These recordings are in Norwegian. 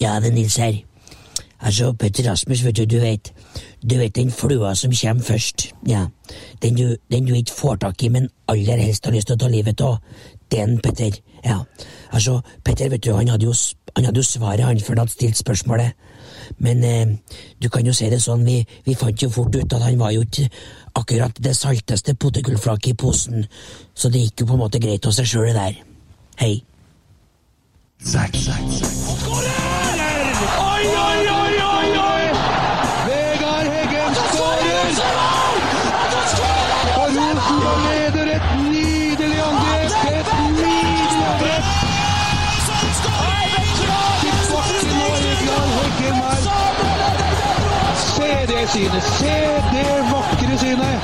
Ja, det er Nils her. Altså, Petter Rasmus, vet du, du vet Du vet den flua som kommer først, ja. Den du, den du ikke får tak i, men aller helst har lyst til å ta livet av. Den, Petter. Ja. Altså, Petter, vet du, han hadde jo, han hadde jo svaret, han, før han hadde stilt spørsmålet. Men eh, du kan jo si det sånn, vi, vi fant jo fort ut at han var jo ikke akkurat det salteste potetgullflaket i posen, så det gikk jo på en måte greit av seg sjøl, det der. Hei. Oi, oi, oi, oi, oi! Vegard Heggen skårer! Og Rosenborg leder et nydelig angrep! Et nydelig angrep! Til bakken og Vegard Heggen her. Se det synet! Se det vakre synet!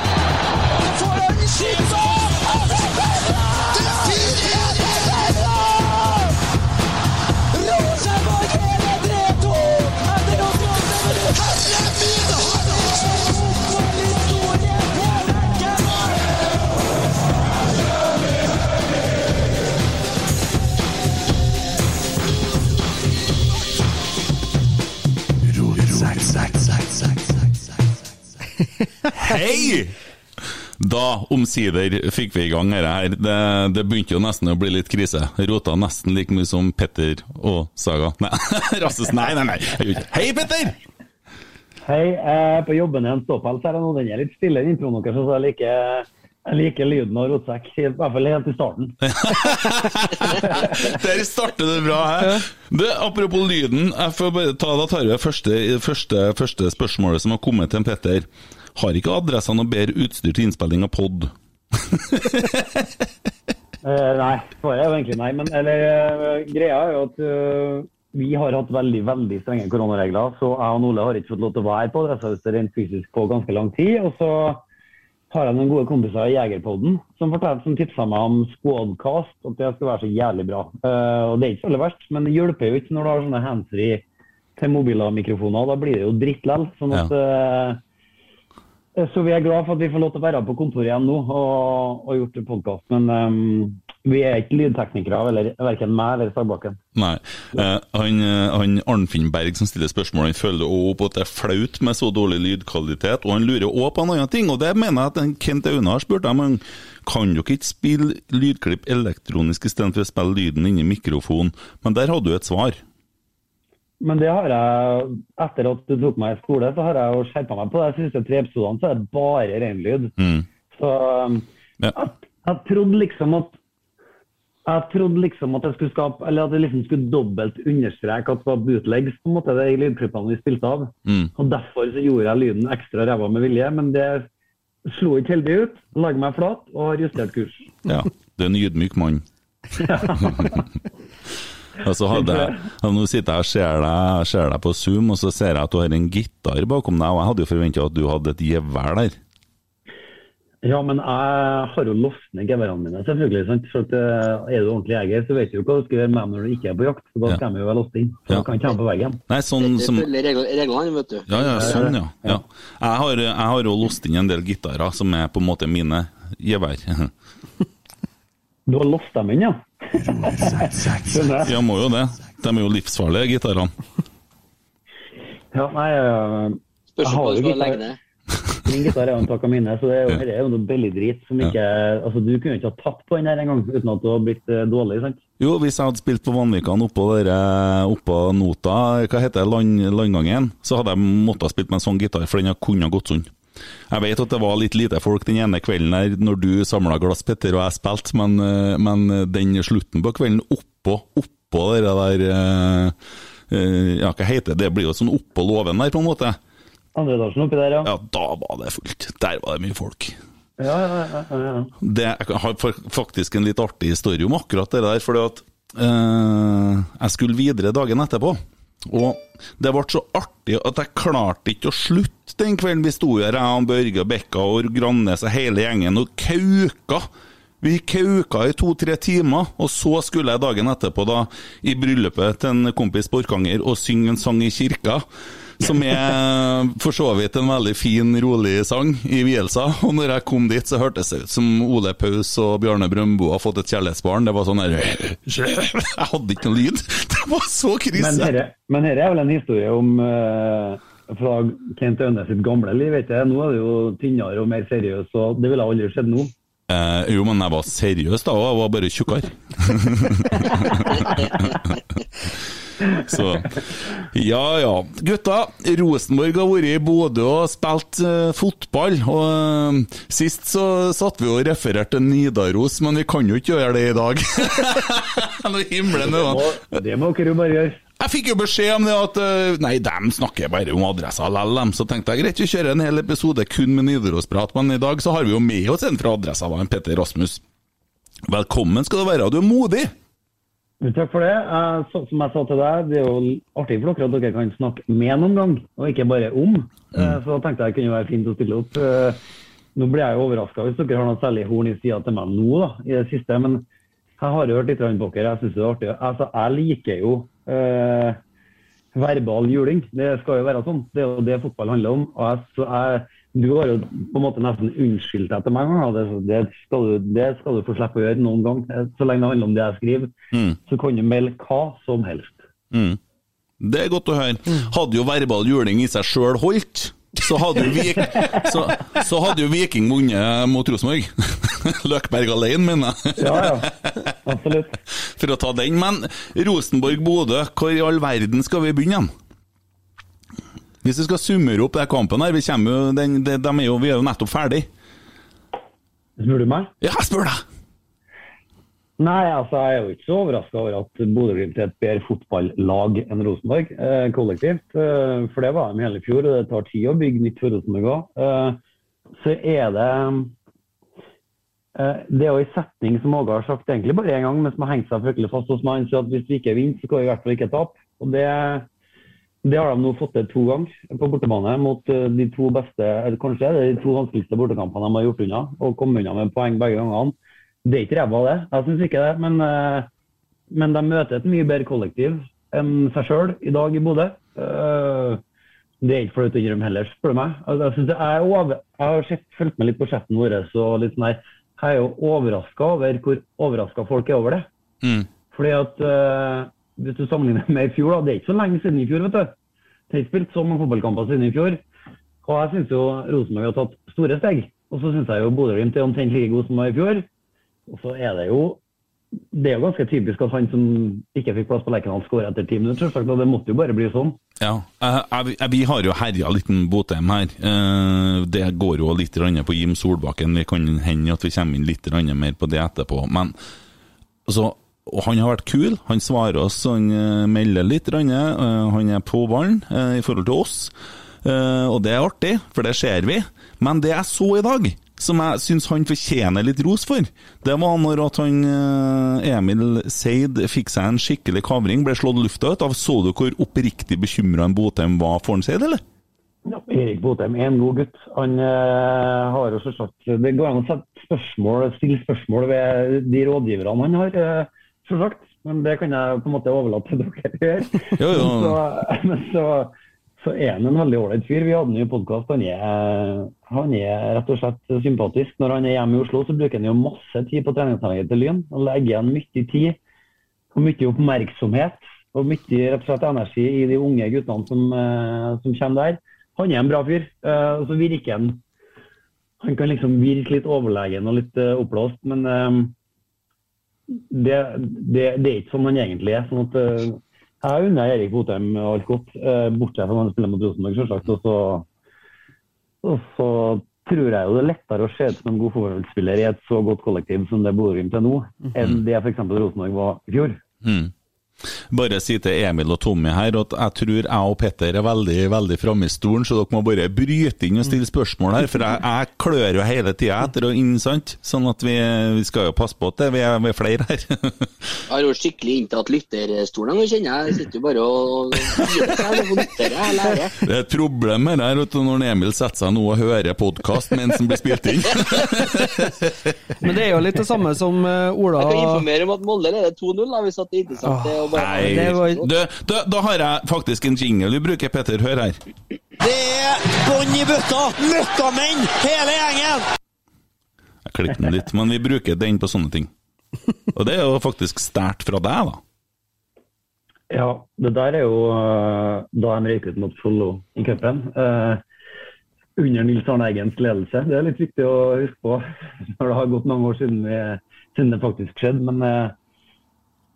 Hei! Da, omsider, fikk vi i gang dette her. Det, det begynte jo nesten å bli litt krise. Rota nesten like mye som Petter og Saga. Nei, Rasses, nei, nei, nei. Hei, Petter! Hei, jeg er på jobben i en ståpels her nå. Den er litt stille, den introen deres, så jeg liker, jeg liker lyden av rotsekk. I hvert fall helt i starten. Der starter det bra. He. Du, apropos lyden, jeg får bare ta, da tar vi det første, første, første spørsmålet som har kommet til Petter. Har ikke adressa noe bedre utstyr til innspilling av pod? Eh, nei, svaret er jo egentlig nei. Men eller, eh, greia er jo at uh, vi har hatt veldig veldig strenge koronaregler. Så jeg og Ole har ikke fått lov til å være på adressehuset rent fysisk på ganske lang tid. Og så har jeg noen gode kompiser i Jegerpodden som fortalte, som tipsa meg om Squadcast. At det skal være så jævlig bra. Uh, og det er ikke så veldig verst, men det hjelper jo ikke når du har sånne handsfree til mobiler og mikrofoner. Da blir det jo dritt likevel. Sånn at eh, så vi er glad for at vi får lov til å være på kontoret igjen nå og, og gjort podkast. Men um, vi er ikke lydteknikere, eller verken meg eller Sagbakken. Nei. Eh, han, eh, han Arnfinn Berg som stiller spørsmål, han føler også på at det er flaut med så dårlig lydkvalitet. Og han lurer også på en annen ting, og det mener jeg at Kent Aune har spurt men Kan dere ikke spille lydklipp elektronisk istedenfor å spille lyden inni mikrofonen? Men der hadde du et svar. Men det har jeg, etter at du tok meg i skole, så har jeg jo skjerpa meg på det. De siste tre episodene så er det bare ren lyd. Mm. Så ehm, Ja. jeg, jeg trodde liksom at jeg trodde liksom at jeg skulle skape, eller at jeg liksom skulle dobbelt understreke at det var bootlegs på en måte, det i lydklippene vi spilte av. Mm. Og Derfor så gjorde jeg lyden ekstra ræva med vilje, men det slo ikke heldig ut. La meg flat og har justert kurs. Ja, det er en ydmyk mann. og så hadde jeg, Nå sitter jeg og ser deg, ser deg på Zoom, og så ser jeg at du har en gitar bakom deg, og jeg hadde jo forventa at du hadde et gevær der. Ja, men jeg har jo låst ned geværene mine, selvfølgelig. sant? For at, eh, Er du ordentlig jeger, så vet du jo hva du skal gjøre med dem når du ikke er på jakt. for Da skal de jo være låst inn. Så Ja. kan ikke på veggen. Nei, sånn Det som følger regl- reglene, vet du. Ja, ja, sånn, ja. ja. Jeg har jeg har jo låst inn en del gitarer som er på en måte mine gevær. Du har låst dem inn, ja? Ja, må jo det. De er jo livsfarlige, gitarene. Ja, nei, eh, Jeg har jo gitar. min gitar er jo en takk av mine, så det er jo, Ja. er jo noe billig drit som ikke Altså, du kunne ikke ha tatt på den her engang uten at du hadde blitt eh, dårlig, sant? Jo, hvis jeg hadde spilt på Vanvikan oppå, dere, oppå Nota, hva heter det, land, landgangen, så hadde jeg måttet ha spilt med en sånn gitar, for den kunne ha gått sånn. Jeg vet at det var litt lite folk den ene kvelden der når du samla glass, Petter, og jeg spilte, men, eh, men den slutten på kvelden oppå, oppå det der eh, eh, Ja, hva heter det? Det blir jo sånn oppå låven der, på en måte. Andre etasjen oppi der, ja. Ja, da var det fullt. Der var det mye folk. Ja, ja, ja, ja, ja. Det, jeg har faktisk en litt artig historie om akkurat det der. fordi at eh, jeg skulle videre dagen etterpå. Og det ble så artig at jeg klarte ikke å slutte den kvelden. Vi sto her, jeg og Børge Bekka og Grannes og hele gjengen og kauka. Vi kauka i to-tre timer, og så skulle jeg dagen etterpå da i bryllupet til en kompis på Orkanger og synge en sang i kirka. Som er for så vidt en veldig fin, rolig sang i vielsa. Og når jeg kom dit, så hørtes det ut som Ole Paus og Bjarne Brøndbo har fått et kjærlighetsbarn. Det var sånn her Jeg hadde ikke noe lyd. Det var så krise. men dette er vel en historie om uh, fra Kent Aune sitt gamle liv. vet jeg. Nå er det jo tynnere og mer seriøs, og det ville aldri skjedd nå. Eh, jo, men jeg var seriøs da, og jeg var bare tjukkere. Så Ja ja. Gutta, Rosenborg har vært i Bodø og spilt uh, fotball. Og uh, Sist så satt vi og refererte til Nidaros, men vi kan jo ikke gjøre det i dag. Nå himmelen det Og det må dere jo bare gjøre. jeg fikk jo beskjed om det at eh, Nei, de snakker bare om adressa likevel, dem. Så tenkte jeg greit, vi kjører en hel episode kun med Nidaros-prat, men i dag så har vi jo med oss en fra adressa, Petter Rasmus. Velkommen skal du være, du er modig. Takk for det. Eh, Så, som jeg sa til deg, det er jo artig for dere at dere kan snakke med noen gang, og ikke bare om. Mm. Så da tenkte jeg det kunne være fint å stille opp. Eh, Nå blir jeg jo overraska hvis dere har noe særlig horn i sida til meg nå, da, i det siste. Men jeg har jo hørt litt på dere. Jeg syns det er artig. Altså, jeg liker jo eh, verbal juling. Det skal jo være sånn. Det er jo det fotball handler om. Og jeg, så jeg, du har jo på en måte nesten unnskyldt deg til meg en gang. Det, det, skal du, det skal du få slippe å gjøre noen gang. Så lenge det handler om det jeg skriver, Mm. så kan du melde hva som helst. Mm. Det er godt å høre. Hadde jo verbal juling i seg sjøl holdt, så hadde jo, Vik så, så hadde jo Viking vunnet mot Rosenborg. Løkberg alene, mener jeg. Ja, ja. Absolutt. For å ta den. Men Rosenborg-Bodø, hvor i all verden skal vi begynne? Hvis vi skal summere opp den kampen her, vi, jo, den, de, de er jo, vi er jo nettopp ferdig. Spør du meg? Ja, jeg spør deg! Nei, altså jeg er jo ikke så overraska over at Bodø-Glimt er et bedre fotballag enn Rosenborg eh, kollektivt. Eh, for det var de hele fjor, og det tar tid å bygge nytt for Rosenborg òg. Eh, så er det eh, Det er jo en setning som Åge har sagt egentlig bare én gang, men som har hengt seg fryktelig fast hos meg. Han sier at hvis vi ikke vinner, så skal vi i hvert fall ikke tape. Og det, det har de nå fått til to ganger på bortebane mot eh, de to beste, eller kanskje er de to vanskeligste bortekampene de har gjort unna, og kommet unna med poeng begge gangene. Det er ikke ræva, det. Jeg syns ikke det. Men, eh, men de møter et mye bedre kollektiv enn seg sjøl i dag i Bodø. Eh, det er ikke flaut å innrømme heller, spør du meg. Jeg, Jeg, er over, jeg har sett, fulgt med litt på chatten vår. Så litt sånn her, jeg er jo overraska over hvor overraska folk er over det. Mm. Fordi at Hvis du sammenligner med i fjor, da, det er ikke så lenge siden i fjor. vet du. Det er ikke spilt så mange fotballkamper siden i fjor. Og jeg syns jo Rosenborg har tatt store steg. Og så syns jeg jo Bodø-Glimt er omtrent like god som var i fjor. Og så er det jo det er jo ganske typisk at han som ikke fikk plass på Lerkendal, skårer etter ti minutter. selvsagt, og Det måtte jo bare bli sånn. Ja, jeg, jeg, Vi har jo herja litt med Botheim her. Eh, det går jo litt på Jim Solbakken. Vi kan hende at vi kommer inn litt mer på det etterpå. Men altså, og han har vært kul. Han svarer oss, han eh, melder litt. eh, han er på ballen eh, i forhold til oss. Og det er artig, for det ser vi. Men det jeg så i dag, som jeg syns han fortjener litt ros for, det var når at han Emil Seid fikk seg en skikkelig kavring, ble slått lufta ut av. Så du hvor oppriktig bekymra Botheim var for han Seid, eller? Ja, Erik Botheim er en god gutt. Han eh, har jo selvsagt Det går an å stille spørsmål ved de rådgiverne han har, uh, selvsagt. Men det kan jeg på en måte overlate til dere gjøre. Jo, jo. Så, men så, så er han en veldig ålreit fyr. Vi hadde han jo i podkast. Han, han er rett og slett sympatisk. Når han er hjemme i Oslo, så bruker han jo masse tid på treningsanlegget til Lyn. Han legger igjen mye tid og mye oppmerksomhet og mye rett og slett energi i de unge guttene som, eh, som kommer der. Han er en bra fyr. eh, og så virker han Han kan liksom virke litt overlegen og litt eh, oppblåst, men det, det, det er ikke sånn han egentlig er. sånn at uh, Jeg unner Erik Botheim alt godt, uh, bortsett fra når han spiller mot Rosenborg, selvsagt. Og så, og så tror jeg jo det er lettere å se ut som en god fotballspiller i et så godt kollektiv som det Bodø-Glimt er nå, enn det f.eks. Rosenborg var i fjor. Mm. Bare si til Emil og Tommy her at jeg tror jeg og Petter er veldig veldig framme i stolen, så dere må bare bryte inn og stille spørsmål her. For jeg, jeg klør jo hele tida etter å inn, sant? Sånn at vi, vi skal jo passe på at det, vi, er, vi er flere her. Jeg har jo skikkelig inntatt lytterstolen nå, kjenner jeg. Jeg sitter jo bare og lytter. Det er et problem med det her vet du, når Emil setter seg nå og hører podkast mens den blir spilt inn. Men det er jo litt det samme som eh, Ola Jeg kan informere om at Molde leder 2-0, hvis at det er interessant bare Nei, du, du, da har jeg faktisk en jingle du bruker, Petter. Hør her. Det er bånn i bøtta! Møkkamenn, hele gjengen! Jeg klippet den litt, men vi bruker den på sånne ting. Og det er jo faktisk stært fra deg, da. Ja, det der er jo uh, da de røyk ut mot Follo i cupen. Uh, under Nils Arne Eggens ledelse. Det er litt viktig å huske på når det har gått mange år siden, vi, siden det faktisk skjedde. Men eh,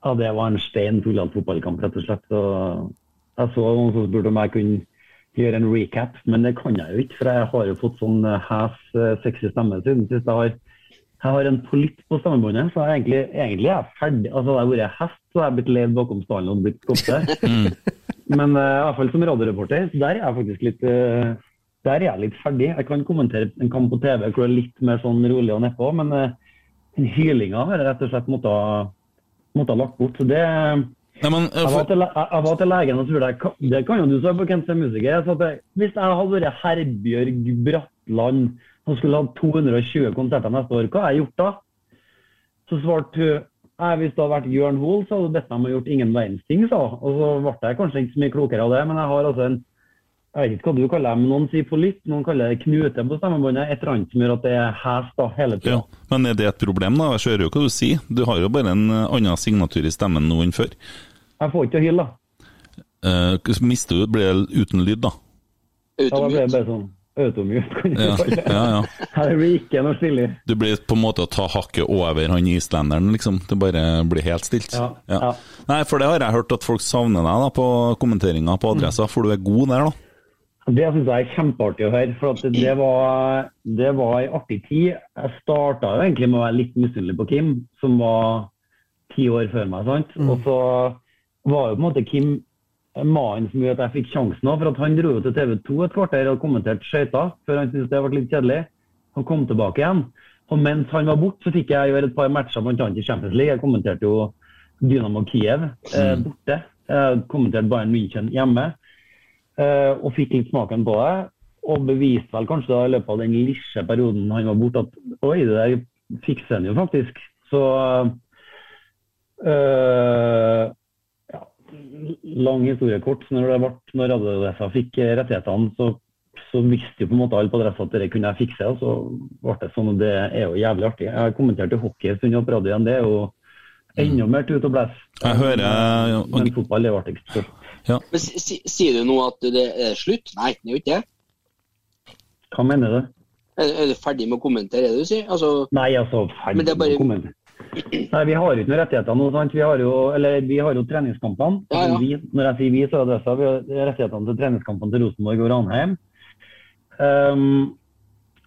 ja, det var en stein full av fotballkamp, rett og slett. Og jeg så noen som spurte om jeg kunne gjøre en recap, men det kan jeg jo ikke. For jeg har jo fått sånn eh, hes, eh, sexy stemme siden sist. Jeg har, jeg har en polytt på stemmebåndet, så jeg egentlig, egentlig er jeg ferdig. Altså, jeg vært hest, så jeg blitt ledd bakom stallen og blitt skopte. Men uh, i hvert fall som radioreporter, der er jeg faktisk litt uh, der er jeg litt ferdig. Jeg kan kommentere en kamp på TV hvor det er litt mer sånn rolig og nedpå, men uh, hylinga har jeg rett og slett måttet, måttet lagt bort. Så det Nei, men, eh, jeg var, for, til, jeg, jeg var til legen og spurte Det kan jo du svare på, Kent som er musiker. Jeg sa at hvis jeg hadde vært Herbjørg Bratland og skulle hatt 220 konserter neste år, hva har jeg gjort da? Så svarte hun jeg, hvis det hadde vært Jørn Hoel, så hadde du bedt meg om å gjort ingen verdens ting, sa. Og så ble jeg kanskje ikke så mye klokere av det, men jeg har altså en jeg vet ikke hva du kaller det, men noen sier polytt, noen kaller det knute på stemmebåndet. Et eller annet som gjør at det er hes da, hele tida. ja. men er det et problem, da? Jeg hører jo hva du sier. Du har jo bare en eh, annen signatur i stemmen nå enn før. Jeg får ikke til å hyle, da. Eh, mister du, blir det uten lyd, da? Da blir det bare sånn automute, kan du Ja, kalle det. ja, ja. Her blir ikke noe stille. Du blir på en måte å ta hakket over han islenderen, liksom. Det bare blir helt stilt. Ja, ja. Nei, for det har jeg hørt at folk savner deg da på kommenteringa på adressa, for du er god der, da. Det syns jeg er kjempeartig å høre. For at det var, det var en artig tid. Jeg starta jo egentlig med å være litt misunnelig på Kim, som var ti år før meg. sant? Og så var jo på en måte Kim mannen som gjorde at jeg fikk sjansen òg. For at han dro jo til TV 2 et kvarter og kommenterte skøyter før han syntes det ble litt kjedelig. Han kom tilbake igjen. Og mens han var borte, så fikk jeg gjøre et par matcher, bl.a. i Champions League. Jeg kommenterte jo Dynamo Kiev eh, borte. Jeg kommenterte Bayern München hjemme. Eh, og fikk litt smaken på det. Og beviste vel kanskje da i løpet av den lille perioden han var borte at oi, det der fikser han jo faktisk. Så øh, ja, lang historie kort. så Når, det ble, når Adressa fikk rettighetene, så, så visste jo på en måte alle på Adressa at det kunne jeg fikse. Og så ble det sånn, og det er jo jævlig artig. Jeg har kommentert jo hockey en stund på radioen. Det er jo enda mer tut og blæs. Jeg hører Men fotball er jo artigst. Så. Men si- si- Sier du nå at det er slutt? Nei, det er jo ikke det. Hva mener du? Er, er du ferdig med å kommentere det du sier? Altså, Nei, altså, ferdig Men er bare- med å kommentere. Nei, vi har jo ikke noen rettigheter nå, sant. Vi har jo, eller, vi har jo treningskampene. Ja, ja. Altså, Vi, når jeg sier vi, så er det så. Vi har rettighetene til treningskampene til Rosenborg og Ranheim. Um,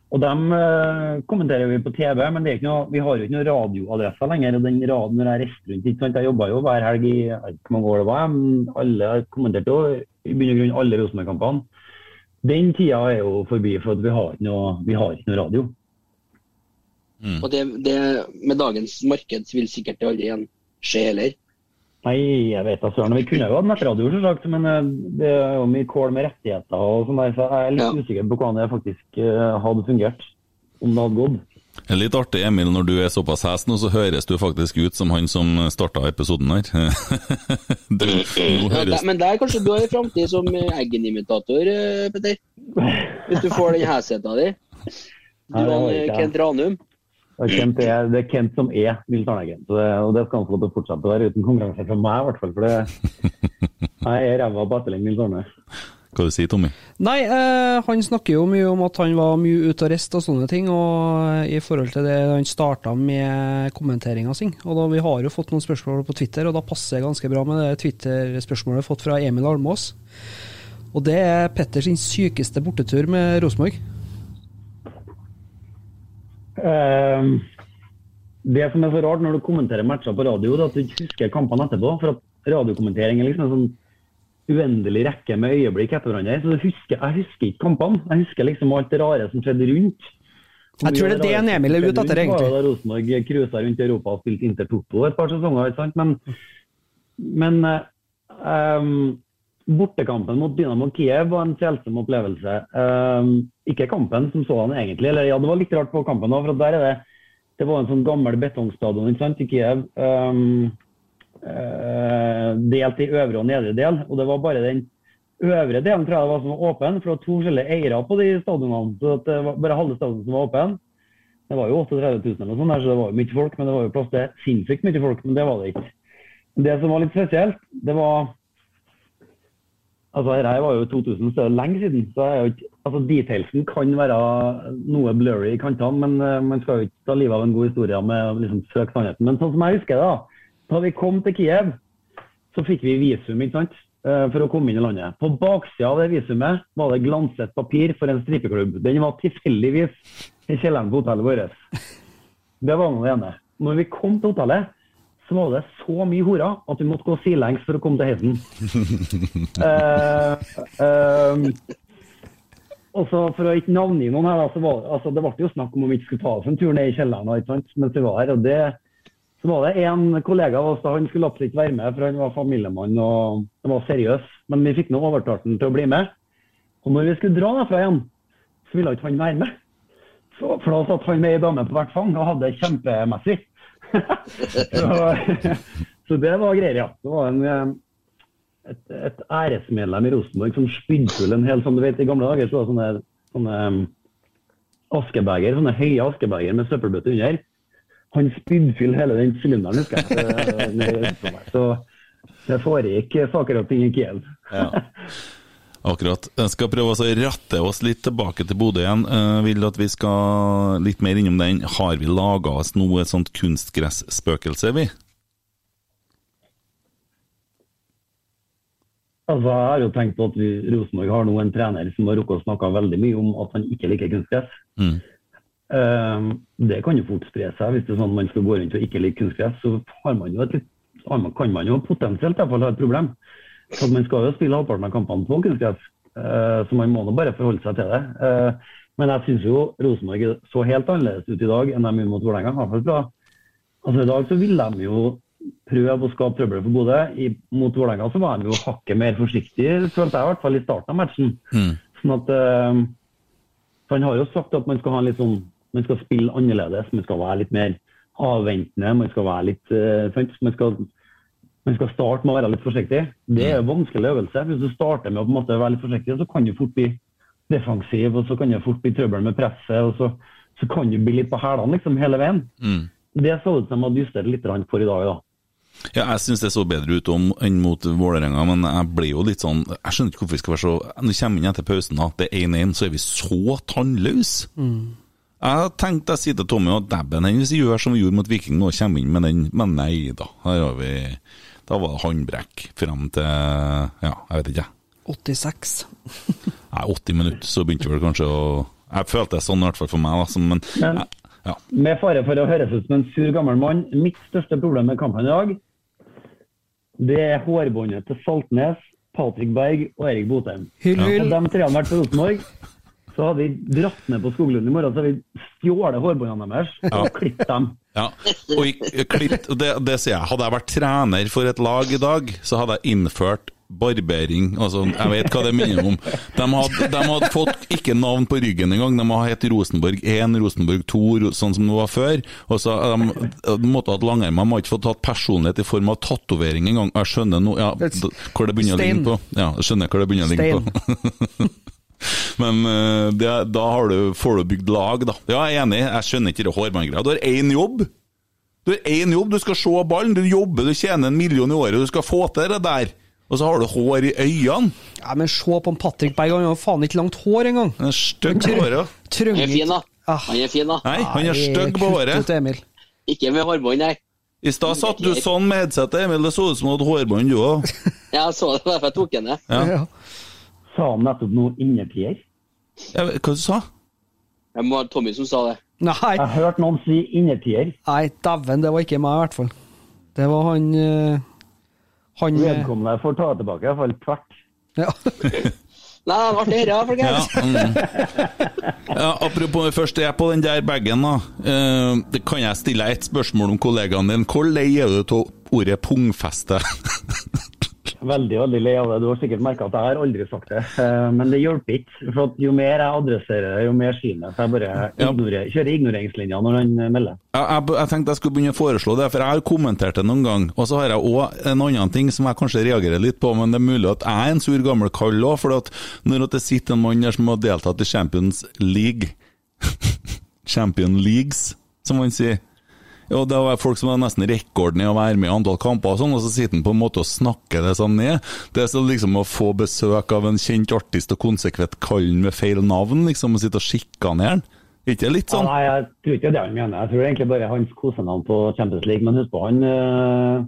og dem eh, kommenterer vi på TV, men det er ikke noe, vi har jo ikke noen radioadresser lenger. og den raden når Jeg reiste rundt, ikke sant? Jeg jobba jo hver helg i hvor mange år det var. Alle kommenterte jo i bunn og grunn alle Rosenborg-kampene. Den tida er jo forbi, for at vi har ikke noe, vi har ikke noe radio. og det, det, med dagens marked vil sikkert det aldri igjen skje heller. Nei, jeg vet da søren. Vi kunne jo hatt nettradio, selvsagt, men eh, det er jo mye kål med rettigheter og sånn der, så jeg er litt Ja. usikker på hvordan det faktisk eh, hadde fungert. Om det hadde gått. Det er litt artig, Emil, når du er såpass hes nå, så høres du faktisk ut som han som starta episoden her. du, høres men der kanskje du har en framtid som Eggen-imitator, eh, Petter. Hvis du får den hesheta di. Du og. Kent Ranum. Det er Kent, er, det er Kent som er Nils Arne Eggen, og det skal han få lov til å fortsette å være uten konkurranse fra meg, i hvert fall. For det, jeg er ræva på etterligning Nils Arne. Hva du sier Tommy? Nei, eh, han snakker jo mye om at han var mye ute og reiste og sånne ting, og i forhold til det han starta med kommenteringa si. Og da, vi har jo fått noen spørsmål på Twitter, og da passer det ganske bra med det Twitter-spørsmålet fått fra Emil Almås. Og det er Petters sykeste bortetur med Rosenborg. Ehm, det som er så rart når du kommenterer matcher på radio, er at du ikke husker kampene etterpå. For at radiokommentering er liksom en sånn uendelig rekke med øyeblikk etter hverandre. Så du husker, jeg husker ikke kampene. Jeg husker liksom alt det rare som skjedde rundt. Jeg tror det er det en Emil er ute etter, egentlig. Da Rosenborg cruisa rundt i Europa og spilte Inter Toto et par sesonger. Men, men ehm, bortekampen mot Dynamo Kiev var en selsom opplevelse. Um, ikke kampen som sådan egentlig. Eller ja, det var litt rart på kampen òg, for der er det det var en sånn gammel betongstadion ikke sant, i Kiev. Um, uh, delt i øvre og nedre del. Og det var bare den øvre delen tror jeg det var som var åpen, for det var to forskjellige eiere på de stadionene. Så det var bare halve stadion som var åpen. Det var jo 38 000 eller noe sånt, så det var jo mye folk. Men det var jo plass til sinnssykt mye folk, men det var det ikke. Det som var litt spesielt, det var Altså, dette var jo 2000, så lenge siden. så er jo ikke, altså Detailsen kan være noe blurry i kantene, men uh, man skal jo ikke ta livet av en god historie med å liksom søke sannheten. Men sånn som jeg husker det, da, da vi kom til Kiev, så fikk vi visum ikke sant, uh, for å komme inn i landet. På baksida av det visumet var det glanset papir for en stripeklubb. Den var tilfeldigvis i kjelleren på hotellet vårt. Det var nå det ene. Når vi kom til hotellet, så var det så mye horer at vi måtte gå sidelengs for å komme til heisen. Eh, eh, og så For å ikke navngi noen her, da, så var, altså, det ble jo snakk om om vi ikke skulle ta oss en tur ned i kjelleren mens vi var her. og det så var det en kollega av oss da, han skulle absolutt være med, for han var familiemann og han var seriøs. Men vi fikk nå overtalt han til å bli med. Og når vi skulle dra derfra igjen, så ville ikke han være med. Så, for da satt han med ei dame på hvert fang og hadde det kjempemessig. så, så det var greier, ja. Det var en, eh, et, et æresmedlem i Rosenborg som spydde full en hel sånn, du vet, I gamle dager så var det sånne, sånne um, askebeger, sånne høye askebeger med søppelbøtte under. Han spydde full hele den sylinderen, husker jeg. eh. Så det foregikk saker og ting i Kiev. Ja. Akkurat. Jeg skal prøve å rette oss litt tilbake til Bodø igjen. Jeg vil at vi skal litt mer innom den. Har vi laga oss noe sånt kunstgresspøkelse, vi? Altså, Jeg har jo tenkt på at vi, Rosenborg har nå en trener som har rukket å snakke veldig mye om at han ikke liker kunstgress. Mm. Eh, det kan jo fort spre seg. Hvis det er sånn man skal gå rundt og ikke like kunstgress, så har man litt, kan man jo potensielt i hvert fall ha et problem. For man skal jo spille halvparten av kampene på kunstgress, eh, så man må nå bare forholde seg til det. Eh, men jeg syns jo Rosenborg så helt annerledes ut i dag enn de gjorde mot Vålerenga. Altså, I dag så vil de jo prøve å skape trøbbel for Bodø. I- Mot Vålerenga så var de jo hakket mer forsiktige, følte jeg i hvert fall i starten av matchen. Mm. Sånn at øh, Han har jo sagt at man skal, ha litt sånn, man skal spille annerledes. Man skal være litt mer avventende. Man skal være litt øh. Man skal, man skal starte med å være litt forsiktig. Det er en vanskelig øvelse. Hvis du starter med å på en måte være litt forsiktig, så kan du fort bli defensiv, og så kan det fort bli trøbbel med presset. og Så, så kan du bli litt på hælene liksom, hele veien. Mm. Det så ut som de hadde justert litt for i dag. da. Ja, jeg syns det så bedre ut om, enn mot Vålerenga, men jeg ble jo litt sånn Jeg skjønner ikke hvorfor vi skal være så Når vi kommer inn etter pausen, da, det er 1-1, så er vi så tannløse. Jeg tenkte jeg sier til Tommy at dabben hennes gjør som vi gjorde mot Viking nå, kommer inn med den, men nei da. Her har vi Da var det håndbrekk frem til Ja, jeg vet ikke, jeg. 86. Nei, 80 minutter, så begynte vel kanskje å Jeg følte det sånn i hvert fall for meg, da, men Men- ja. Med fare for å høres ut som en sur gammel mann, mitt største problem med kampen i dag, det er hårbåndet til Saltnes, Patrick Berg og Erik Botheim. Hyll, hyll. Hadde de tre hadde vært på Rosenborg, så hadde vi dratt ned på Skoglund i morgen, så hadde vi stjålet hårbåndene deres og klippet dem. Ja, og klipp, det, det sier jeg. Hadde jeg vært trener for et lag i dag, så hadde jeg innført barbering. Altså, jeg vet hva det minner om. De hadde, de hadde fått ikke navn på ryggen engang. De hadde hett Rosenborg 1, Rosenborg 2, sånn som det var før. Og så de, de måtte hatt langermer. De har ikke fått tatt personlighet i form av tatovering engang. Jeg skjønner nå ja, hvor det begynner å ligne på. Ja, jeg skjønner hvor det begynner å ligne på. Men eh, det, da har du, får du bygd lag, da. Ja, jeg er enig, jeg skjønner ikke det hårbåndgreia. Du har én jobb. Du har én jobb, du skal se ballen, du jobber, du tjener en million i året, du skal få til det der. Og så har du hår i øynene. Ja, men se på en Patrick Berg, han har faen ikke langt hår engang. Han er stygg på håret. Han er fin, da. Ah. Han er fin, da. Nei, han er stygg på håret. Ikke med hårbånd, nei. I stad satt du sånn med headsetet, Emil. Det så ut som du hadde hårbånd, du òg. Jeg så det, derfor jeg tok den ned. Ja. Ja. Sa han nettopp noe innertier? Hva sa du Det var Tommy som sa det. Nei, Jeg hørte noen si innertier. nei dæven, det var ikke meg, i hvert fall. Det var han eh, Han eh, Vedkommende får ta tilbake, i hvert fall tvert. ja. Nei, det ble det folkens. ja, Ja, mm. ja, apropos først jeg er på den der bagen, da. Uh, det kan jeg stille deg et spørsmål om kollegaen din. Hvor lei er du av ordet pungfeste? Veldig veldig lei av det. Du har sikkert merka at jeg har aldri sagt det. Eh, Men det hjelper ikke. for Jo mer jeg adresserer det, jo mer synet. Så jeg bare ignorer, kjører ignoreringslinja når han melder. Jeg, jeg, jeg tenkte jeg skulle begynne å foreslå det, for jeg har kommentert det noen gang. Og så har jeg òg en annen ting som jeg kanskje reagerer litt på, men det er mulig at jeg er en sur gammel kall òg. For at når det sitter en mann der som har deltatt i Champions League Champion Leagues, som man sier. Ja, det var folk som har nesten rekorden i å være med i antall kamper, og sånn, og så sitter han på en måte og snakker det sånn ned. Det er så liksom å få besøk av en kjent artist og konsekvent kalle han med feil navn, liksom, og sitte og sjikanere han. Ikke det litt Ja, sånn? nei, jeg tror ikke det han mener. Jeg tror egentlig bare hans kosenavn på Champions League. Men husk på, han øh,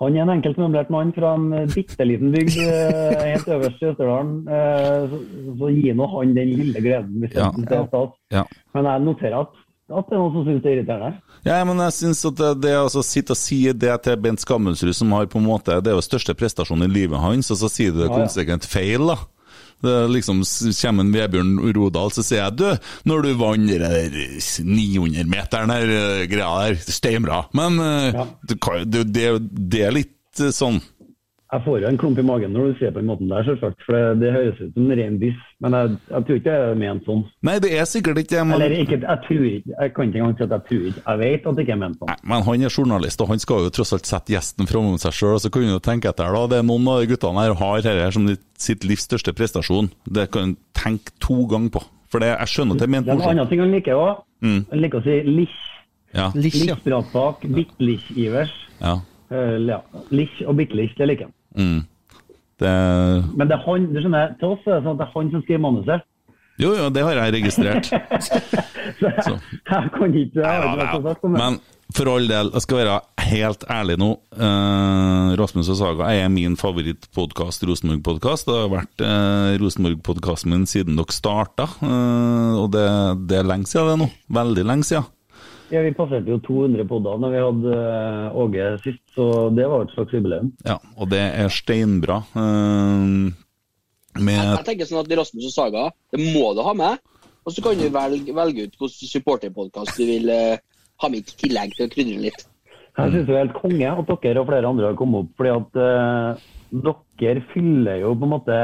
han er en enkelt møblert mann fra en bitte liten bygd eh, helt øverst i Østerdalen. Eh, Så, så gi nå han den lille gleden hvis Ja. det er stas. Ja. Men jeg noterer at, at det er noen som syns det er irriterende. Ja, men jeg synes at det, det å sitte og si det til Bent Skammelsrud, som har på en måte Det er jo største prestasjonen i livet hans, og så sier du det Ja, konsekvent feil, da. Det liksom kommer en Vebjørn Rodal, så sier jeg du, når du vant den 900-meteren der, eh, greia der, steinbra. Men eh, Ja. det, det, det er litt eh, sånn Jeg får jo en klump i magen når du sier på den måten der, selvsagt. For det, det høres ut som en ren biss, Men jeg, jeg tror ikke det er ment sånn. Nei, det er sikkert ikke det, men Eller ikke, jeg tror ikke, jeg kan ikke engang si at jeg tror ikke. Jeg vet at det ikke er ment sånn. Nei, men han er journalist, og han skal jo tross alt sette gjesten framom seg sjøl. Så kan du tenke etter, da. Det er noen av de guttene her har dette som sitt livs største prestasjon. Det kan du tenke to ganger på. For det, jeg skjønner at det er ment Det er en annen ting han liker òg. Mm. Han liker å si lich. Ja, Lich, ja. Bitte lich-Ivers. ja. Uh, ja. Lich og bittlich, det liker han. Mm. Det Men det er han, du skjønner, til oss er det sånn at det er han som skriver manuset. Jo, jo, det har jeg registrert. Så jeg, jeg kan ikke ja. det. Men for all del, jeg skal være helt ærlig nå. Eh, Rasmus og Saga er min favorittpodkast, Rosenborg-podkast. Det har vært eh, Rosenborg-podkasten min siden dere starta. Eh, og det, det er lenge siden det nå. Veldig lenge siden. Ja, vi passerte jo 200 podder når vi hadde eh, Åge sist, så det var et slags jubileum. Ja, og det er steinbra. Uh, Jeg, med jeg tenker sånn at Rasmus og Saga, det må du ha med. Og så kan du velge, velge ut hvilken supporterpodkast du vil uh, ha med i tillegg til å krydre litt. Jeg syns det er helt konge at dere og flere andre har kommet opp, fordi at uh, dere fyller jo på en måte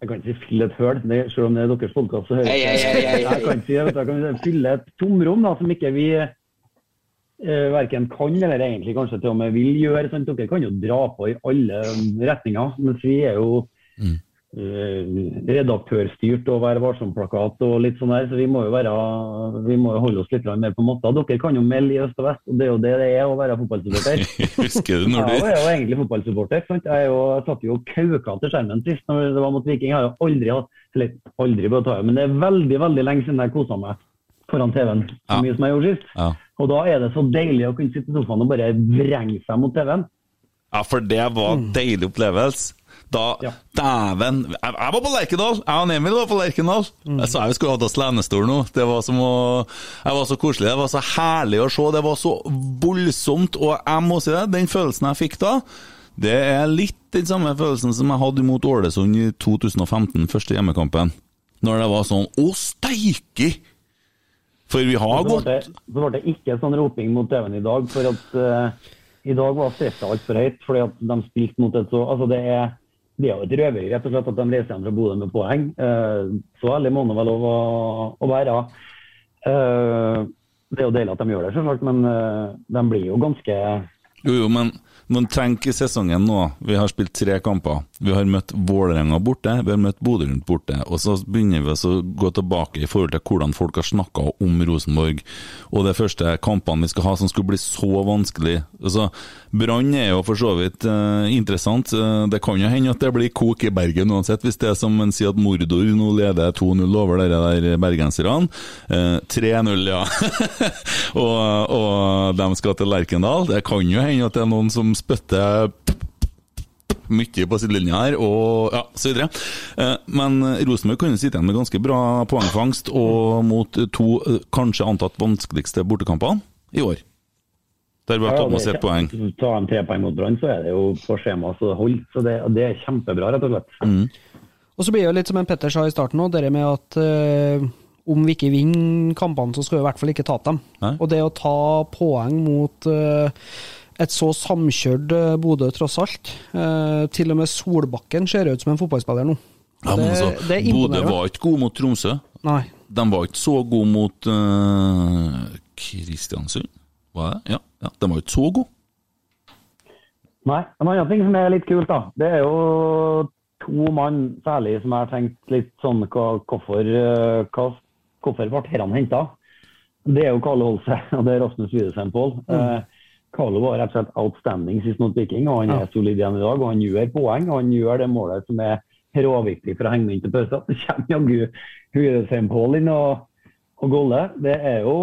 Jeg kan ikke fylle et høl, selv om det er deres podkast. Hei, hei, hei, hei. Jeg kan ikke jeg kan fylle et tomrom da, som ikke vi eh, verken kan eller egentlig kanskje til og med vil gjøre. Sant? Dere kan jo dra på i alle retninger, mens vi er jo Mm. Eh, redaktørstyrt og Vær varsom-plakat og litt sånn der, så vi må jo være, vi må jo holde oss litt mer på matta. Dere kan jo melde i øst og vest, og det er jo det det er å være fotballsupporter. Husker du når Jeg er jo egentlig fotballsupporter. sant? Jeg, jo, jeg satt jo kauka til skjermen sist når det var mot Viking. Jeg har jo aldri hatt Eller aldri ta men det er veldig veldig lenge siden jeg kosa meg foran TV-en så Ja. mye som jeg gjorde sist. Ja. Og da er det så deilig å kunne sitte i sofaen og bare vrenge seg mot TV-en. Ja, for det var en deilig opplevelse. Da, Ja. dæven jeg, jeg var på Lerkendal! Jeg og Emil var på Lerkendal. Jeg sa vi skulle hatt oss lenestol nå. Det var å Jeg var så koselig. Det var så herlig å se. Det var så voldsomt. Og jeg må si det, den følelsen jeg fikk da, det er litt den samme følelsen som jeg hadde mot Ålesund i 2015, første hjemmekampen. Når det var sånn Å, steike! For vi har Så gått det, så ble det ikke sånn roping mot TV-en i dag, for at uh, i dag var stresset altfor høyt. fordi at de spilte mot et så Altså, det er, det er jo et røveri, rett og slett, at de reiser hjem fra Bodø med poeng. Eh, så ærlig må det vel lov å, å være. Eh, det er jo deilig at de gjør det, selvsagt, men eh, de blir jo ganske Jo, jo, men man tenk i sesongen nå. Vi har spilt tre kamper. Vi har møtt Vålerenga borte, vi har møtt Bodø-Glimt borte. Og så begynner vi å gå tilbake i forhold til hvordan folk har snakka om Rosenborg. Og de første kampene vi skal ha som skulle bli så vanskelig. Altså, Brann er jo for så vidt eh, interessant. Eh, det kan jo hende at det blir kok i Bergen uansett, hvis det er som en sier at Mordor nå leder 2-0 over dere der bergenserne. Eh, 3-0, ja. og, og de skal til Lerkendal. Det kan jo hende at det er noen som spytter mye på sidelinja her, og ja, så videre. Eh, Men Rosenborg kan jo sitte igjen med ganske bra poengfangst, og mot to eh, kanskje antatt vanskeligste bortekampene i år. Der vi har tatt med oss ett poeng. Ta en tre poeng mot Brann, så er det jo på skjema så det holder. Så det, det er kjempebra, rett og slett. Mm. Og så blir det jo litt som en Petter sa i starten nå, det med at eh, om vi ikke vinner kampene, så skal vi i hvert fall ikke tape dem. Nei. Og det å ta poeng mot eh, et så samkjørt eh, Bodø, tross alt. Eh, til og med Solbakken ser ut som en fotballspiller nå. Ja, men det, altså, det Bodø var ikke god mot Tromsø. Nei. De var ikke så gode mot eh, Kristiansund, var det? Ja, ja, de var ikke så gode. Nei. En annen ting som er litt kult, da, det er jo to mann særlig som jeg har tenkt litt sånn hva, hvorfor, eh, hva, hvorfor ble herrene henta. Det er jo Kalle Holse og det er Rasmus Widesen Pål. Eh, Carlo var rett og slett outstanding sist mot Viking, og han er solid igjen i dag. og Han gjør poeng, og han gjør det målet som er råviktig for å henge inn til pause. Det kommer jaggu Widesheim Pål inn og, og golle. Det er jo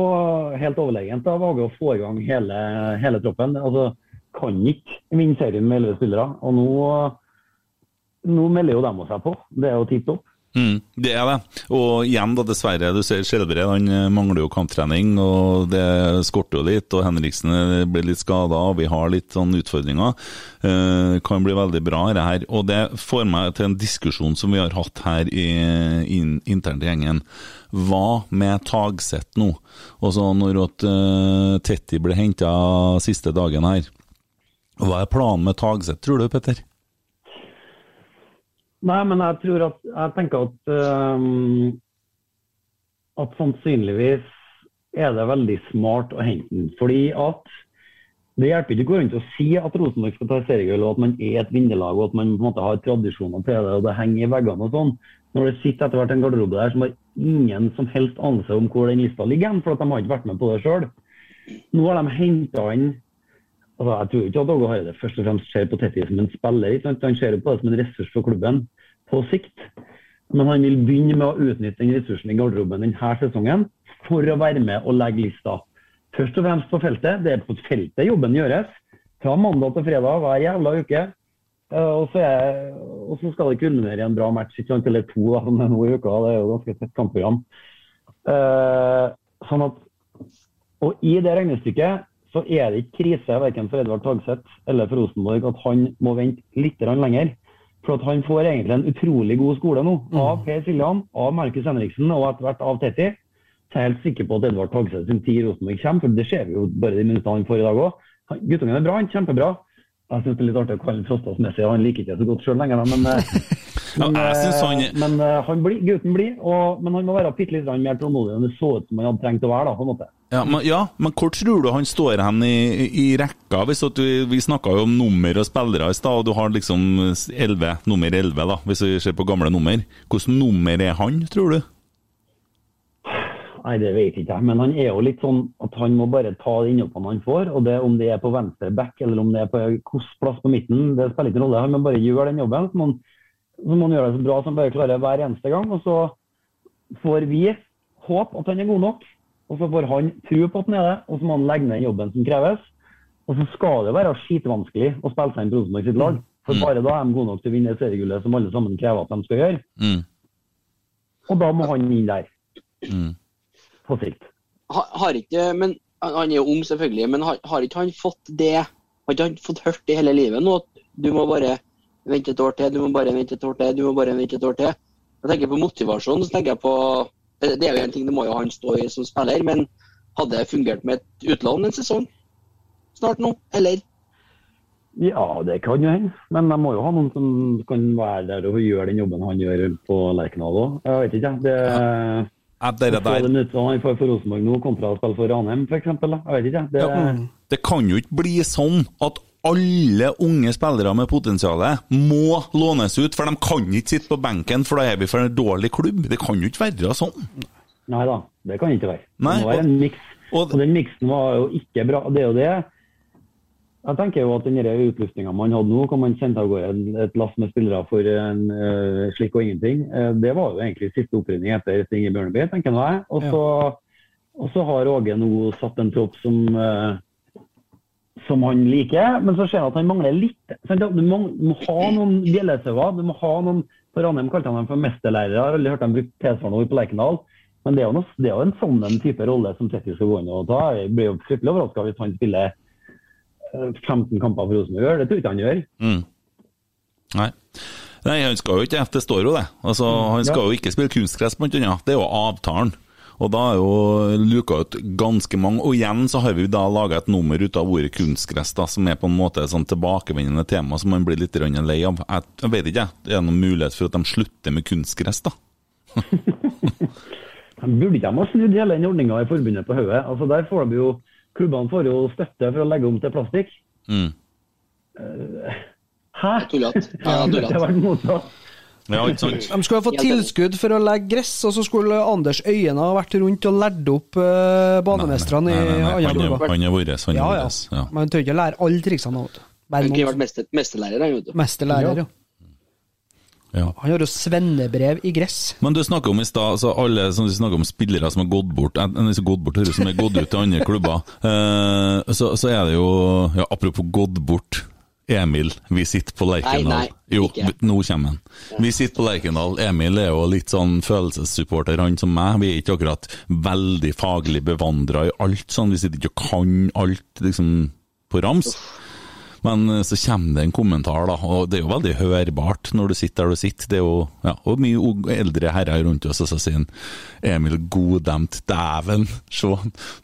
helt overlegent av Vage å få i gang hele, hele troppen. Altså, kan ikke vinne serien med elleve spillere. Og nå, nå melder jo de seg på. Det er jo tipp topp. Mm, det er det. Og igjen, da, dessverre. Du ser Skjelbred han eh, mangler jo kamptrening, og det skorter jo litt. Og Henriksen eh, blir litt skada, og vi har litt sånn utfordringer. Eh, kan bli veldig bra, det her. Og det får meg til en diskusjon som vi har hatt her i, in, internt i gjengen. Hva med Tagseth nå? Og så når at, eh, Tetti ble henta siste dagen her. Hva er planen med Tagseth, tror du, Petter? Nei, men jeg tror at Jeg tenker at um, at sannsynligvis er det veldig smart å hente den. Fordi at det hjelper ikke å gå rundt og si at Rosenborg skal ta seriegull, og at man er et vinnerlag og at man på en måte har tradisjoner til det og det henger i veggene og sånn. Når det sitter etter hvert en garderobe der som har ingen som helst anelse om hvor den lista ligger, for at de har ikke vært med på det sjøl. Nå har de henta inn altså Jeg tror ikke at Åge Hareide først og fremst ser på Tetti som en spiller. Han ser på det som en ressurs for klubben på sikt. Men han vil begynne med å utnytte den ressursen i garderoben denne sesongen for å være med og legge lista. Først og fremst på feltet. Det er på feltet jobben gjøres. Fra mandag til fredag hver jævla uke. Eh, Og så, er, og så skal det kulminere i en bra match, ikke sant? eller to, da, som det er nå i uka. Det er jo ganske tett kampprogram. Uh, sånn at, og I det regnestykket så er det ikke krise verken for Edvard Tagseth eller for Rosenborg at han må vente litt lenger. For at han får egentlig en utrolig god skole nå, av Per Siljan, av Markus Henriksen og etter hvert av Tetti. Så jeg er helt sikker på at Edvard Tagseth sin tid i Rosenborg kommer, for det ser vi jo bare de minuttene han får i dag òg. Guttungen er bra, han kjempebra. Jeg syns det er litt artig å kalle Frostad Messi, han liker ikke så godt sjøl lenger, men, eh, Ja, men, han- eh, men eh, han blir, gutten blir, og, men han må være bitte litt mer tålmodig enn det så ut som han hadde trengt å være. da, på en måte. Ja men, ja, men hvor tror du han står hen i, i rekka? Hvis vi, vi snakka jo om nummer og spillere i stad, og du har liksom 11, nummer 11, da, hvis vi ser på gamle nummer. Hvilket nummer er han, tror du? Nei, det vet ikke jeg. Men han er jo litt sånn at han må bare ta det innhoppene han får. og det Om det er på venstre back eller om det er på hvilken plass på midten, det spiller ikke rolle. Han må bare gjøre den jobben. Så må så må han gjøre det så bra som han bare klarer hver eneste gang. Og så får vi håpe at han er god nok. Og så får han tro på at han er det, og så må han legge ned den jobben som kreves. Og så skal det være skitvanskelig å spille seg inn på Rosenborg sitt lag. For bare da er de gode nok til å vinne seriegullet som alle sammen krever at de skal gjøre. Mm. Og da må han inn der, Mm. På sikt. Ha- Har ikke, men Han er jo ung, selvfølgelig, men har, har ikke han fått det Har ikke han fått hørt det hele livet nå? At du må bare vente et år til, du må bare vente et år til, du må bare vente et år til. Jeg tenker på motivasjon, så tenker jeg på Det det er jo en ting, det må jo han stå i som spiller, men hadde det fungert med et utlån en sesong snart nå, eller? Ja, det kan jo hende. Men de må jo ha noen som kan være der og gjøre den jobben han gjør på Lerkendal òg. Jeg vet ikke, jeg. Det, Ja, få der. det han får for Rosenborg nå, kontra å spille for Ranheim, f.eks. Jeg vet ikke. Det, Ja, Det kan jo ikke bli sånn at alle unge spillere med potensial må lånes ut, for de kan ikke sitte på benken, for da er vi for en dårlig klubb. Det kan jo ikke være sånn. Nei da, det kan ikke være. Nei, det må være en miks. og- Og den miksen var jo ikke bra. Det er jo det. Jeg tenker jo at den utlysninga man hadde nå, hvor man sendte av gårde et lass med spillere for en uh, slikk og ingenting, uh, det var jo egentlig siste opprydning etter Inge Bjørneby, tenker nå jeg. Og så, og så har Åge nå satt en tropp som uh, som han liker, men så ser han at han mangler litt. Sant? Du, må, må ha noen bjellesauer. Du må ha noen På Ranheim kalte han dem for mesterlærere. Jeg har aldri hørt dem bruke tilsvarende ord på Lerkendal. Men det er jo, noe, det er jo en sånn type rolle som Tetti skal gå inn og ta. Jeg blir jo fryktelig overraska hvis han spiller eh, 15 kamper for Rosenborg. Det tror jeg ikke han gjør. Mm. Nei. Nei, han skal jo ikke, det står jo det. Altså, han skal Ja. jo ikke spille kunstgress, blant annet. Det er jo avtalen. Og da er jo luka ut ganske mange. Og igjen så har vi da laga et nummer ut av ordet kunstgress, da, som er på en måte et sånn tilbakevendende tema som man blir litt lei av. Jeg, vet ikke, jeg. Det er noen mulighet for at de slutter med kunstgress, da? Burde ikke de ha snudd hele den ordninga i forbundet på hodet? Altså, der får de jo Klubbene får jo støtte for å legge om til plastikk. Mm. Hæ? Tullete. Ja, Det har vært motsatt. Ja, ikke sant? De skulle ha fått tilskudd for å legge gress, og så skulle Anders Øyen ha vært rundt og lært opp uh, banemestrene i andre han er- klubber. Han er vår. Han er Ja, ja. vår. Ja. Man tør ikke lære alle triksene. vet du. Han kunne vært mesterlærer, han, mesterlærer, ja. Ja. Han har jo svennebrev i gress. Men du snakker om i stad, så alle som du snakker om spillere som har gått bort, eh, gått bort, som er gått ut til andre klubber, Uh, så, så er det jo, ja, apropos gått bort, Emil, vi sitter på Lerkendal. Nei, nei, jo, ikke. nå kommer han. Vi sitter på Lerkendal. Emil er jo litt sånn følelsessupporter, han som meg. Vi er ikke akkurat veldig faglig bevandra i alt, sånn. Vi sitter ikke og kan alt, liksom, på rams. Men eh, så kommer det en kommentar, da, og det er jo veldig hørbart når du sitter der du sitter. Det er jo ja, og mye eldre herrer rundt oss, og så sier han Emil goddemt, dæven, se,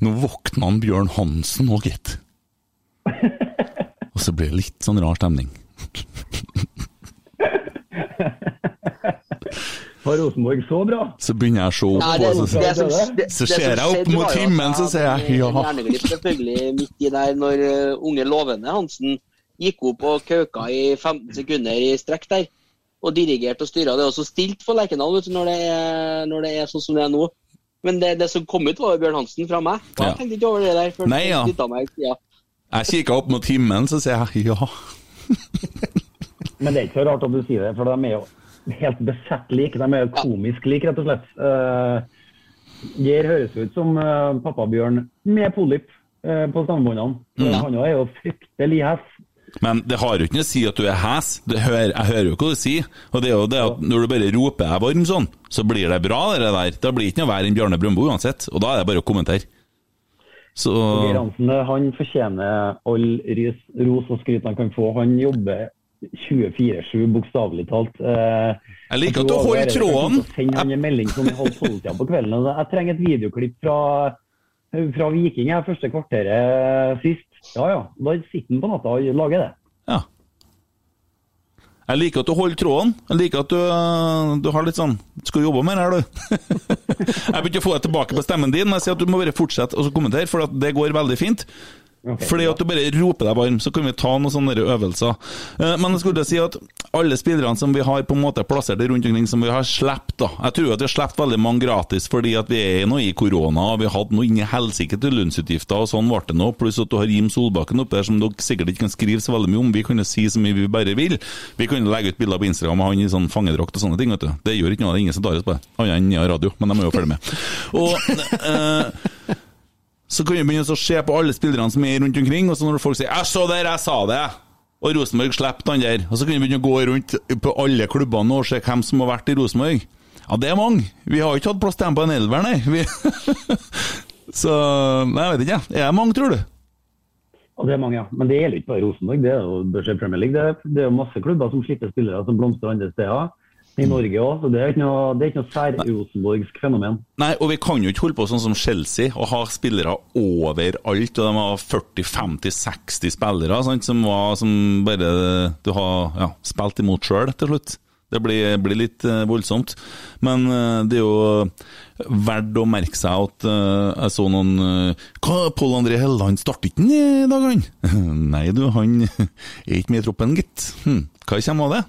nå våkna han Bjørn Hansen òg, gitt. Og så blir det litt sånn rar stemning. Var Rosenborg så bra? Så begynner jeg å se opp, Nei, det, og så, det som, det, så ser jeg opp mot himmelen, så sier jeg ja. Selvfølgelig midt i der når uh, unge lovende Hansen gikk opp og kauka i 15 sekunder i strekk der. Og dirigerte og styra. Det er også stilt for Lerkendal når, det når det er sånn som det er nå. Men det, det som kom ut, var Bjørn Hansen fra meg. Og Ja. Jeg tenkte ikke over det der. før Nei, ja. meg, ja. Jeg kikka opp mot himmelen, så sier jeg ja. Men det er ikke så rart at du sier det, for de er jo helt besett like. De er jo komisk like, rett og slett. Uh, Geir høres ut som uh, pappabjørn med polyp uh, på stemmebåndene. Mm. Han er jo fryktelig hes. Men det har jo ikke noe å si at du er hes. Det hører, jeg hører jo hva du sier. Og det er jo det at når du bare roper «Er varm sånn, så blir det bra, det der. Da blir det ikke noe verre enn Bjarne Brøndbo uansett. Og da er det bare å kommentere. Så Geir Hansen eh, han fortjener all ros og skryt han kan få. Han jobber 24-7, bokstavelig talt. Eh, Jeg liker at du holder er tråden. kvelden. Altså, Jeg trenger et videoklipp fra, fra Viking første kvarteret sist. Ja ja, da sitter han på natta og lager det. Ja. Jeg liker at du holder tråden. Jeg liker at du, du har litt sånn Skal du jobbe mer her, du? jeg vil ikke få deg tilbake på stemmen din, men jeg sier at du må bare fortsette å kommentere, for det går veldig fint. Ok, Fordi at du bare roper deg varm, så kan vi ta noen sånne øvelser. Eh, Men jeg skulle si at alle spillerne som vi har på en måte plassert rundt omkring, som vi har sluppet Jeg tror at vi har sluppet veldig mange gratis fordi at vi er nå i korona, og vi hadde noe inni helsike til lønnsutgifter, og sånn ble det nå. Pluss at du har Jim Solbakken oppe der som dere sikkert ikke kan skrive så veldig mye om. Vi kan jo si så mye vi bare vil. Vi kan jo legge ut bilder på Instagram av han i sånn fangedrakt og sånne ting, vet du. Det gjør ikke noe, det er ingen som tar oss på det. Annet enn i radio, men de må jo følge med. Og eh, så kan vi begynne å se på alle spillerne som er rundt omkring, og så når folk sier 'Jeg så der, jeg sa det', og Rosenborg slipper han der, og så kan vi begynne å gå rundt på alle klubbene og se hvem som har vært i Rosenborg. Ja, det er mange. Vi har ikke hatt plass til dem på en elver, nei. Vi... så nei, jeg vet ikke. jeg. Er det mange, tror du? Og det er mange, ja. Men det gjelder ikke bare Rosenborg. Det er jo Premier League. Det er, det er masse klubber som slipper spillere som blomstrer andre steder. I Norge òg, så det er ikke noe, det er ikke noe sær-rosenborgsk fenomen. Nei, og vi kan jo ikke holde på sånn som Chelsea og ha spillere overalt. Og de har 40-50-60 spillere sant, som, var, som bare du har ja, spilt imot sjøl til slutt. Det blir, blir litt eh, voldsomt. Men eh, det er jo verdt å merke seg at eh, jeg så noen Hva, Pål André Helleland starter ikke i dag, han? Nei du, han er ikke med i troppen, gitt. Hm. Hva kommer av det?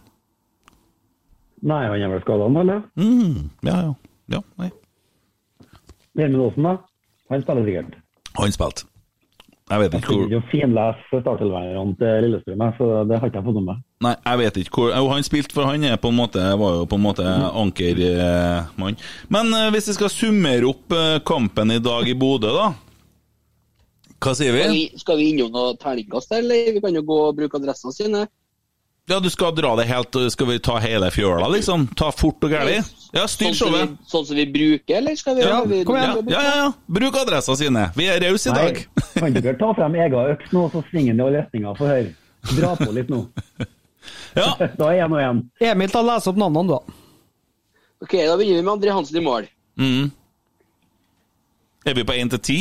Nei, han er vel skada, eller? Mm. Ja, ja. ja nei. Gjermund Aasen, da? Han spiller sikkert. Han spilte. Jeg vet ikke hvor fikk jo finlese startelverne til Lillestrøm, så det har ikke jeg fått med meg. Nei, jeg vet ikke hvor Jo, han spilte, for han er på en måte, var jo på en måte ankermann. Men eh, hvis vi skal summere opp eh, kampen i dag i Bodø, da? Hva sier Skal vi? vi, skal vi innom noe terningkast, eller? Vi kan jo gå og bruke adressene sine. Ja, du skal dra det helt Skal vi ta hele fjøla, liksom? Ta fort og gæli? Ja, styr Sånn showet. vi, sånn som vi bruker, eller skal vi Ja, vi- kom igjen. Ja, ja, ja. Bruk adressa sine. Vi er rause i dag. Kan dere ta frem egen øks nå, så svinger den i alle retninger? Få høre. Dra på litt nå. Ja. Da er én og én. Emil, ta les opp navnene, da. Ok, Da begynner vi med André Hansen i mål. Mm. Er vi på én til ti?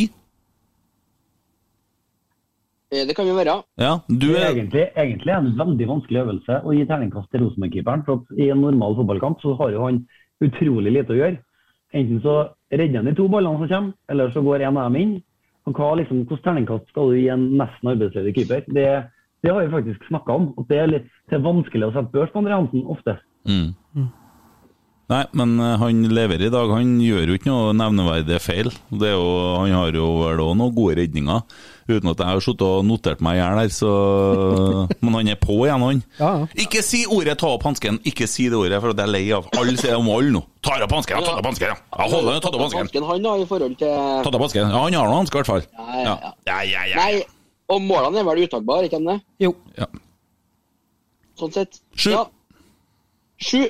Eh, Det kan jo være. Ja, du er egentlig, egentlig, egentlig en veldig vanskelig øvelse å gi terningkast til Rosenborg-keeperen. For at I en normal fotballkamp så har jo han utrolig lite å gjøre. Enten så redder han de to ballene som kommer, eller så går en av dem inn. Og hva, liksom, Hvilket terningkast skal du gi en nesten arbeidsledig keeper? Det, det har vi faktisk snakka om. at det er, litt, det er vanskelig å sette børs på André Hansen ofte. mm. Nei, men eh, han lever i dag. Han gjør jo ikke noe nevneverdige feil. Det er jo, han har jo vel òg noen gode redninger, uten at jeg har sittet og notert meg i hjel her, så Men han er på igjen, han. Ja, ja. Ikke si ordet 'ta opp hansken', ikke si det ordet, for at jeg er lei av Alle sier om alle nå. Tar opp hansken, ja, tar opp hansken, ja. hold den, tatt opp hansken. Han har i forhold til Tatt opp hansken. Ja, han har noe hansker i hvert fall. Ja, ja, ja. ja, ja, ja. Nei, og målene er vel uttakbare, ikke sant? Jo. ja. Sånn sett. Sju. Ja. Sju.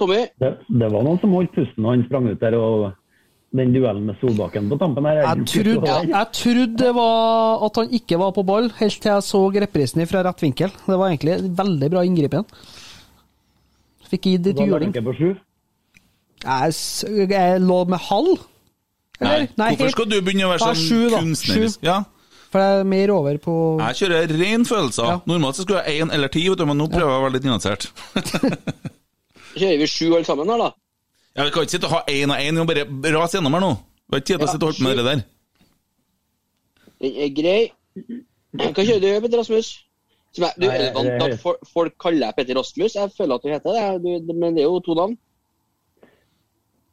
Tommy, Det, det var noen som holdt pusten når han sprang ut der. og Den duellen med Solbakken på tampen her Jeg trodde, jeg trodde det var at han ikke var på ball, helt til jeg så reprisen fra rett vinkel. Det var egentlig veldig bra inngripen. Fikk gitt litt juling. ikke på sju. Jeg, jeg lå med halv. Eller? Nei, hvorfor skal du begynne å være sånn sju, kunstnerisk? Sju. Ja. For det er mer over på Jeg kjører ren følelser. Ja. Normalt så skulle jeg én eller ti, men nå prøver jeg å være litt nyansert. kjører vi sju alle sammen her, da? Ja, Vi kan ikke sitte og ha én og én, vi må bare rase gjennom her nå. Vi har ikke tid til å sitte og holde på med det der. Den er grei. Hva kjører du, Petter Rasmus? Som jeg, du, Nei, er vant til at for, folk kaller deg Petter Rasmus? Jeg føler at du heter det, du, men det er jo to navn.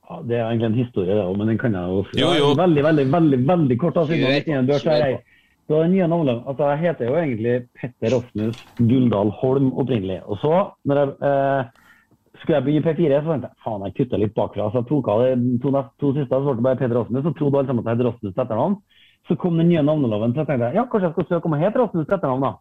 Ja, det er egentlig en historie, det òg, men den kan jeg jo Jo, jo. Veldig, veldig, veldig veldig kort. Altså, Kjør kjør jeg- Så den nye navnet, altså Jeg heter jo egentlig Petter Rasmus Guldal Holm opprinnelig. Og så, når jeg eh, skulle jeg begynne i P4, så tenkte jeg faen, jeg kutta litt bakfra. Så jeg tok av de to, to siste, så ble det bare Peder Rasmus. Så trodde alle sammen at jeg het Rasmus til etternavn. Så kom den nye navneloven, så jeg tenkte ja, kanskje jeg skal søke om å hete Rasmus til etternavn, da.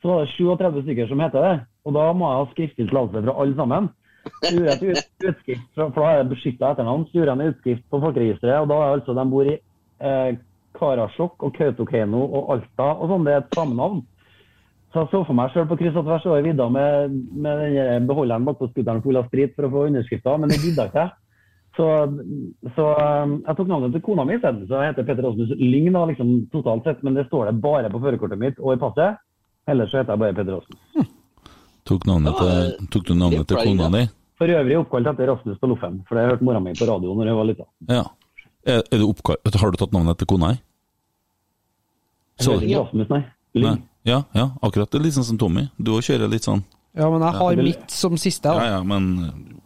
Så var det 37 stykker som heter det. Og da må jeg ha skriftlig tillatelse fra alle sammen. Så gjorde jeg et utskrift, for da er det beskytta etternavn. Så gjorde jeg en utskrift på folkeregisteret, og da er altså de bor i eh, Karasjok og Kautokeino og Alta og sånn. Det er et samenavn. Så jeg så for meg sjøl på kryss og tvers over vidda med, med den beholderen bakpå skutteren full av sprit for å få underskrifter, men det gidda ikke jeg. Så, så um, jeg tok navnet til kona mi isteden. Så jeg heter Petter Rasmus Lyng da, liksom, totalt sett, men det står det bare på førerkortet mitt og i passet. Ellers så heter jeg bare Petter Rasmus. Tok, navnet til, tok du navnet til kona di? For øvrig oppkalt etter Rasmus på Loffen, for det hørte mora mi på radio når jeg var lita. Ja. Er, er du oppkalt, har du tatt navnet til kona di? Jeg heter ikke Rasmus, nei. Nei. Ja, ja, akkurat. Det er litt sånn som Tommy. Du òg kjører litt sånn Ja, men jeg har mitt som siste. Ja Da. ja, men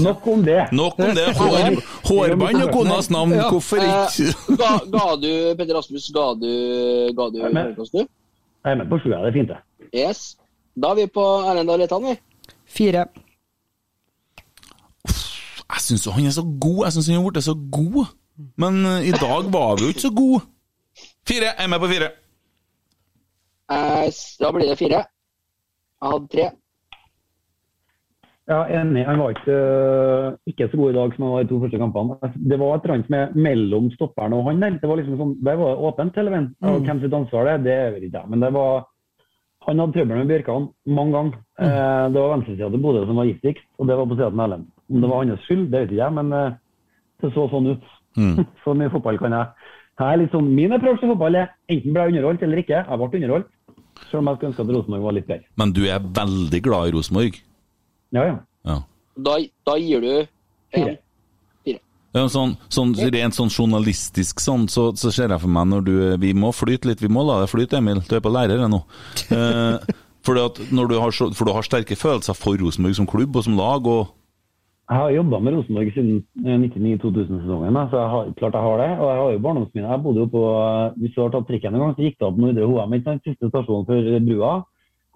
Nok om det. Nok om det. Hår, hårbånd og konas navn, Ja. hvorfor ikke? Ga, ga du, Petter Rasmus, ga du, ga du men- terningkast, du? Jeg er med på sjua, det er fint, det. Yes. Da er vi på Erlend Aletan, vi. Fire. Jeg syns han er så god. Jeg syns han har blitt så god. Men eh, i dag var vi jo ikke så gode. Fire. Jeg er med på fire. Eh, Da blir det fire. Jeg hadde tre. Ja, enig. Han var ikke, øh, ikke så god i dag som han var i to første kampene. Det var et eller annet med mellom stopperen og han der. Det var liksom sånn, der var det åpent hele veien. Mm. hvem sitt ansvar det er, det vet ikke jeg. Men det var Han hadde trøbbel med Bjørkan mange ganger. Eh, det var venstresida til Bodø som var giftigst, og det var på sida til Erlend. Om det var hans skyld, det vet ikke jeg, men eh, det så sånn ut. Mm. Så mye fotball kan jeg. Her, er litt sånn, Min approach til fotball er enten ble jeg underholdt eller ikke. Jeg ble underholdt. Selv om jeg skulle ønske at Rosenborg var litt bedre. Men du er veldig glad i Rosenborg. Ja, ja. Ja. Da, da gir du Fire. Ja, sånn, sånn, rent sånn journalistisk sånn, så, så ser jeg for meg når du Vi må flyte litt, vi må la det flyte, Emil. Du er på lærer ennå. Eh, for du har sterke følelser for Rosenborg som klubb og som lag, og Jeg har jobba med Rosenborg siden eh, 99-2000-sesongen, så jeg har, klart jeg har det. Og jeg har jo barndomsminner. Jeg bodde jo på Hvis du har tatt trikken en gang, så gikk det opp Nordre Hoem, siste stasjon før brua.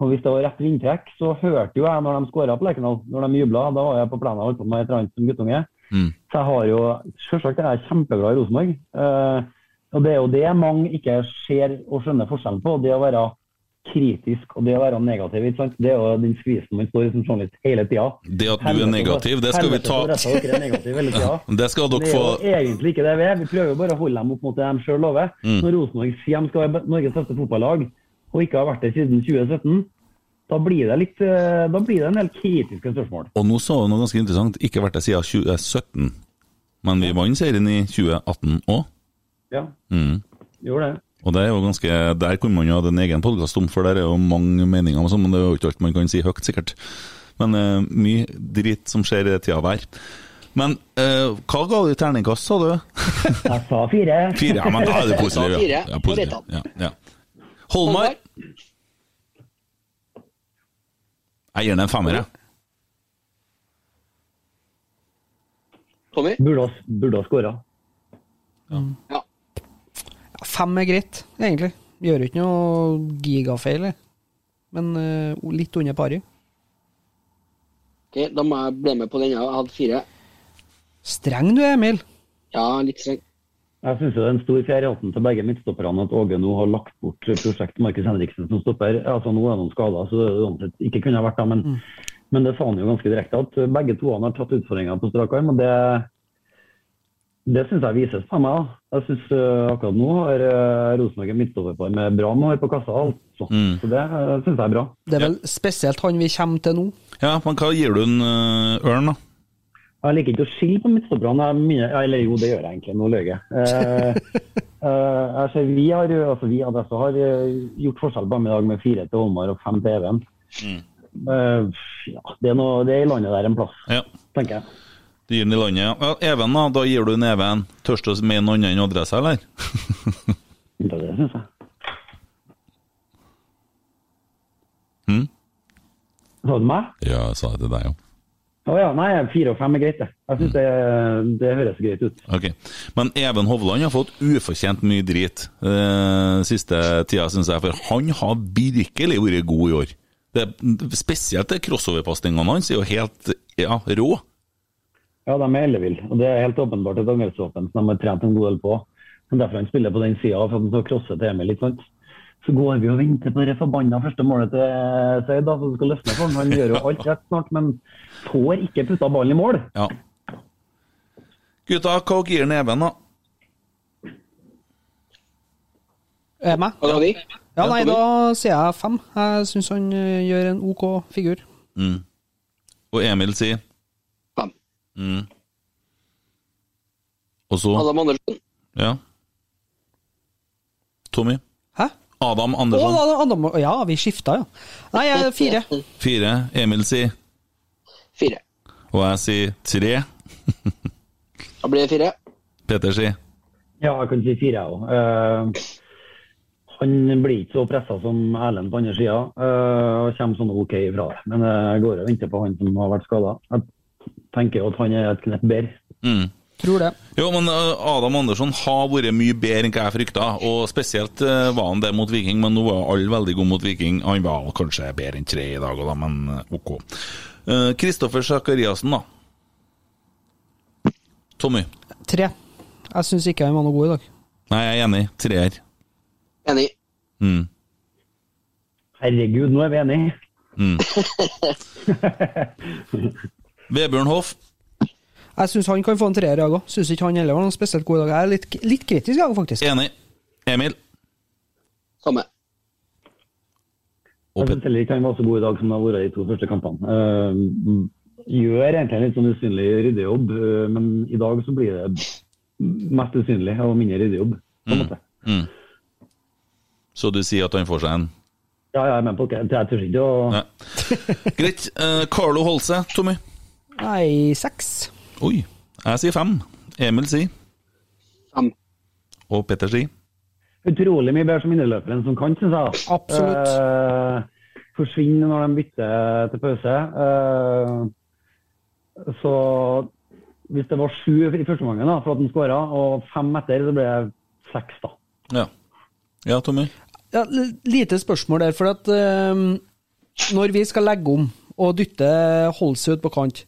Og hvis det var rett vindtrekk, så hørte jo jeg når de skåra på Lerkendal, når de jubla. Da var jeg på plenen og holdt på med et eller annet som guttunge. Mm. Så jeg har jo Selvsagt er jeg kjempeglad i Rosenborg. Eh, og det er jo det mange ikke ser og skjønner forskjellen på. Det å være kritisk og det å være negativ. Det er jo den skvisen man står i som journalist hele tida. det at du er negativ, det skal vi ta Det skal dere er tida. Det er jo egentlig ikke det vi er. Vi prøver jo bare å holde dem opp mot det de sjøl lover. Mm. Når Rosenborg sier de skal være Norges beste fotballag, og ikke har vært det siden 2017, da blir det litt, eh, da blir det en del kritiske spørsmål. Og nå sa du noe ganske interessant. Ikke vært det siden 2017. Men vi vant serien i 2018 òg. Ja, Mm. gjorde det. Og det er jo ganske, Der kunne man jo hatt en egen podkast om, for der er jo mange meninger, og sånn, men det er jo ikke alt man kan si høyt, sikkert. Men uh, mye drit som skjer i det tida hver. Men uh, hva ga du i terningkast, sa du? Jeg sa fire. Fire? Ja, men da er det fire. Ja, ja, positiv. Ja, ja. Holmar, jeg gir den en femmer, jeg. Tommy? Burde ha, burde ha skåra. Ja. Ja, Fem er greit, egentlig. Gjør ikke noe gigafeil, men uh, litt under pari. Ok, Da må jeg bli med på denne. Jeg hadde fire. Streng du er, Emil. Ja, litt streng. Jeg syns det er en stor fjær i hatten til begge midtstopperne at Åge nå har lagt bort prosjektet Markus Henriksen som stopper. Altså Nå er noen skader, så det ikke kunne ha vært det. Men, men det sa han jo ganske direkte, at begge to har tatt utfordringa på strak arm. og det det syns jeg vises på meg. da. Jeg synes uh, Akkurat nå har uh, Rosenborg en midtstopperpar med bra mål på kassa. Altså. Mm. Så det uh, syns jeg er bra. Det er vel spesielt han vi kommer til nå. Ja, men hva gir du en uh, Ørn, da? Jeg liker ikke å skille på midtstopperne. Er Eller jo, det gjør jeg egentlig. Nå løy jeg. Eh, eh, ser vi har, altså vi Adressa har eh, gjort forskjell på dem i dag med fire til Holmar og fem til Even. Eh, ja, det, er noe, det er i landet der en plass, Ja. tenker jeg. Du gir den i landet, ja. ja. Even, da? Da gir du en Even. Tørs du å mene noe annet enn adresse, eller? Det, det syns jeg. Hm? Sa du meg? Ja, jeg sa det til deg, jo. Å ja, nei, fire og fem er greit, det. Jeg syns det, det høres greit ut. Ok. Men Even Hovland har fått ufortjent mye drit eh, siste tida, syns jeg. For han har virkelig vært god i år. Det, spesielt crossoverpasningene hans er jo helt ja, rå. Ja, de er elleville. Og det er helt åpenbart et angrepsvåpen som de har trent en god del på. Men derfor han spiller på den sida, for at han skal crosse til Emil litt. sant? Så går vi og venter på det forbanna første målet til Seid, da, som skal løsne for han. Han gjør jo alt rett snart, men får ikke putta ballen i mål. Ja. Gutta, hva gir den Even, da? Er meg? De? Ja, nei, da sier jeg fem. Jeg syns han eh, gjør en OK figur. Mm. Og Emil sier. Mm. Og så Adam Andersen. Ja. Tommy? Hæ? Adam Andersson. Å, Adam, ja, vi skifta, ja. Nei, jeg er fire. Fire. Emil sier Fire. Og jeg sier tre. Da blir det fire. Peter sier Ja, jeg kan si fire, jeg òg. han blir ikke så pressa som Erlend på andre sida, og kommer sånn OK ifra det. Men eh, jeg går og venter på han som har vært skada. Jeg tenker jo at han er et knepp bedre. mm. Tror det. Jo, men uh, Adam Andersson har vært mye bedre enn hva jeg frykta. Og spesielt uh, var han det mot Viking, men nå var alle veldig gode mot Viking. Han var kanskje bedre enn tre i dag, da, men uh, OK. Kristoffer Sakariassen, da. Tommy? Tre. Jeg syns ikke han var noe god i dag. Nei, jeg er enig. Treer. Enig. Mm. Herregud, nå er vi enige. Mm. Vebjørn Hoff? Jeg syns han kan få en treer, jeg òg. Syns ikke han heller var noen spesielt god i dag. Jeg er litt, litt kritisk, jeg, faktisk. Enig. Emil? Samme. Jeg syns heller ikke han var så god i dag som han har vært i de to første kampene. Uh, gjør egentlig en litt sånn usynlig ryddejobb, uh, men i dag så blir det mest usynlig og mindre ryddejobb. på en måte. mm. Så du sier at han får seg en Ja, jeg er med på det. Jeg tør ikke å Greit. Uh, Carlo Holse, Tommy? Nei, seks. Oi. Jeg sier fem. Emil sier. Fem. Og Petter sier. Utrolig mye bedre som inneløper enn som kant, syns jeg. Absolutt. Eh, forsvinner når de bytter til pause. Eh, så hvis det var sju i første omgang for at han skåra, og fem etter, så ble det seks, da. Ja. Ja, Tommy? Ja, lite spørsmål der, for at eh, når vi skal legge om og dytte Holse ut på kant,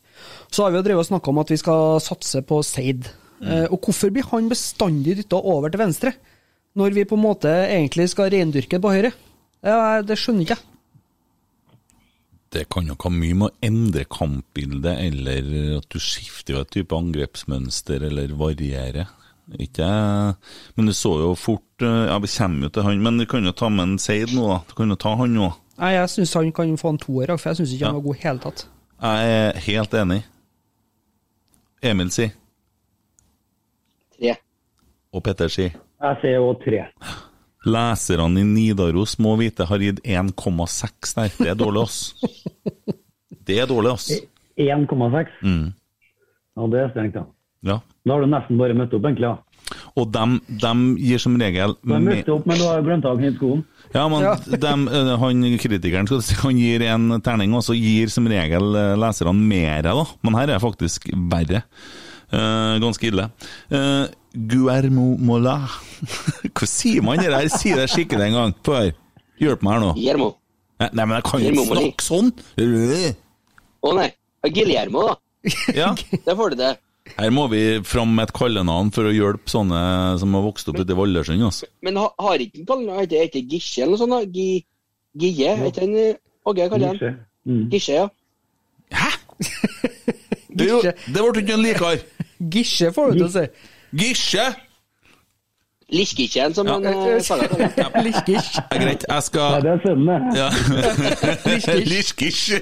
så har vi jo drevet og snakka om at vi skal satse på Seid. Eh, og hvorfor blir han bestandig dytta over til venstre, når vi på en måte egentlig skal reindyrke på høyre? Ja, det skjønner ikke jeg. Det kan nok ha mye med å endre kampbildet, eller at du skifter et type angrepsmønster, eller varierer. Ikke Men du så jo fort eh, Ja, vi kommer jo til han, men du kan jo ta med en Seid nå, da. Du kan jo ta han nå. Nei, Jeg syns han kan få en toer, for jeg syns ikke han var god i hele tatt. Jeg er helt enig. Emil sier. tre. Og Petter sier Jeg sier òg tre. Leserne i Nidaros må vite har gitt 1,6 der. Det er dårlig, ass. Det er dårlig, ass. 1,6. Mm. Ja, det er strengt, ja. Ja. Da har du nesten bare møtt opp, egentlig. ja. Og dem, dem gir som regel De har møtt opp, men du har glemt å knytte skoen. Ja, men dem, eh, han kritikeren han gir en terning, og så gir som regel eh, leserne mer, da. Men her er faktisk verre. Eh, ganske ille. Uh, Guermo Mola Hva sier man det der? Si det skikkelig en gang. Få høre. Hjelp meg her nå. Guillermo. Nei, nei, men jeg kan jo ikke snakke sånn! Å nei. Guillermo, da. Ja, Der får du det. Her må vi fram med et kallenavn for å hjelpe sånne som har vokst opp ute i Vallersund. Altså. Men ha, har ikke kallenavn? Heter det Gisje eller noe sånt? Gi, Gije? Heter han eh, Åge? Gisje. Mm. Gisje, ja. Det, er jo- det ble ikke en likar. Gisje får du til å si. Gisje! Liskisjen, som han eh, sa han. Liskish. Det er greit, jeg Nei, skal det er sønnen, det. Ja. Liskish.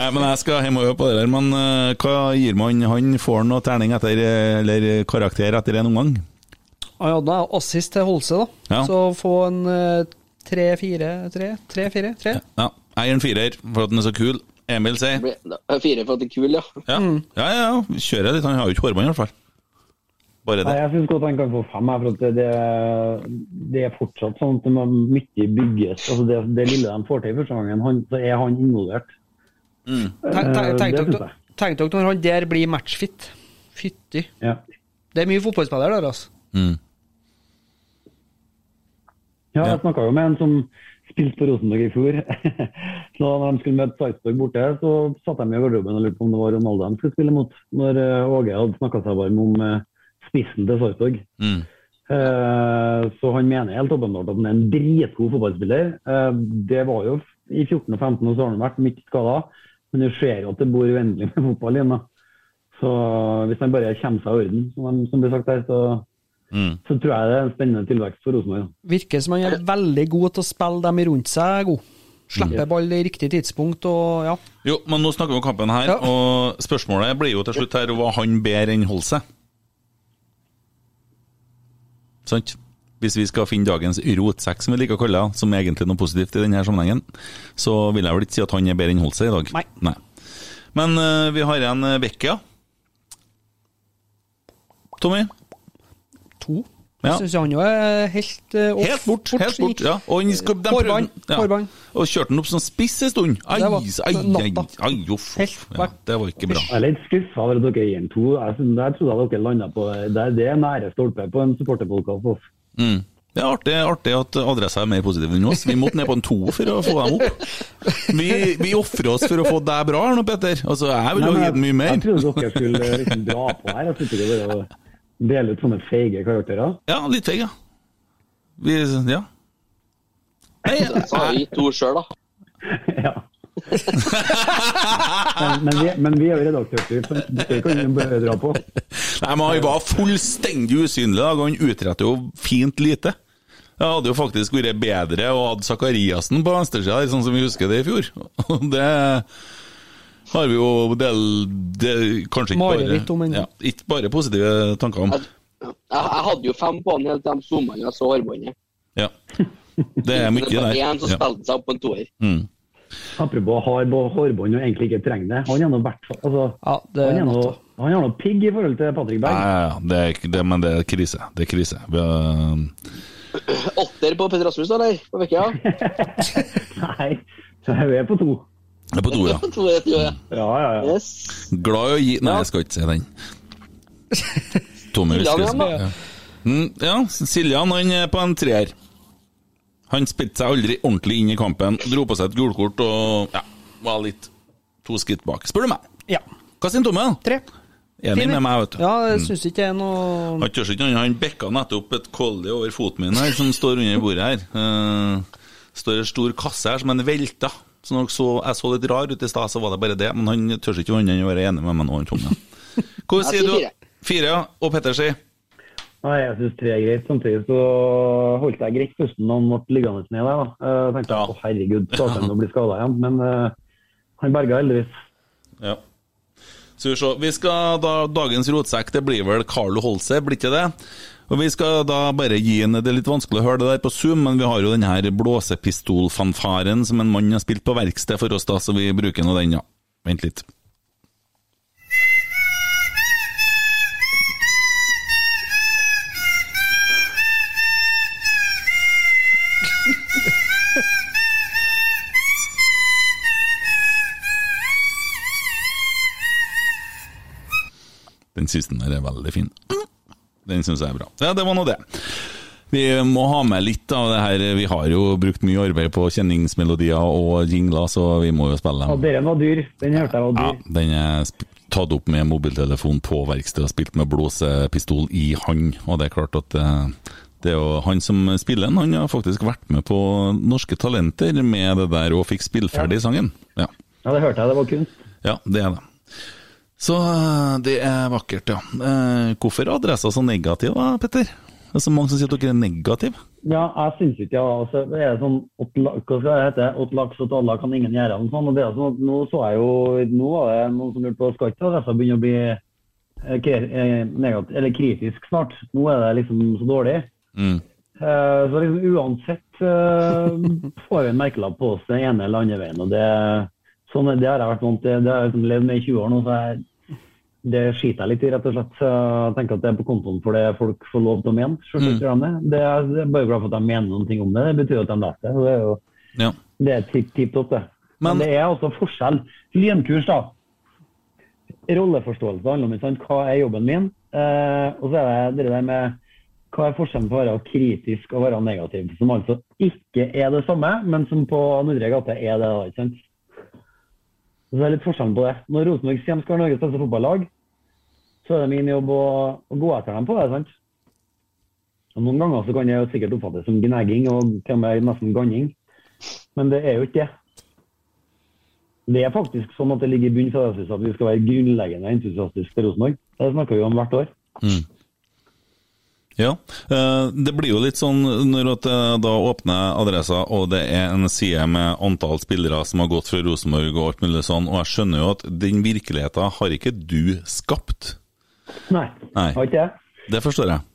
Nei, men jeg skal hjem og øve på det der. Men uh, hva gir man? Han får noe terning etter, eh, eller karakter etter en omgang? Han hadde assist til Holse, da. Ja. Så få en eh, tre, fire, tre. Ja. Jeg gir en firer for at den er så kul. Emil sier Fire for at det er kul, ja. ja. ja, ja, ja. Kjører litt. Han har jo ikke hårbånd, i hvert fall. Bare det. Nei, jeg syns godt han kan få fem, for at det, det, er fortsatt sånn at mye bygges. Altså det, det lille de får til i første gangen, han, så er han involvert. Tenk, Eh, tenk, tenk, dere- tenk dere når han der blir matchfit. Fytti. Ja. Det er mye fotballspillere der, altså. Mm. Ja, Ja. jeg snakka jo med en som spilte på Rosenborg i fjor. så når de skulle møte Sarpsborg borte, så satt de i garderoben og lurte på om det var Ronaldo de skulle spille mot. Når eh, Åge hadde snakka seg varm om eh, spissen til Sarpsborg. Mm. Eh, Så han mener helt åpenbart at han er en dritgod fotballspiller. Eh, Det var jo i 14 og 15 og så har han vært mye skada. Men du ser jo at det bor uendelig med fotball igjen. da. Så hvis han bare kommer seg i orden, som, han- som blir sagt her, så, Mm. så tror jeg det er en spennende tilvekst for Rosenborg. Virker som han er veldig god til å spille dem rundt seg god. Slipper ball i riktig tidspunkt og ja. Jo, men nå snakker vi om kampen her, Ja. og spørsmålet blir jo til slutt her hva han bedre enn Holse. Sant? Hvis vi skal finne dagens rotsekk, som vi liker å kalle det, som er egentlig noe positivt i denne sammenhengen, så vil jeg vel ikke si at han er bedre enn Holse i dag. Nei. Men uh, vi har igjen uh, Vecchia. Tommy? To. Ja. Jeg syns han jo er helt uh. Helt bort. helt bort, ja. Og han skal, prøvde- hårbånd. Og kjørte han opp som spiss en stund. Ai, Det var ai, ai, natta. ai, uff, uff. Ja, det var ikke bra. Jeg er litt skuffa over at dere gir ham to. Jeg, jeg trodde dere landa på det. Det er nære stolpe på en supporterpodkast. Mm. Det er artig, artig at Adressa er mer positiv enn oss. Vi måtte ned på en to for å få dem opp. Vi, vi ofrer oss for å få deg bra her nå, Petter. Altså, jeg vil jo gi den mye mer. Jeg trodde dere skulle liksom dra på her. Jeg trodde ikke bare å dele ut sånne feige karakterer. Ja, litt feige. ja. Vi, ja. Nei, Så har jeg, gitt ord sjøl, da. ja. Men, men, vi, men vi er jo redaktørstyrt, så det kan vi bare dra på. Nei, men han var fullstendig usynlig, da, og han utretter jo fint lite. Det hadde jo faktisk vært bedre å ha Sakariassen på venstresida, sånn som vi husker det i fjor. Det har vi jo del, del kanskje ikke Mareritt bare, ja, ikke bare positive tanker om. Jeg, jeg, hadde jo fem på han helt til de zooma inn og så armbåndet. Ja. Det er mye der. Det var én som spilte seg opp på en toer. Mm. Apropos har hårbånd og egentlig ikke trenger det. Han er nå hvert fall altså, Ja, det Han er er han er nå pigg i forhold til Patrick Berg. ja, ja. Det er, det, men det er krise. Det er krise. Vi har, Åtter på Petter Rasmus, eller? På vekka? Nei, så vi er på to. det er på to, ja. To. Ja, ja, ja. Yes. Glad i å gi Nei, jeg skal ikke si den. Tommy Siljan. Ja. Mm, ja, Siljan han er på en treer. Han spilte seg aldri ordentlig inn i kampen. Dro på seg et gulkort og ja, var litt to skritt bak. Spør du meg? Ja. Hva sier Tommy? da? Tre. Enig med meg, vet du. Ja, jeg syns ikke det er noe Han tør ikke, annet. han bekka nettopp et kolli over foten min her, som står under bordet her. Uh, står en stor kasse her som han velta. Så når jeg så, jeg så litt rar ut i stad, så var det bare det. Men han tør ikke annet enn å være enig med meg nå, han Tommy. Hva sier du? fire. Fire, ja. Og Petter sier? Nei, jeg syns tre er greit. Samtidig så holdt jeg greit pusten da han ble liggende ned der. da. Jeg tenkte Ja. å herregud, starter han å bli skada igjen. Men uh, han berga heldigvis. Ja. Så vi se. Vi skal da, dagens rotsekk det blir vel Carlo Holse, blir ikke det? Og Vi skal da bare gi en Det er litt vanskelig å høre det der på Zoom, men vi har jo den her blåsepistolfanfaren som en mann har spilt på verksted for oss, da, så vi bruker nå den, ja. Vent litt. Den siste der er veldig fin. Den syns jeg er bra. Ja, det var nå det. Vi må ha med litt av det her. Vi har jo brukt mye arbeid på kjenningsmelodier og jingler, så vi må jo spille Ja, dem. dere var dyr. Den hørte jeg var dyr. Ja, den er tatt opp med mobiltelefon på verkstedet og spilt med blåsepistol i hånd. Og det er klart at det, det er jo han som spiller den, han har faktisk vært med på Norske Talenter med det der og fikk spillferdig sangen. Ja. Ja, det hørte jeg. Det var kunst. Ja, det er det. Så eh, det er vakkert, ja. Eh, Hvorfor er adressa så negativ, da, Petter? Det er så mange som sier at dere er negative. Ja, jeg syns ikke ja, altså, det er sånn åt, Hva skal det hete? Åt laks og alle kan ingen gjøre noe sånt. Og det er sånn at nå så jeg jo Nå var det noen som lurte på skal ikke adressa begynne å bli eh, kre- negativ, eller kritisk snart. Nå er det liksom så dårlig. Mm. Så liksom uansett får vi en merkelapp på oss den ene eller andre veien. og det, sånn, det har jeg vært vant til. Det har jeg liksom levd med i 20 år nå. så jeg det skiter jeg litt i, rett og slett. Jeg tenker at det er på kontoen for det folk får lov til å mene. Mm. det. Er, det er bare glad for at de mener noen ting om det. Det betyr at de leser det. Det er jo Ja. det er tipp tipp topp, det. Men- Men, det er altså forskjell. Lynkurs, da. Rolleforståelse handler om sant? hva er jobben min. Eh, og så er det det der med hva er forskjellen på å være kritisk og være negativ, som altså ikke er det samme, men som på Nordre gate er det. da, ikke sant? Så det er litt forskjellen på det. Når Rosenborg sier de skal være Norges beste fotballag, så er det min jobb å, å gå etter dem på det. sant? Og Noen ganger så kan det jo sikkert oppfattes som gnegging, og til og med nesten ganning, men det er jo ikke det. Det er faktisk sånn at det ligger i bunnen for at vi skal være grunnleggende entusiastiske til Rosenborg. Det snakker vi om hvert år. Ja. eh, Det blir jo litt sånn når jeg da åpner adressa, og det er en side med antall spillere som har gått fra Rosenborg og alt mulig sånn, og jeg skjønner jo at den virkeligheten har ikke du skapt. Nei, Nei. har ikke jeg. Det forstår jeg.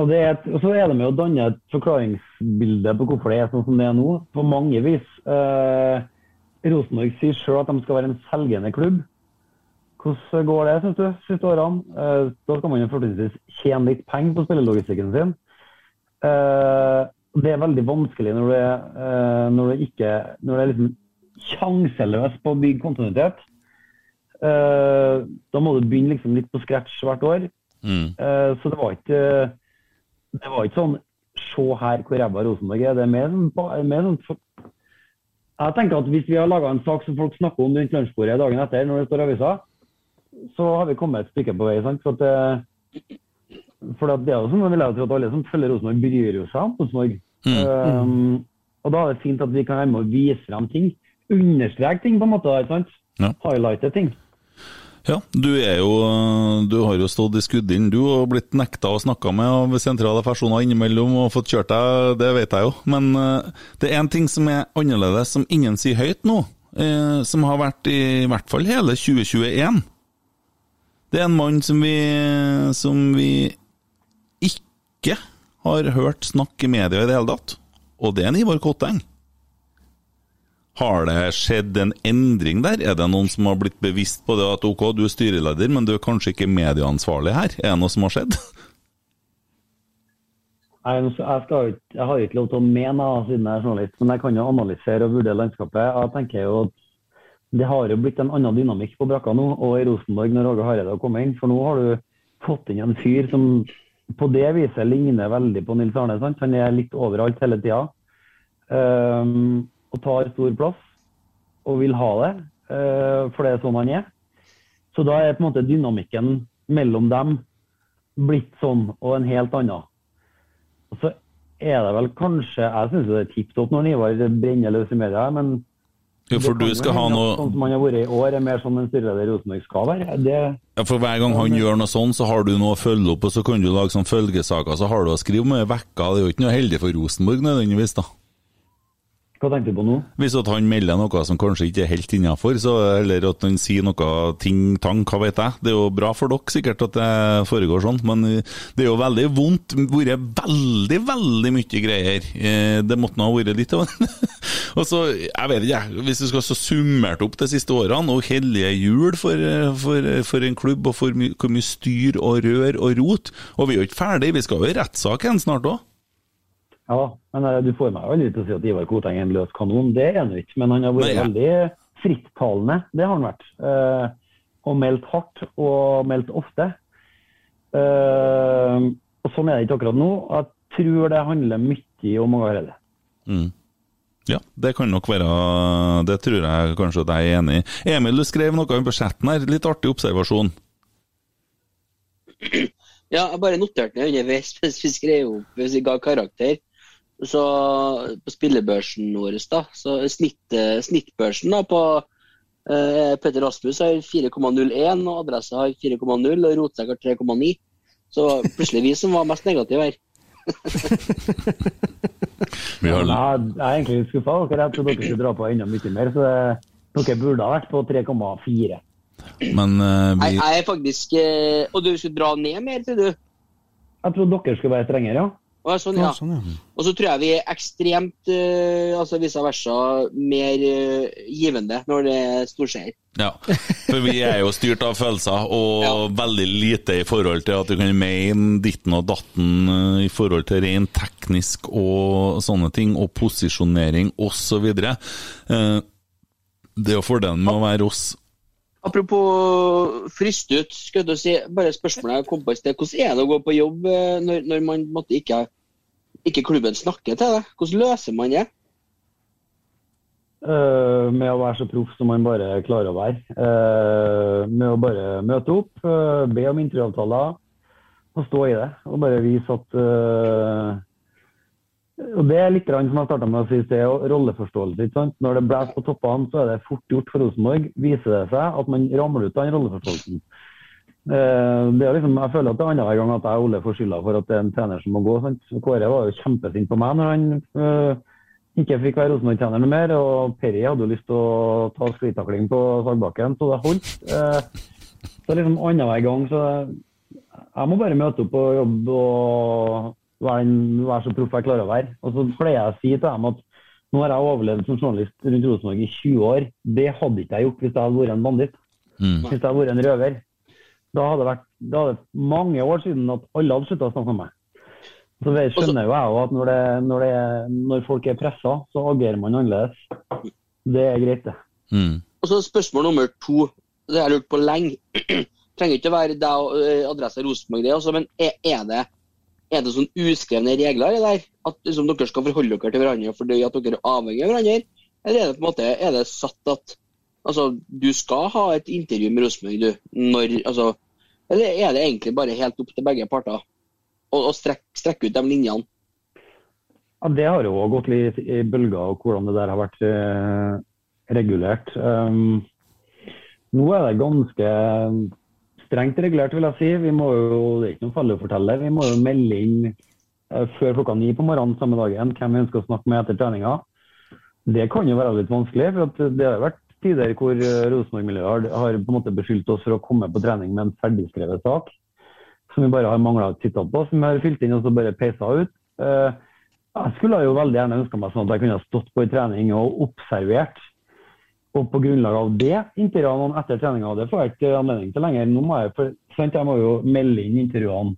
Og, det er så er det med å danne et forklaringsbilde på hvorfor det er sånn som det er nå, på mange vis. Eh, Rosenborg sier sjøl at de skal være en selgende klubb. Hvordan går det, syns du, siste årene? Eh, da skal man jo fortrinnsvis tjene litt penger på spillelogistikken sin. Eh, det er veldig vanskelig når det, eh, når det ikke Når det er liksom sjanseløst på å bygge kontinuitet. Da må du begynne liksom litt på scratch hvert år. Mm. Så det var ikke det var ikke sånn Se her hvor ræva Rosenborg er. Det er mer sånn, mer sånn Jeg tenker at Hvis vi har laga en sak som folk snakker om rundt lunsjbordet dagen etter, når det står i avisa, så har vi kommet et stykke på vei. sant? For at det, for at det er jo sånn, vil jeg tro at Alle som følger Rosenborg, bryr jo seg om Rosenborg. Um, og Da er det fint at vi kan være med å vise frem ting. Understreke ting, på en måte. ikke sant? Ja. Highlighte ting. Ja, du er jo Du har jo stått i skuddinn, du, og blitt nekta å snakke med av sentrale personer innimellom og fått kjørt deg, det vet jeg jo. Men eh, det er en ting som er annerledes, som ingen sier høyt nå, eh, som har vært i, hvert fall hele 2021. Det er en mann som vi, som vi ikke har hørt snakke i media i det hele tatt, og det er en Ivar Kotteng. Har det skjedd en endring der? Er det noen som har blitt bevisst på det at ok, du er styreleder, men du er kanskje ikke medieansvarlig her? Er det noe som har skjedd? Skal- jeg, jeg har ikke lov til å mene siden jeg er journalist, men jeg kan jo analysere og vurdere landskapet. Jeg tenker jo at Det har jo blitt en annen dynamikk på brakka nå, og i Rosenborg når Åge Hareide har kommet inn. For nå har du fått inn en fyr som på det viset ligner veldig på Nils Arne. sant? Han er litt overalt hele tida. Um, og tar stor plass, og vil ha det, uh, for det er sånn han er. Så da er på en måte dynamikken mellom dem blitt sånn, og en helt annen. Og så er det vel kanskje Jeg syns det er tipp topp når Ivar brenner løs i media, men Jo, for du skal ha noe Sånn som han har vært i år, er mer som en styreleder i Rosenborg skal være. Det, ja, For hver gang han gjør noe sånn, så har du noe å følge opp, og så kan du lage sånn følgesaker, så har du å skrive med vekka. Det er jo ikke noe heldig for Rosenborg nødvendigvis, da. Hva tenker du på nå? Hvis at han melder noe som kanskje ikke er helt innafor, eller at han sier noe ting-tang, hva vet jeg. Det er jo bra for dere sikkert at det foregår sånn, men det er jo veldig vondt. Vært veldig, veldig mye greier. Eh, Det måtte nå ha vært litt av Og så, jeg vet ikke, hvis du skal så summert opp de siste årene, og hellige jul for, for, for en klubb, og for my, hvor mye styr og rør og rot. Og vi er jo ikke ferdig, vi skal jo i rettssak snart òg. Ja, men eh, du får meg aldri til å si at Ivar Koteng er en løs kanon. Det er han jo ikke. Men han har vært Nei, ja. veldig frittalende. Det har han vært. Eh, og meldt hardt og meldt ofte. Eh, og sånn er det ikke akkurat nå. Jeg tror det handler mye om Åge Hareide. Mm. Ja, det kan nok være Det tror jeg kanskje at jeg er enig i. Emil, du skrev noe om budsjetten her. Litt artig observasjon. Ja, jeg bare noterte det underveis mens vi skrev opp, hvis vi ga karakter. Så på spillebørsen vår, da, så snitt, eh, snittbørsen da på eh, Petter Rasmus har 4,01, og Adresse har 4,0, og Rotsekk har 3,9. Så plutselig vi som var mest negative her. Vi har, Men Jeg, jeg er egentlig litt skuffa. dere. Jeg trodde dere skulle dra på enda mye mer. Så dere burde ha vært på 3,4. men uh, vi jeg er faktisk eh, Og du skulle dra ned mer, tror du? Jeg trodde dere skulle være strengere, ja. Og, sånn, Ja, sånn, ja. og så tror jeg vi er ekstremt, uh, altså vice versa, mer uh, givende når det storskjer. Ja, for vi er jo styrt av følelser, og Ja. veldig lite i forhold til at du kan mene ditten og datten uh, i forhold til rent teknisk og sånne ting, og posisjonering osv. Uh, Det er jo fordelen med å være oss. Apropos fryst ut, skal du si, bare spørsmålet jeg kom på i sted. Hvordan er det å gå på jobb eh, når, når man måtte, ikke, ikke klubben snakker til deg? Hvordan løser man det? Uh, med å være så proff som man bare klarer å være. Uh, med å bare møte opp, uh, be om intervjuavtaler og stå i det. Og bare vise at og Det er litt som jeg starta med å si, det er rolleforståelse. ikke sant? Når det blåser på toppene, så er det fort gjort for Rosenborg. Viser det seg at man ramler ut av den rolleforståelsen. Eh, liksom, jeg føler at det er annenhver gang at jeg og Ole får skylda for at det er en trener som må gå. sant? Kåre var jo kjempesint på meg når han øh, ikke fikk være Rosenborg-trener noe mer. Og Perry hadde jo lyst til å ta sklitakling på Sagbakken, så det holdt. Eh, så liksom annenhver gang så Jeg må bare møte opp på jobb og være, så proff jeg klarer å være. Og så pleier jeg å si til dem at nå har jeg overlevd som journalist rundt Rosenborg i 20 år. Det hadde ikke jeg gjort hvis jeg hadde vært en banditt. Mm. Hvis jeg hadde vært en røver. Da hadde det vært da hadde det mange år siden at alle hadde slutta å snakke med meg. Så det skjønner jo jeg òg at når, det, når, det, når folk er pressa, så agerer man annerledes. Det er greit, det. Mm. Og så spørsmål nummer to, det har jeg lurt på lenge. Trenger ikke å være deg og eh, adresse Rosenborg, det også, men er, er det er det sånn uskrevne regler i der? At liksom, dere skal forholde dere til hverandre fordi at dere er avhengig av hverandre? Eller er det på en måte er det satt at altså, du skal ha et intervju med Rosenborg, du? Når, altså, eller er det egentlig bare helt opp til begge parter? Å strekke, strekke ut de linjene? Ja, Det har jo gått litt i bølger, og hvordan det der har vært eh, regulert. Um, nå er det ganske strengt regulert, vil jeg si. Vi må jo, det er ikke noe farlig å fortelle. Vi må jo melde inn eh, før klokka ni på morgenen samme dagen hvem vi ønsker å snakke med etter treninga. Det kan jo være litt vanskelig, for det har vært tider hvor eh, Rosenborg-miljøet har, på en måte beskyldt oss for å komme på trening med en ferdigskrevet sak som vi bare har mangla et sitat på, som vi har fylt inn og så bare peisa ut. Eh, jeg skulle jo veldig gjerne ønska meg sånn at jeg kunne ha stått på en trening og observert. Og på grunnlag av det intervjua noen etter treninga. Det får jeg ikke anledning til lenger. Nå må jeg, for, sant, jeg må jo melde inn intervjuene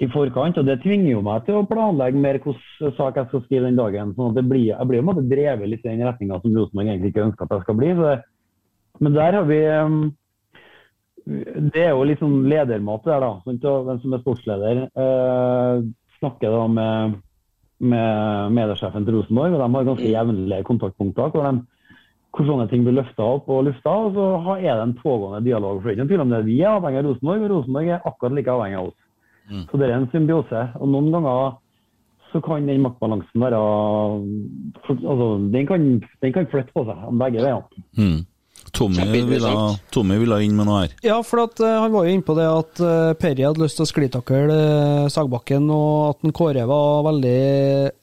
i forkant, og det tvinger jo meg til å planlegge mer hvilken sak jeg skal skrive den dagen. sånn at det blir, Jeg blir jo måte drevet litt i den retninga som Rosenborg egentlig ikke ønsker at jeg skal bli. Det, men der har vi um, Det er jo litt sånn ledermat der, da. Sant? Og hvem som er sportsleder. Eh, snakker da med, med mediesjefen til Rosenborg, og de har ganske jevnlige kontaktpunkter. hvor de hvor sånne ting blir løfta opp og lufta, og så er det en pågående dialog. For det er ikke tvil om det. Vi er avhengig av Rosenborg, og Rosenborg er akkurat like avhengig av oss. Mm. Så det er en symbiose. Og noen ganger så kan den maktbalansen være altså, den, kan, den kan flytte på seg begge veier. Mm. Tommy ville, ha Tommy ville inn med noe her. Ja, for at, uh, han var jo inne på det at uh, Perry hadde lyst til å sklitakle uh, Sagbakken, og at en Kåre var veldig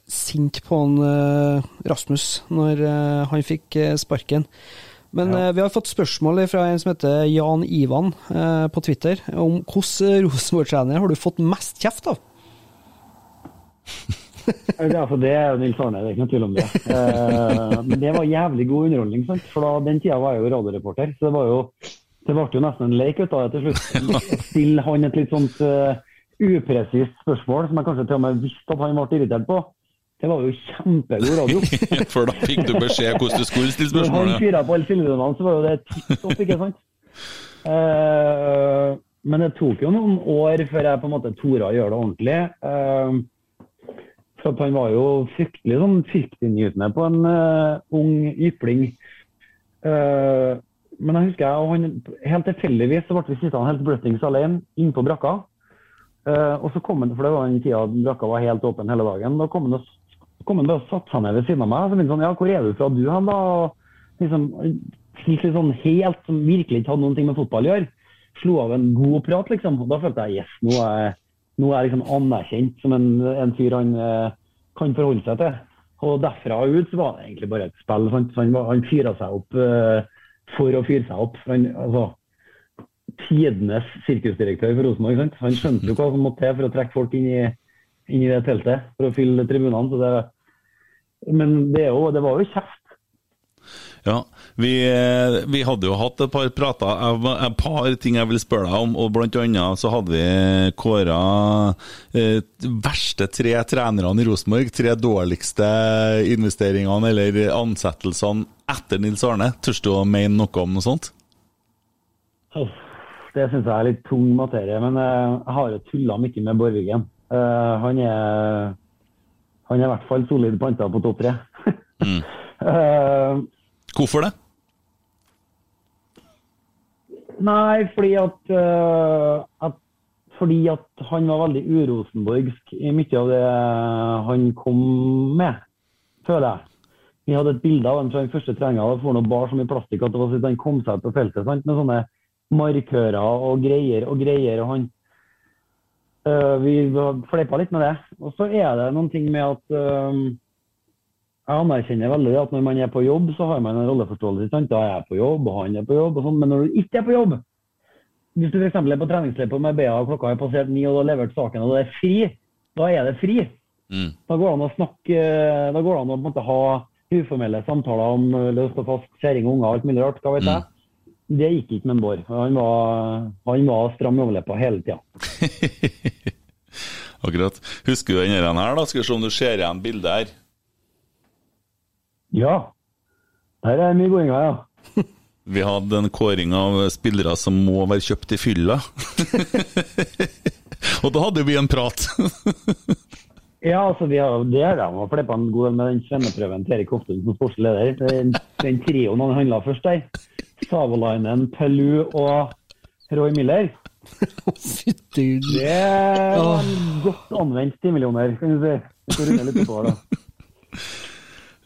sint på en, eh, Rasmus når han fikk sparken. Men eh, vi har fått spørsmål fra en som heter Jan Ivan på Twitter, om hvilken Rosenborg-trener har du fått mest kjeft av? Ja, for det er jo Nils Arne, det er ikke noe tvil om det. Eh, men det var jævlig god underholdning, sant? for da, den tida var jeg jo radioreporter. Så det var jo det ble jo nesten en lek ut av det til slutt. Stille han et litt sånt uh, upresist spørsmål som jeg kanskje til og med visste at han ble irritert på. Det var jo kjempegod radio. For da fikk du beskjed hvordan du skulle stille spørsmålet. han fyra på alle silderonene, så var jo det tipp topp, ikke sant? Uh, men det tok jo noen år før jeg på en måte torde å gjøre det ordentlig. Eh, for han var jo fryktelig sånn fryktinngytende på en uh, ung jypling. Uh, men jeg husker jeg, og han, helt tilfeldigvis så ble vi sittende helt bløttings alene innpå brakka. Uh, og så kom han, for det var den tida brakka var helt åpen hele dagen. Da kom han og kom han og satte seg ned ved siden av meg. Så begynte han sånn, ja, hvor er du fra du hen da? Og liksom, litt sånn helt, som virkelig ikke hadde noen ting med fotball å gjøre. Slo av en god prat, liksom. Og da følte jeg, yes, nå er jeg, nå er jeg liksom anerkjent som en, en fyr han eh, kan forholde seg til. Og derfra og ut så var det egentlig bare et spill. Så han, han fyra seg opp eh, for å fyre seg opp. Han, altså, tidenes sirkusdirektør for Rosenborg. Han skjønte jo hva som måtte til for å trekke folk inn i, inn i det teltet for å fylle tribunene. Men det, jo, det var jo kjeft. Vi, eh, vi hadde jo hatt et par prater, et par ting jeg vil spørre deg om, og blant annet så hadde vi kåra eh, verste tre trenerne i Rosenborg, tre dårligste investeringene eller ansettelsene etter Nils Arne. Tør du å mene noe om noe sånt? Det syns jeg er litt tung materie, men eh, jeg har jo tulla mye med Borvigen. Uh, han er han er i hvert fall solid planta på topp tre. Eh, Hvorfor det? Nei, fordi at, uh, at Fordi at han var veldig urosenborgsk i mye av det han kom med, føler jeg. Vi hadde et bilde av ham fra den første treninga. Det får noe bar så mye plastikk at det var sånn han kom seg ut på feltet sant? med sånne markører og greier og greier. og han uh, Vi fleipa litt med det. Og så er det noen ting med at eh, jeg anerkjenner veldig at når man er på jobb, så har man en rolleforståelse. Sant? Da er jeg på jobb, og han er på jobb, og sånn. Men når du ikke er på jobb, hvis du f.eks. er på treningsløypa med BA, og klokka er passert ni og du har levert saken og det er fri, da er det fri. Mm. Da går det an å snakke, da går det an å måte ha uformelle samtaler om eh, løst og fast, kjerring og unger alt mulig rart. Hva vet jeg. Det gikk ikke med Bård. Han var, han var stram i overleppa hele tida. Akkurat. Husker du denne her, da? Skal vi se om du ser igjen bildet her. Ja. Der er mye gåinga, ja. Vi hadde en kåring av spillere som må være kjøpt i fylla. og da hadde vi en prat. Ja, altså vi har, det har de flippa en god del med den svenneprøven til Erik Hoftun som sportslig leder. Den, den trioen han handla først der. Savolainen, Pellu og Roy Miller. Fytti Det var en godt anvendt timillioner, kan du si. Vi får runde litt oppover, da.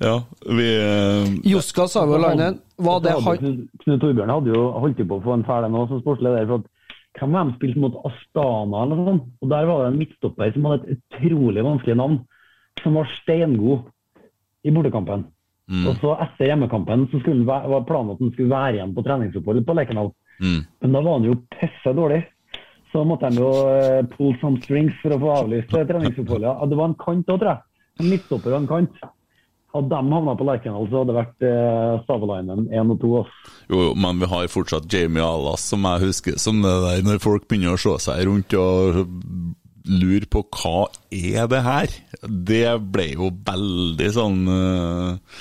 Ja, vi eh, Joska Savolainen, var det han Knut, Torbjørn hadde jo holdt på å få en fæl en som sportsleder. for at Hvem var de spilte mot Astana eller noe sånt? Og Der var det en midtstopper som hadde et utrolig vanskelig navn, som var steingod i bortekampen. Og så etter hjemmekampen så skulle han var planen at han skulle være igjen på treningsopphold på Lerkendal. mm. Men da var han jo pisse dårlig. Så måtte de jo eh, pull some strings for å få avlyst treningsoppholdet. Ja, Det var en kant òg, tror jeg. En midtstopper og en kant. Hadde de havna på Lerkendal, så hadde det vært eh, Savalainen 1 og 2. ass. Jo, jo, men vi har fortsatt Jamie Alas, som jeg husker som det der når folk begynner å se seg rundt og lure på hva er det her? Det ble jo veldig sånn eh,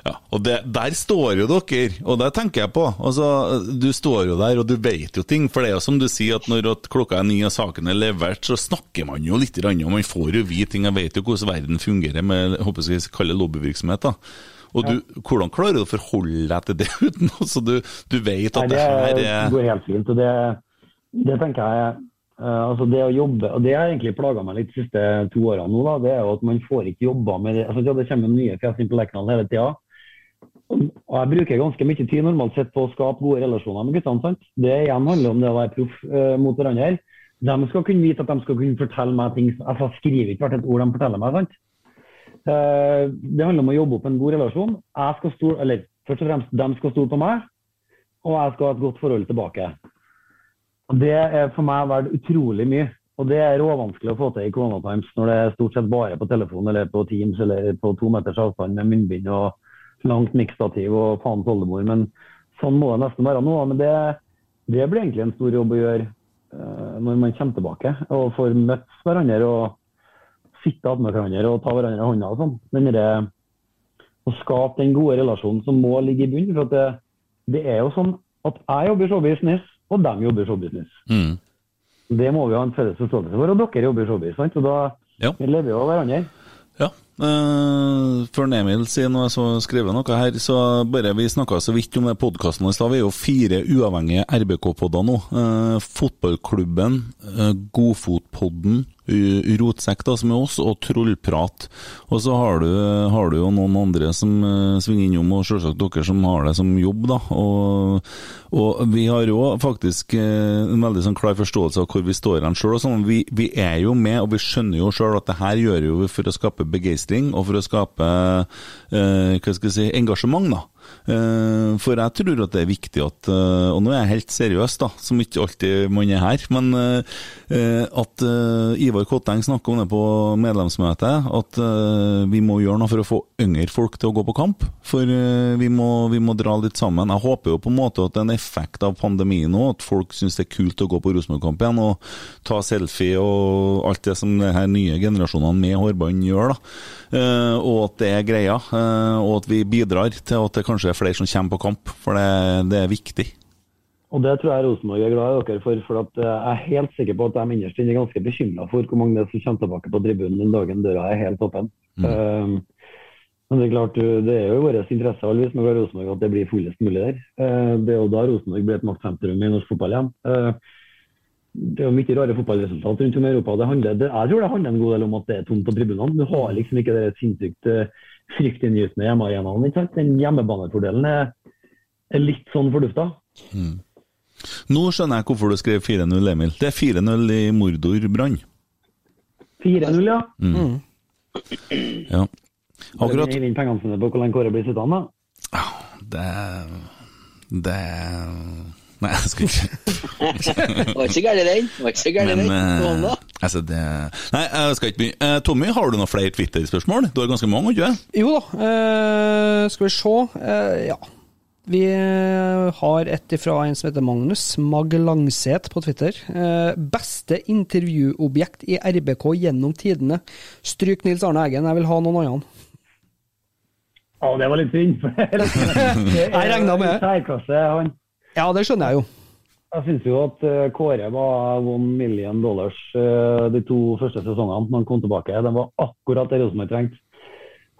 Ja, og det, der står jo dere, og det tenker jeg på. Altså, Du står jo der, og du vet jo ting. For det er jo som du sier, at når at klokka er ni og saken er levert, så snakker man jo litt, grann, og man får jo vite ting. Jeg vet jo hvordan verden fungerer med håper jeg skal kalle lobbyvirksomhet. da. Og du, Hvordan klarer du å forholde deg til det uten altså du, du vet Nei, at det det her er går helt fint. og det, det tenker jeg uh, altså det å jobbe, og det har egentlig plaga meg litt de siste to årene nå, da, det er jo at man får ikke jobba med det. altså Det kommer nye fjes inn på Lerkendal hele tida. Og jeg bruker ganske mye tid normalt sett på å skape gode relasjoner med guttene. sant? Det igjen handler om det å være proff eh, mot hverandre. De skal kunne vite at de skal kunne fortelle meg ting altså, Jeg skriver ikke hvert et ord de forteller meg. sant? Eh, det handler om å jobbe opp en god relasjon. Jeg skal stole, eller Først og fremst, de skal stole på meg, og jeg skal ha et godt forhold tilbake. Og Det er for meg verdt utrolig mye. Og det er råvanskelig å få til i Corona Times når det er stort sett bare på telefon eller på Teams eller på to meters avstand med munnbind og langt mikstativ og faens oldemor. Men sånn må det nesten være nå. Men det, det blir egentlig en stor jobb å gjøre uh, når man kommer tilbake og får møtt hverandre og sitte attmed hverandre og ta hverandre i hånda og sånn. Men det, Å skape den gode relasjonen som må ligge i bunnen. For det, det er jo sånn at jeg jobber i showbusiness, og de jobber i showbusiness. Mm. Det må vi ha en felles forståelse for. Og dere jobber i showbiz, sant? Og da Ja. vi lever jo av hverandre. Ja. Eh, før Emil sier noe, så skriver noe her. Så bare Vi snakka så vidt om podkasten i stad. Vi er jo fire uavhengige RBK-podder nå. Uh, fotballklubben, uh, Godfotpodden, Rotsekk, som er oss, og Trollprat. Og så har du, har du jo noen andre som uh, svinger innom, og selvsagt dere som har det som jobb, da. Og, og vi har jo faktisk uh, en veldig sånn klar forståelse av hvor vi står hen sjøl. Sånn. Vi, vi er jo med, og vi skjønner jo sjøl at det her gjør jo vi for å skape begeistring og for å skape eh, hva skal jeg si, engasjement. da. Eh, For jeg tror at det er viktig at eh, Og nå er jeg helt seriøs, da, som ikke alltid man er her. Men eh, at Ivar Kotteng snakker om det på medlemsmøtet, at vi må gjøre noe for å få yngre folk til å gå på kamp. For vi må, vi må dra litt sammen. Jeg håper jo på en måte at det er en effekt av pandemien nå, at folk syns det er kult å gå på Rosenborg-kamp igjen og ta selfie og alt det som de her nye generasjonene med hårbånd gjør. da. Og at det er greia, og at vi bidrar til at det kanskje er flere som kommer på kamp, for det, det er viktig. Og det tror jeg Rosenborg er glad i dere for. For at eh, jeg er helt sikker på at de innerst inne er ganske bekymra for hvor mange det er som kommer tilbake på tribunen den dagen døra er helt åpen. Um, men det er klart, det er jo i vår interesse alle vi Rosenborg at det blir fullest mulig der. Uh, det er jo da Rosenborg blir et maktsentrum i norsk fotball igjen. Uh, det er jo mye rare fotballresultat rundt om i Europa. Det handler, det, jeg tror det handler en god del om at det er tomt på tribunene. Du har liksom ikke det sinnssykt uh, fryktinngytende hjemmearenaen. ikke sant? Den hjemmebanefordelen er, er litt sånn fordufta. Nå skjønner jeg hvorfor du skrev 4-0, Emil. Det er 4-0 i Mordor Brann. 4-0, ja. Ja. Akkurat inn pengene sine på hvor lenge Kåre blir sittende. da. Det Det Nei, jeg skal ikke Det var ikke så gærent, den. Det var ikke i den. eh, altså det Nei, jeg skal ikke begynne. Eh, Tommy, har du noen flere Twitter-spørsmål? Du har ganske mange, ikke sant? Jo da, Uh, skal vi se. Uh, ja. Vi har et fra en som heter Magnus Mag Langseth på Twitter. Eh, beste intervjuobjekt i RBK gjennom tidene. Stryk Nils Arne Eggen, jeg vil ha noen andre. Ja, det var litt synd. Jeg regna med det. Særklasse, han. Ja, det skjønner jeg jo. Jeg syns jo at eh, Kåre var one million dollars eh, de to første sesongene når han kom tilbake. Den var akkurat det Rosenborg trengte.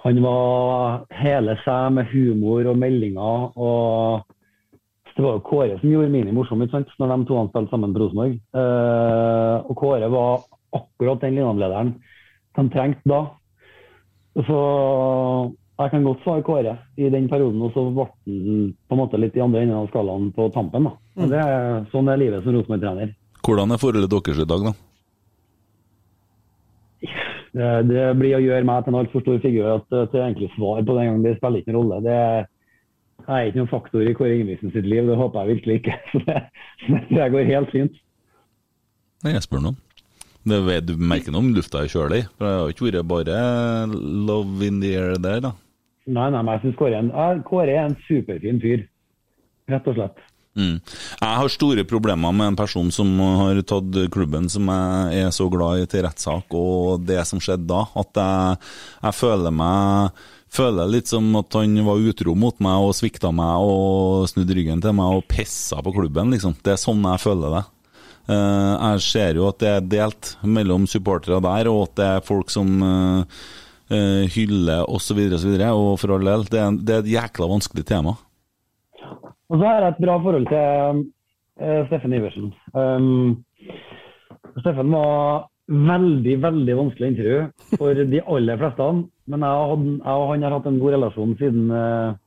Han var hele seg med humor og meldinger. og Det var jo Kåre som gjorde Mini morsom ikke sant? når de to spilte sammen på Rosenborg. Eh, og Kåre var akkurat den linjelederen de trengte da. Så Jeg kan godt svare Kåre i den perioden, og så ble han på en måte litt i andre enden av skalaen på tampen. da. Mm. det er, sånn er livet som Rosenborg-trener. Hvordan er forholdet deres i dag, da? Det, det blir å gjøre meg til en altfor stor figur at er egentlig svar på den gangen. Det spiller ikke noen rolle. Det er ikke noen faktor i Kåre Ingebrigtsen sitt liv, det håper jeg virkelig ikke. Så det, så det går helt fint. Nei, jeg spør noen. Det du merker noe om lufta er kjølig, for det har ikke vært bare love in the air der, da. Nei, nei, men jeg synes Kåre, Kåre er en superfin fyr. Rett og slett. Mm. Jeg har store problemer med en person som har tatt klubben som jeg er så glad i, til rettssak, og det som skjedde da. At jeg, jeg føler meg Føler litt som at han var utro mot meg og svikta meg og snudde ryggen til meg og pissa på klubben, liksom. Det er sånn jeg føler det. Eh, jeg ser jo at det er delt mellom supportere der, og at det er folk som eh, hylle osv. osv. Og for all del, det er, det er et jækla vanskelig tema. Og så har jeg et bra forhold til uh, Steffen Iversen. Um, Steffen var veldig, veldig vanskelig intervju for de aller fleste. Men jeg, hadde, jeg og han har hatt en god relasjon siden, uh,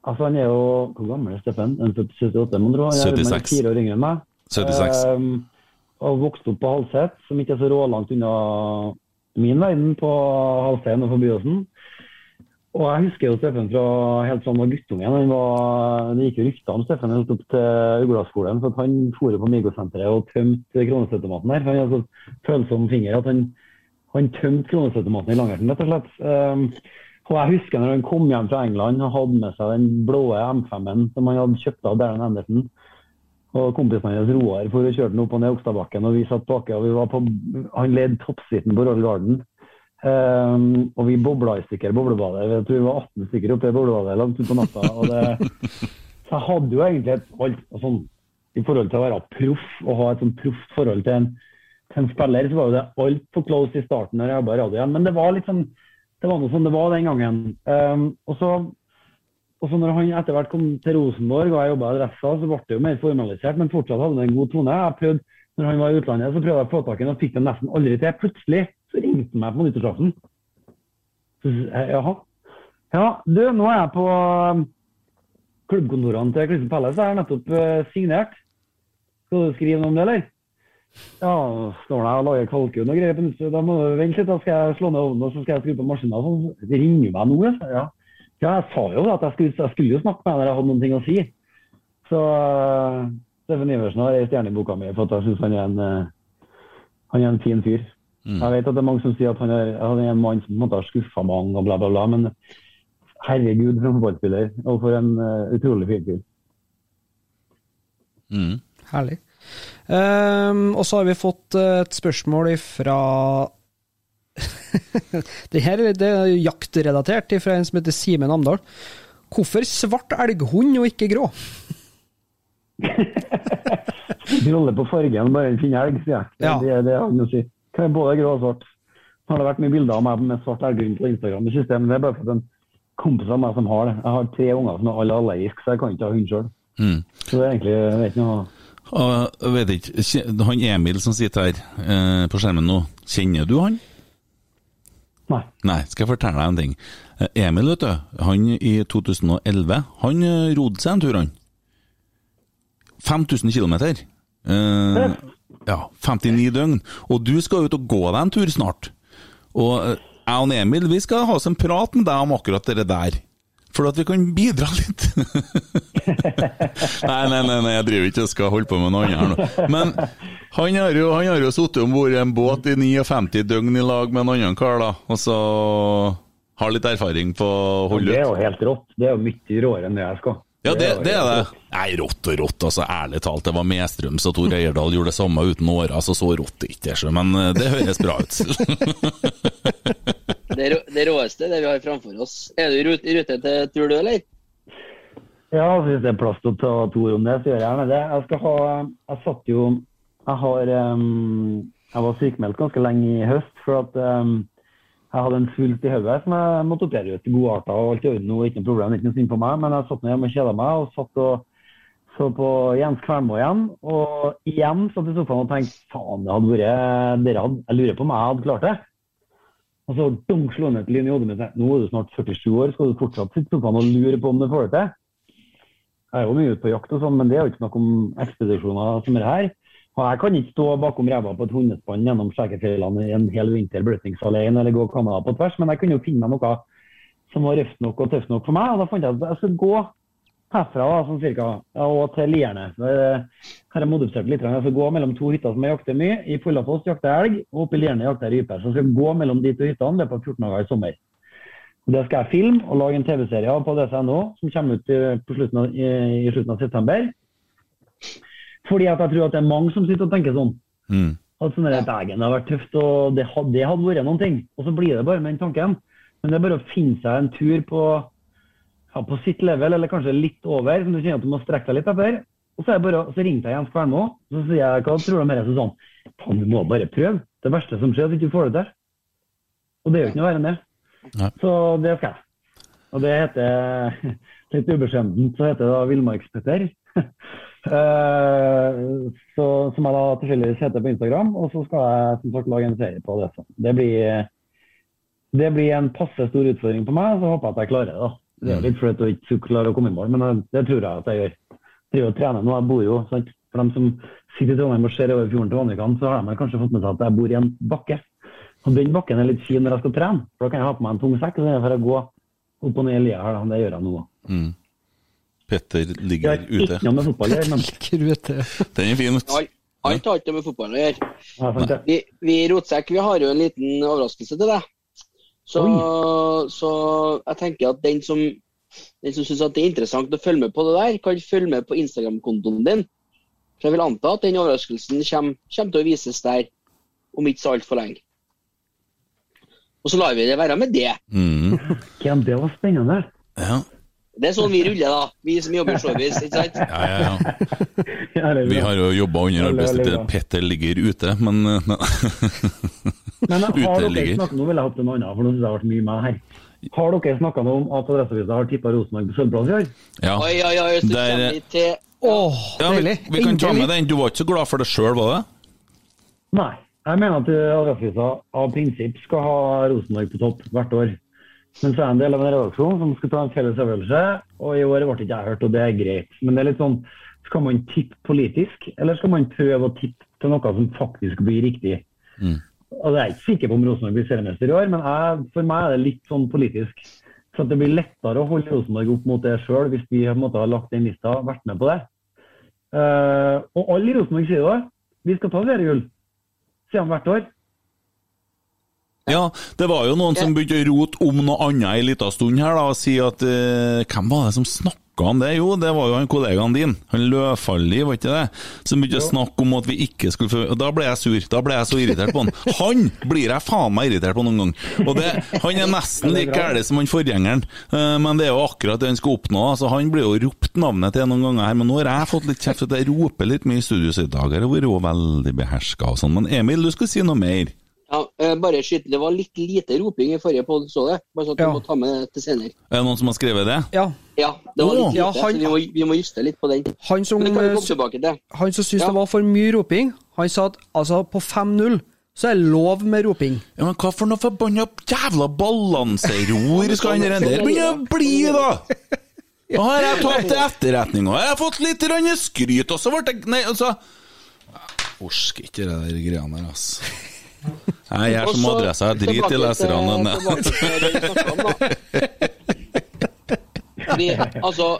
Altså, han er jo Hvor gammel er Steffen? Han er født 78, mon tro. Er 76. fire år yngre enn meg. 76. Um, og vokste opp på Halset, som ikke er så rålangt unna min verden, på Halstein og forbi Åsen. Og jeg husker jo Steffen fra helt fra han var guttungen. Han var, det gikk jo rykter om Steffen helt opp til Uglaskolen, for han for på Migosenteret og tømte kronestøttematen der. For han hadde så følsom finger at han, han tømte kronestøttematen i Langerten, rett og slett. Um, og jeg husker når han kom hjem fra England og hadde med seg den blå M5-en som han hadde kjøpt av Darren Andersen. Og kompisen hans Roar for å kjøre den opp og ned Okstadbakken, og vi satt baki. og vi var på, Han led toppsitten på Royal Garden. Um, og vi bobla i stykker boblebadet. Jeg tror vi var 18 stykker oppe i boblebadet langt utpå natta. Og det, så jeg hadde jo egentlig et alt sånn, I forhold til å være proff og ha et sånn proft forhold til en, til en spiller, så var jo det altfor close i starten når jeg jobba i radioen. Men det var litt sånn det var noe som det var den gangen. Um, og så og så når han etter hvert kom til Rosenborg og jeg jobba i Adressa, så ble det jo mer formalisert, men fortsatt hadde det en god tone. Jeg prøvde, når han var i utlandet, så prøvde jeg å få tak i ham og fikk det nesten aldri til. Plutselig så ringte han meg på nyttårsaften. Jeg, Jaha. Ja, du, nå er jeg på um, klubbkontorene til Crystal Palace. Jeg har nettopp eh, signert. Skal du skrive noe om det, eller? Ja, står der og lager kalkun og greier. på Da må du vente litt, da skal jeg slå ned ovnen og så skal jeg skru på maskinen. Så ringer meg nå. jeg Ja. Ja, jeg sa jo at jeg skulle, jeg skulle jo snakke med deg når jeg hadde noen ting å si. Så uh, Steffen Iversen har ei stjerne i boka mi for at jeg syns han en eh, han er en fin fyr. Jeg vet at det er mange som sier at han er, han er en mann som har skuffa mange, og bla, bla, bla. Men herregud, for en fotballspiller. Og for en uh, utrolig fin fyr. Mm. Herlig. Um, og så har vi fått eh, et spørsmål fra det her er- det er jaktrelatert, fra en som heter Simen Amdal. Hvorfor svart elghund og ikke grå? Rolle på fargen, bare en fin elg, sier jeg. Det, Ja. det, det har han å si. Kan både grå og svart. Så har det vært mye bilder av meg med svart elghund på Instagram i systemet. Det er bare for at en kompis av meg som har det. Jeg har tre unger som er alle allergiske, så jeg kan ikke ha hund sjøl. Mm. Så det er egentlig jeg vet ikke noe Og, jeg vet ikke, han Emil som sitter her eh, på skjermen nå, kjenner du han? Nei. Nei, skal jeg fortelle deg en ting. Eh, Emil, vet du, han i 2011, han eh, rodde seg en tur, han. 5000 km. Eh, ja, 59 døgn. Og du skal ut og gå deg en tur snart. Og eh, jeg og Emil vi skal ha oss en prat med deg om akkurat det der. For at vi kan bidra litt. nei, nei, nei, nei, jeg driver ikke og skal holde på med noe annet her nå. Men han har jo, han har jo sittet om bord i en båt i 59 døgn i lag med en annen kar, da. Og så har litt erfaring på å holde ut. Det er jo helt rått. Det er jo mye råere enn det jeg skal. Ja, det, det er det. Nei, rått og rått, altså. Ærlig talt, det var Mestrøms og Tor Eierdal gjorde det samme uten åra, altså, så rått det ikke er, men eh, det høres bra ut. Det, det råeste det vi har framfor oss. Er du i rute, til tur, du, eller? Ja, altså, hvis det er plass til å ta to ord om det, så gjør jeg gjerne det. Jeg skal ha Jeg satt jo Jeg har um, Jeg var sykemeldt ganske lenge i høst for at um, jeg hadde en svulst i hodet som jeg måtte operere ut godarta og alt i orden. Ikke noe problem, ikke noe synd på meg, men jeg satt ned hjemme og kjeda meg og satt og så på Jens Kvernmo igjen. Og igjen satt i sofaen og tenkte faen, det hadde vært dere hadde, Jeg lurer på om jeg hadde klart det. Og så dunk slo han et lyn i hodet mitt. Nå er du snart 47 år, skal du fortsatt sitte i sofaen og lure på om du får det til? Jeg er jo mye ute på jakt og sånn, men det er jo ikke noe om ekspedisjoner som er her. Og jeg kan ikke stå bakom ræva på et hundespann gjennom Skjækerfjellene en hel vinter bløtnings alene eller gå Canada på tvers, men jeg kunne jo finne meg noe som var røft nok og tøft nok for meg. Og da fant jeg at jeg skulle gå herfra da, sånn cirka, og til Lierne. Eh, Her jeg modifisert litt. Jeg skal gå mellom to hytter som jeg jakter mye. I Follafoss jakter jeg elg, og oppe i Lierne jakter jeg rype. Så jeg skal gå mellom de to hyttene det løpet av 14 dager i sommer. Det skal jeg filme og lage en TV-serie av på dcno som kommer ut i, på slutten av, i, i slutten av september. Fordi at jeg tror at det er mange som sitter og tenker sånn. Mm. At sånn der, «Dægen, det har vært tøft, og det hadde, det hadde vært noen ting. Og så blir det bare med den tanken. Men det er bare å finne seg en tur på, ja, på sitt level, eller kanskje litt over, som du kjenner at du må strekke deg litt etter. Og så, er det bare, så ringte jeg Jens Kvernmo, og så sier jeg hva tror du om dette? Så sånn, faen, du må bare prøve. Det verste som skjer, er at du ikke får det til. Og det er jo ikke noe verre enn det. Nei. Så det skal jeg. Og det heter, litt ubeskjemtent, så heter det da Villmarkspetter. Eh, så, som jeg da tilfeldigvis heter på Instagram. Og så skal jeg som sagt lage en serie på det. Så Det blir, det blir en passe stor utfordring på meg, så håper jeg at jeg klarer det. da. Det er litt flaut å ikke klare å komme i mål, men det, det tror jeg at jeg gjør. Jeg driver og trener nå, jeg bor jo, sant. For dem som sitter i Trondheim og ser over fjorden til Vanvikan, så har de kanskje fått med seg at jeg bor i en bakke. Og den bakken er litt fin når jeg skal trene, for da kan jeg ha på meg en tung sekk, og så får jeg gå opp og ned i lia her. Det gjør jeg nå. Mm. Petter Det ligger har ute. ikke noe med fotball å gjøre, men Krute. Den er fin. Alt, har ikke noe med fotball å gjøre. det. Vi, vi i Rotsekk vi har jo en liten overraskelse til deg. Så, så jeg tenker at den som, den som syns det er interessant å følge med på det der, kan følge med på Instagram-kontoen din. For jeg vil anta at den overraskelsen kommer, kommer til å vises der om ikke så altfor lenge. Og så lar vi det være med det. Mm. Hvem, det var spennende. Ja. Det er sånn vi ruller, da. Vi som jobber i showbiz. ikke sant? Ja, ja, ja. Ja, Vi har jo jobba under arbeidstid til. Petter ligger ute, men Men har dere Uteligger. snakket, nå vil jeg hoppe til noe annet, for nå synes jeg det har vært mye med her. Har dere snakket noe om at Adresseavisa har tippa Rosenborg på sølvplass i år? Ja. Oi, oi, oi, så Der- kommer vi til Åh, ja vi, vi kan ta med den. Du var ikke så glad for det sjøl, var det? Nei. Jeg mener at eh, Adresseavisa av prinsipp skal ha Rosenborg på topp hvert år. Men så er jeg en del av en redaksjon som skal ta en felles øvelse, og i år ble ikke jeg hørt, og det er greit. Men det er litt sånn, skal man tippe politisk, eller skal man prøve å tippe til noe som faktisk blir riktig? Mm. Og jeg er ikke sikker på om Rosenborg blir seriemester i år, men jeg, for meg er det litt sånn politisk. Så det blir lettere å holde Rosenborg opp mot det sjøl, hvis vi måte har lagt den lista og vært med på det. Uh, og alle i Rosenborg sier det. Vi skal ta seriegull. Sier de hvert år. Ja, det var jo noen som begynte å rote om noe annet en liten stund her, da, og si at eh, Hvem var det som snakka om det? Jo, det var jo han kollegaen din, han Løfaldli, var ikke det? Som begynte å snakke om at vi ikke skulle få Da ble jeg sur. Da ble jeg så irritert på han. Han blir jeg faen meg irritert på noen gang. Og det, Han er nesten like gæren som han forgjengeren, eh, men det er jo akkurat det han skal oppnå. Altså, han blir jo ropt navnet til noen ganger her, men nå har jeg fått litt kjeft for at jeg roper litt mye i studio så i dag. Jeg har vært jo veldig beherska og sånn. Men Emil, du skal si noe mer? Ja, eh, Bare skyt, det var litt lite roping i forrige podd, så det. Bare så at du må ta med det til senere. Er det noen som har skrevet det? Ja. Ja, det var litt lite, ja, han- så vi må, vi må juste litt på den. Han som, Men det kan vi eh, komme tilbake til. han som syntes Ja. det var for mye roping, han sa at altså, på 5-0 så er det lov med roping. Ja, men hva for noe forbanna jævla balanseror skal han der begynne å bli, da? Nå har jeg tatt til etterretning, og jeg har fått litt skryt, og så ble det Nei, altså Orsker ikke det der greiene der, ass. Nei, jeg er som adressa, så- Jeg driter i leserne. Nei. da. Altså,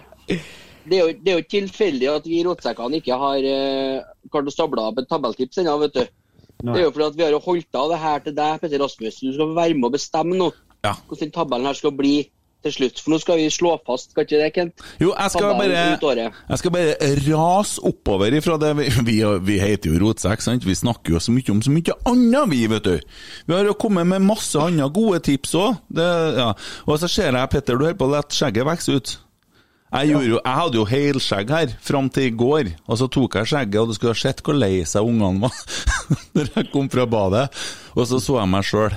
det er, jo, det er jo tilfeldig at vi i Rotsekkene ikke har eh, klart å stable opp et tabelltips ennå, vet du. Det er jo fordi at vi har holdt av det her til deg, Petter Rasmus. Du skal være med og bestemme nå Ja. hvordan tabellen her skal bli til slutt. For nå skal vi slå fast, skal ikke det, Kent? Jo, jeg skal bare. Jeg skal bare rase oppover ifra det Vi, vi, vi heter jo Rotsekk, sant? Vi snakker jo så mye om så mye annet, vi, vet du. Vi har jo kommet med masse andre gode tips òg. Ja. Og så ser jeg, Petter, du holder på å la skjegget vokse ut. Jeg, gjorde jo, jeg hadde jo helskjegg her fram til i går, og så tok jeg skjegget, og du skulle ha sett hvor lei seg ungene var når jeg kom fra badet. Og så så jeg meg sjøl.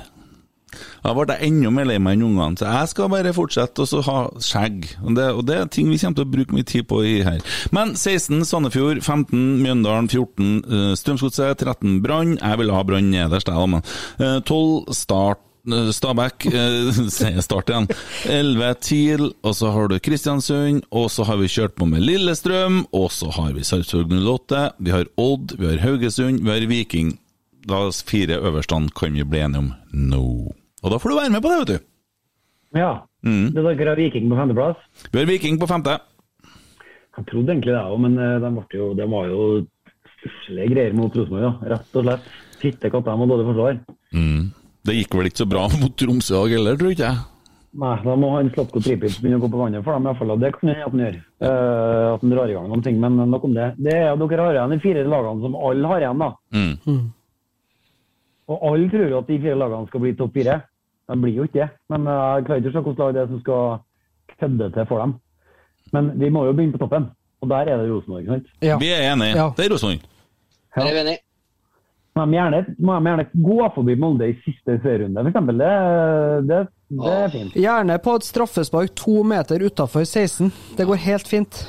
Da ble jeg enda mer lei meg enn ungene, så jeg skal bare fortsette å ha skjegg. Og det, og det er ting vi kommer til å bruke mye tid på i her. Men 16 Sandefjord, 15 Mjøndalen, 14 uh, Strømsgodset, 13 Brann. Jeg vil ha Brann nederst, jeg, da, men eh, 12 Start. eh, Stabæk, eh, start igjen. 11 TIL, og så har du Kristiansund, og så har vi kjørt på med Lillestrøm, og så har vi Sarpsborg 08, vi har Odd, vi har Haugesund, vi har Viking. Da fire øverstene kan vi bli enige om nå. Og da får du være med på det, vet du. Ja. Mm. Det dere har Viking på femteplass. Vi har Viking på femte. Jeg trodde egentlig det òg, men eh, de, ble jo, de var jo stusslige greier mot Rosenborg, ja. rett og slett. Fitte katter med dårlig forsvar. Mm. Det gikk vel ikke så bra mot Tromsø òg heller, tror ikke jeg. Nei, da må han Slotko Tripic begynne å gå på vannet for dem. i hvert fall, Det kan hende at han gjør. Uh, at han drar i gang noen ting, men nok om det. Det er Dere har igjen de fire lagene som alle har igjen, da. Mm. Og alle tror at de fire lagene skal bli topp fire. De blir jo ikke det. Men eh, jeg klarer ikke å se hvilket lag det er som skal kødde til for dem. Men de må jo begynne på toppen, og der er det Rosenborg. sant? Ja. Vi er enige. Ja. Det er Rosenborg. Ja. er vi enige. Men de gjerne, må de gjerne gå forbi Molde i siste serierunde, f.eks. Det, det, det er fint. Gjerne på et straffespark to meter utafor 16. Det går helt fint.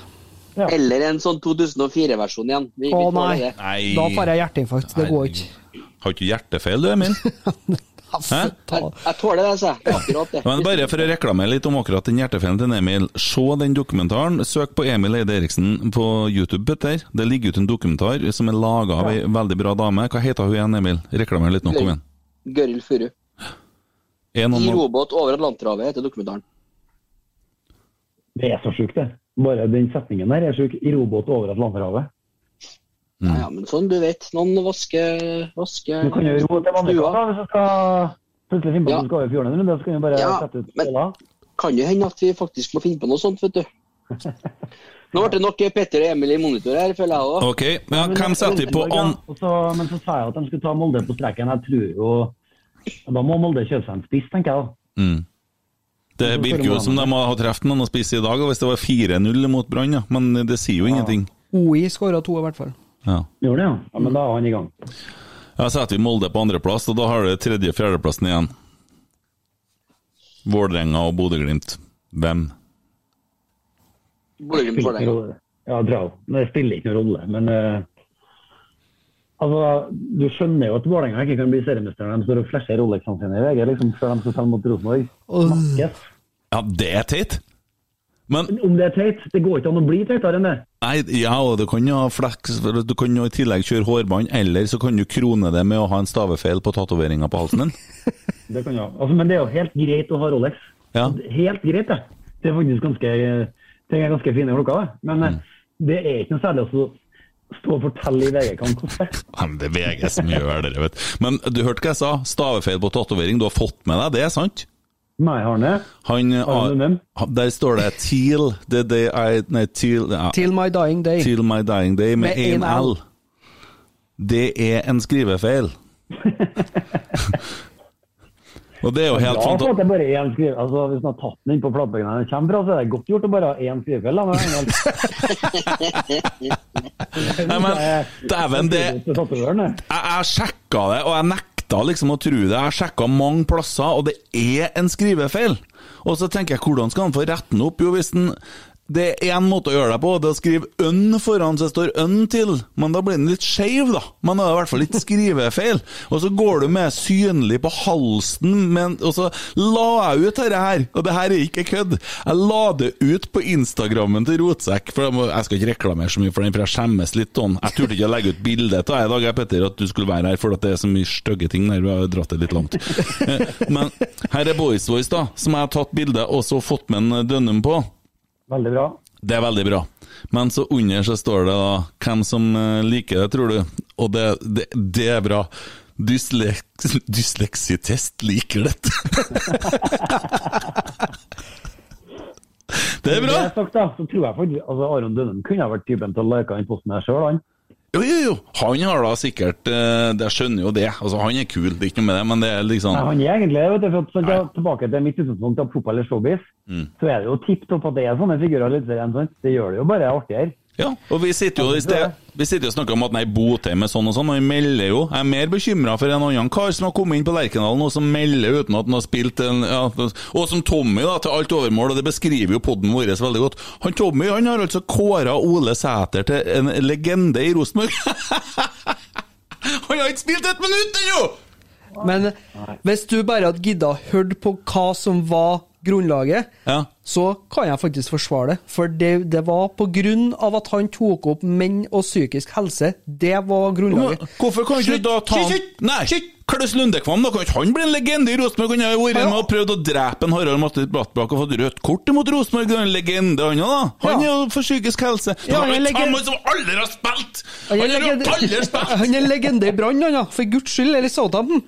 Ja. Eller en sånn 2004-versjon igjen. Vi, Å vi nei. Nei Da får jeg hjerteinfarkt. Det går ikke. Har ikke hjertefeil, du, Emil? Jeg, jeg tåler det, altså. Akkurat det. Men bare for å reklamere litt om akkurat den hjertefeilen til Emil. Se den dokumentaren. Søk på Emil Eide Eriksen på YouTube, Petter. Det ligger ut en dokumentar som er laga av ei veldig bra dame. Hva heter hun igjen, Emil? Reklamer litt nå, kom igjen. Gøril Furu. En I robåt over Atlanterhavet heter dokumentaren. Det er så sjukt, det. Bare den setningen der er sjuk. I robåt over Atlanterhavet. Mm. Ja, ja, men sånn, du vet. Noen vasker, vaske, Du kan jo ro til Vanvika da, hvis du skal plutselig finne på Ja. at du skal over fjorden en runde. Så kan du bare Ja, sette ut men- skåla. Kan jo hende at vi faktisk må finne på noe sånt, vet du. Nå ble det nok Petter og Emil i monitor her, føler jeg òg. Ok, ja, hvem setter vi på an... Og så- Men så sa jeg at de skulle ta Molde på streken. Jeg tror jo Da må Molde kjøpe seg en spiss, tenker jeg. da. Mm. Det virker jo som de har truffet noen å spise i dag, hvis det var 4-0 mot Brann, ja. Men det sier jo ingenting. OI skåra to, i hvert fall. Ja. Gjør det, ja? ja men da er han i gang. Da setter vi Molde på andreplass, og da har du tredje-fjerdeplassen igjen. Vålerenga og Bodø-Glimt. Hvem? Bodø-Glimt Spiller det. Ja, dra. Det spiller ikke noen rolle, men uh, Altså, Du skjønner jo at Vålerenga ikke kan bli seriemester når de står og flasher Rolexene sine i VG liksom, før de skal selge mot Rosenborg. Ja, det er teit. Men Om det er teit? Det går ikke an å bli teitere enn det. Nei, ja, og du kan jo ha fleks, du kan jo i tillegg kjøre hårbånd, eller så kan du krone det med å ha en stavefeil på tatoveringa på halsen din. Det kan jeg. Altså, men det er jo helt greit å ha Rolex. Ja. Helt greit, det. Det er faktisk ganske, det er ganske fine klokker, det. Men Mm. eh, det er ikke noe særlig å stå og fortelle i VG hva den koster. Det er VG som gjør det, vet. Men du hørte hva jeg sa? Stavefeil på tatovering. Du har fått med deg det, sant? Nei, har han det? Han, ah, der står det 'Til the day I Nei, til, ja, Till my dying day. til my dying day' med en én L. Det er en skrivefeil. Og det er jo helt Ja, at fantastisk. det bare er én skrive. Altså, hvis man har tatt den inn på flatbøkene den kommer fra, så er det godt gjort å bare ha én skrivefeil. en. Nei, men dæven, det. jeg, jeg sjekka det, og jeg nekta liksom å tro det. Jeg sjekka mange plasser, og det er en skrivefeil. Og så tenker jeg, hvordan skal han få retten opp? Jo, hvis den Det er én måte å gjøre det på, det er å skrive 'ønn' foran, så det står 'ønn' til. Men da blir den litt skeiv, da. Men det er i hvert fall litt skrivefeil. Og så går du med synlig på halsen, men, og så la jeg ut dette her. Og det her er ikke kødd. Jeg la det ut på Instagrammen til Rotsekk. For jeg, må, jeg skal ikke reklamere så mye for den, for jeg skjemmes litt. Sånn. Jeg turte ikke å legge ut bilde av deg i dag, Petter, at du skulle være her, for det er så mye stygge ting der. Vi har dratt det litt langt. Eh, Men her er Boys Voice, da, som jeg har tatt bilde og så fått med en Dønnum på. Veldig bra. Det er veldig bra. Men så under så står det da hvem som eh, liker det, tror du. Og det, det, det er bra. Dysleks, dysleksitest liker dette. det er bra! det er sagt, da, så tror jeg faktisk altså Aron Dønnen kunne ha vært typen til å like den posten her sjøl, han. Jo, jo, jo. Han har da sikkert eh, Jeg skjønner jo det. Altså, Han er kul, det er ikke noe med det, men det er liksom Nei, han er egentlig vet du, for at, sånn, Tilbake til mitt utgangspunkt av fotball eller showbiz, Mm. så er det jo tipp topp at det er sånne figurer. litt serien. Det gjør det jo bare artigere. Ja, og vi sitter jo i sted Vi sitter jo og snakker om at nei, Botheim er sånn og sånn, og vi melder jo Jeg er mer bekymra for en annen kar som har kommet inn på Lerkendal nå, som melder uten at han har spilt en ja, Og som Tommy, da, til alt overmål, og det beskriver jo podden vår veldig godt. Han Tommy han har altså kåra Ole Sæter til en legende i Rosenborg! han har ikke spilt et minutt ennå! Men hvis du bare hadde gidda hørt på hva som var grunnlaget, Ja. så kan jeg faktisk forsvare det. For det, det var på grunn av at han tok opp menn og psykisk helse. Det var grunnlaget. Men Hvorfor kan ikke du da ta han Nei, Klaus Lundekvam, da kan ikke han bli en legende i Rosenborg? Han har vært med og prøvd å drepe en Harald Martin Brattbakk og fått rødt kort imot Rosenborg. Han er en legende, han da. Han er jo for psykisk helse. Ja, han er en legende. han som aldri har spilt! Han har aldri spilt! Han er legende i Brann, han, da. For guds skyld. Eller Southampton.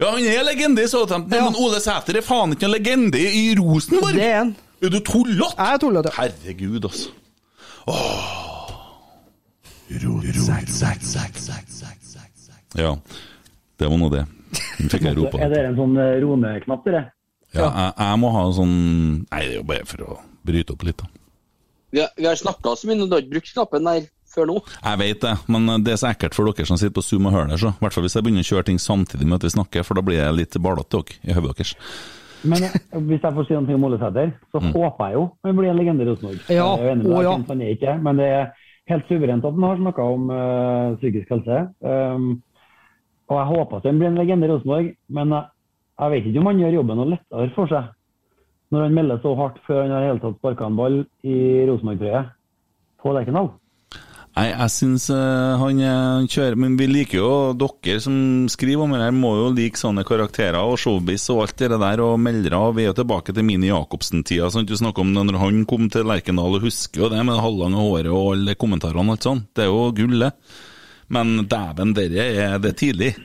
Ja, han er legende i Southampton, Ja. men Ole Sæter er faen ikke en legende i Rosenborg! Det er han. Er du tullete? Jeg er tullete. ja. Herregud, altså. Ja, det var nå det. Nå fikk jeg ropa. Er det en sånn roneknapp, Rone-knapp, dere? Ja, jeg, jeg må ha en sånn Nei, det er jo bare for å bryte opp litt, da. Vi har, vi har snakka så mye, du har ikke brukt knappen der før nå. Jeg vet det, men det er så ekkelt for dere som sitter på Zoom og hører det. så. I hvert fall hvis jeg begynner å kjøre ting samtidig med at vi snakker, for da blir jeg litt ballete i hodet deres. Men eh, hvis jeg får si noe om Ole Sæter, så håper jeg jo han blir en legende i Rosenborg. Ja, Jeg er enig med deg, ja. Han er ikke, men det er helt suverent at han har snakka om uh, psykisk helse. Um, og jeg håper at han blir en legende i Rosenborg, men jeg, Jeg vet ikke om han gjør jobben noe lettere for seg når han melder så hardt før han har hele tatt sparka en ball i Rosenborg-trøye på Lerkendal. Nei, jeg syns eh, han eh, kjører Men vi liker jo dere som skriver om det her, må jo like sånne karakterer og showbiz og alt det der, og meldere. og Vi er jo tilbake til Mini Jacobsen-tida. sant? Du snakker om det når han kom til Lerkendal, og husker jo det med det halvlange håret og alle kommentarene og alt sånt. Det er jo gullet. Men dæven, dere er det tidlig.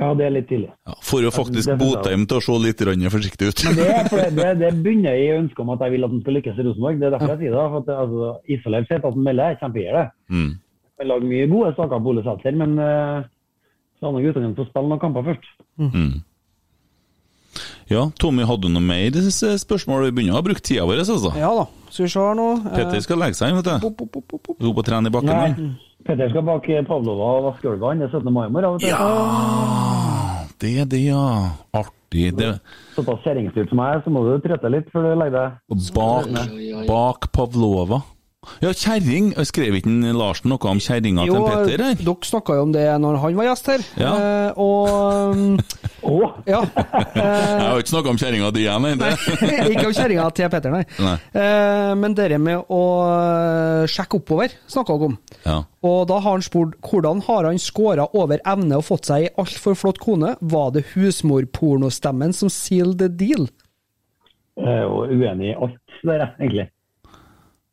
Ja, det er litt tidlig. Ja, for å faktisk Botheim til å se litt forsiktig ut. Men det, for det, det, det jeg i ønsket om at jeg vil at han skal lykkes i Rosenborg. Det er derfor jeg sier det. For at, altså, isolert sett at han melder, er kjempegøy det. Mm. Jeg lager mye gode saker på Ole Sæter, men uh, så har guttene få spille noen kamper først. Mm. Ja, Tommy, hadde du noe mer spørsmål? Vi begynner å ha brukt tida vår, altså. Ja da. Skal vi se her nå. Eh, Petter skal legge seg inn, vet du. pop. Gå på trene i bakken. Nei. Petter skal bak eh, Pavlova og vaske er 17. mai-morgen. Ja, det er det, ja. Artig. Det. Såpass kjerringstyrt som jeg er, så må du trøtte litt før du legger deg. Bak, bak Pavlova. Ja, kjerring. Skrev ikke Larsen noe om kjerringa til Petter her? dere snakka jo om det når han var gjest her. Ja. Eh, og um, Å! Ja. Jeg har ikke snakka om kjerringa di igjen, nei. Ikke om kjerringa til Petter, nei. Nei. Eh, men det med å eh, sjekke oppover snakka dere om. Ja. Og da har han spurt hvordan har han scora over evne og fått seg ei altfor flott kone? Var det husmorpornostemmen som sealed the deal? Jeg er jo uenig i alt det der, egentlig.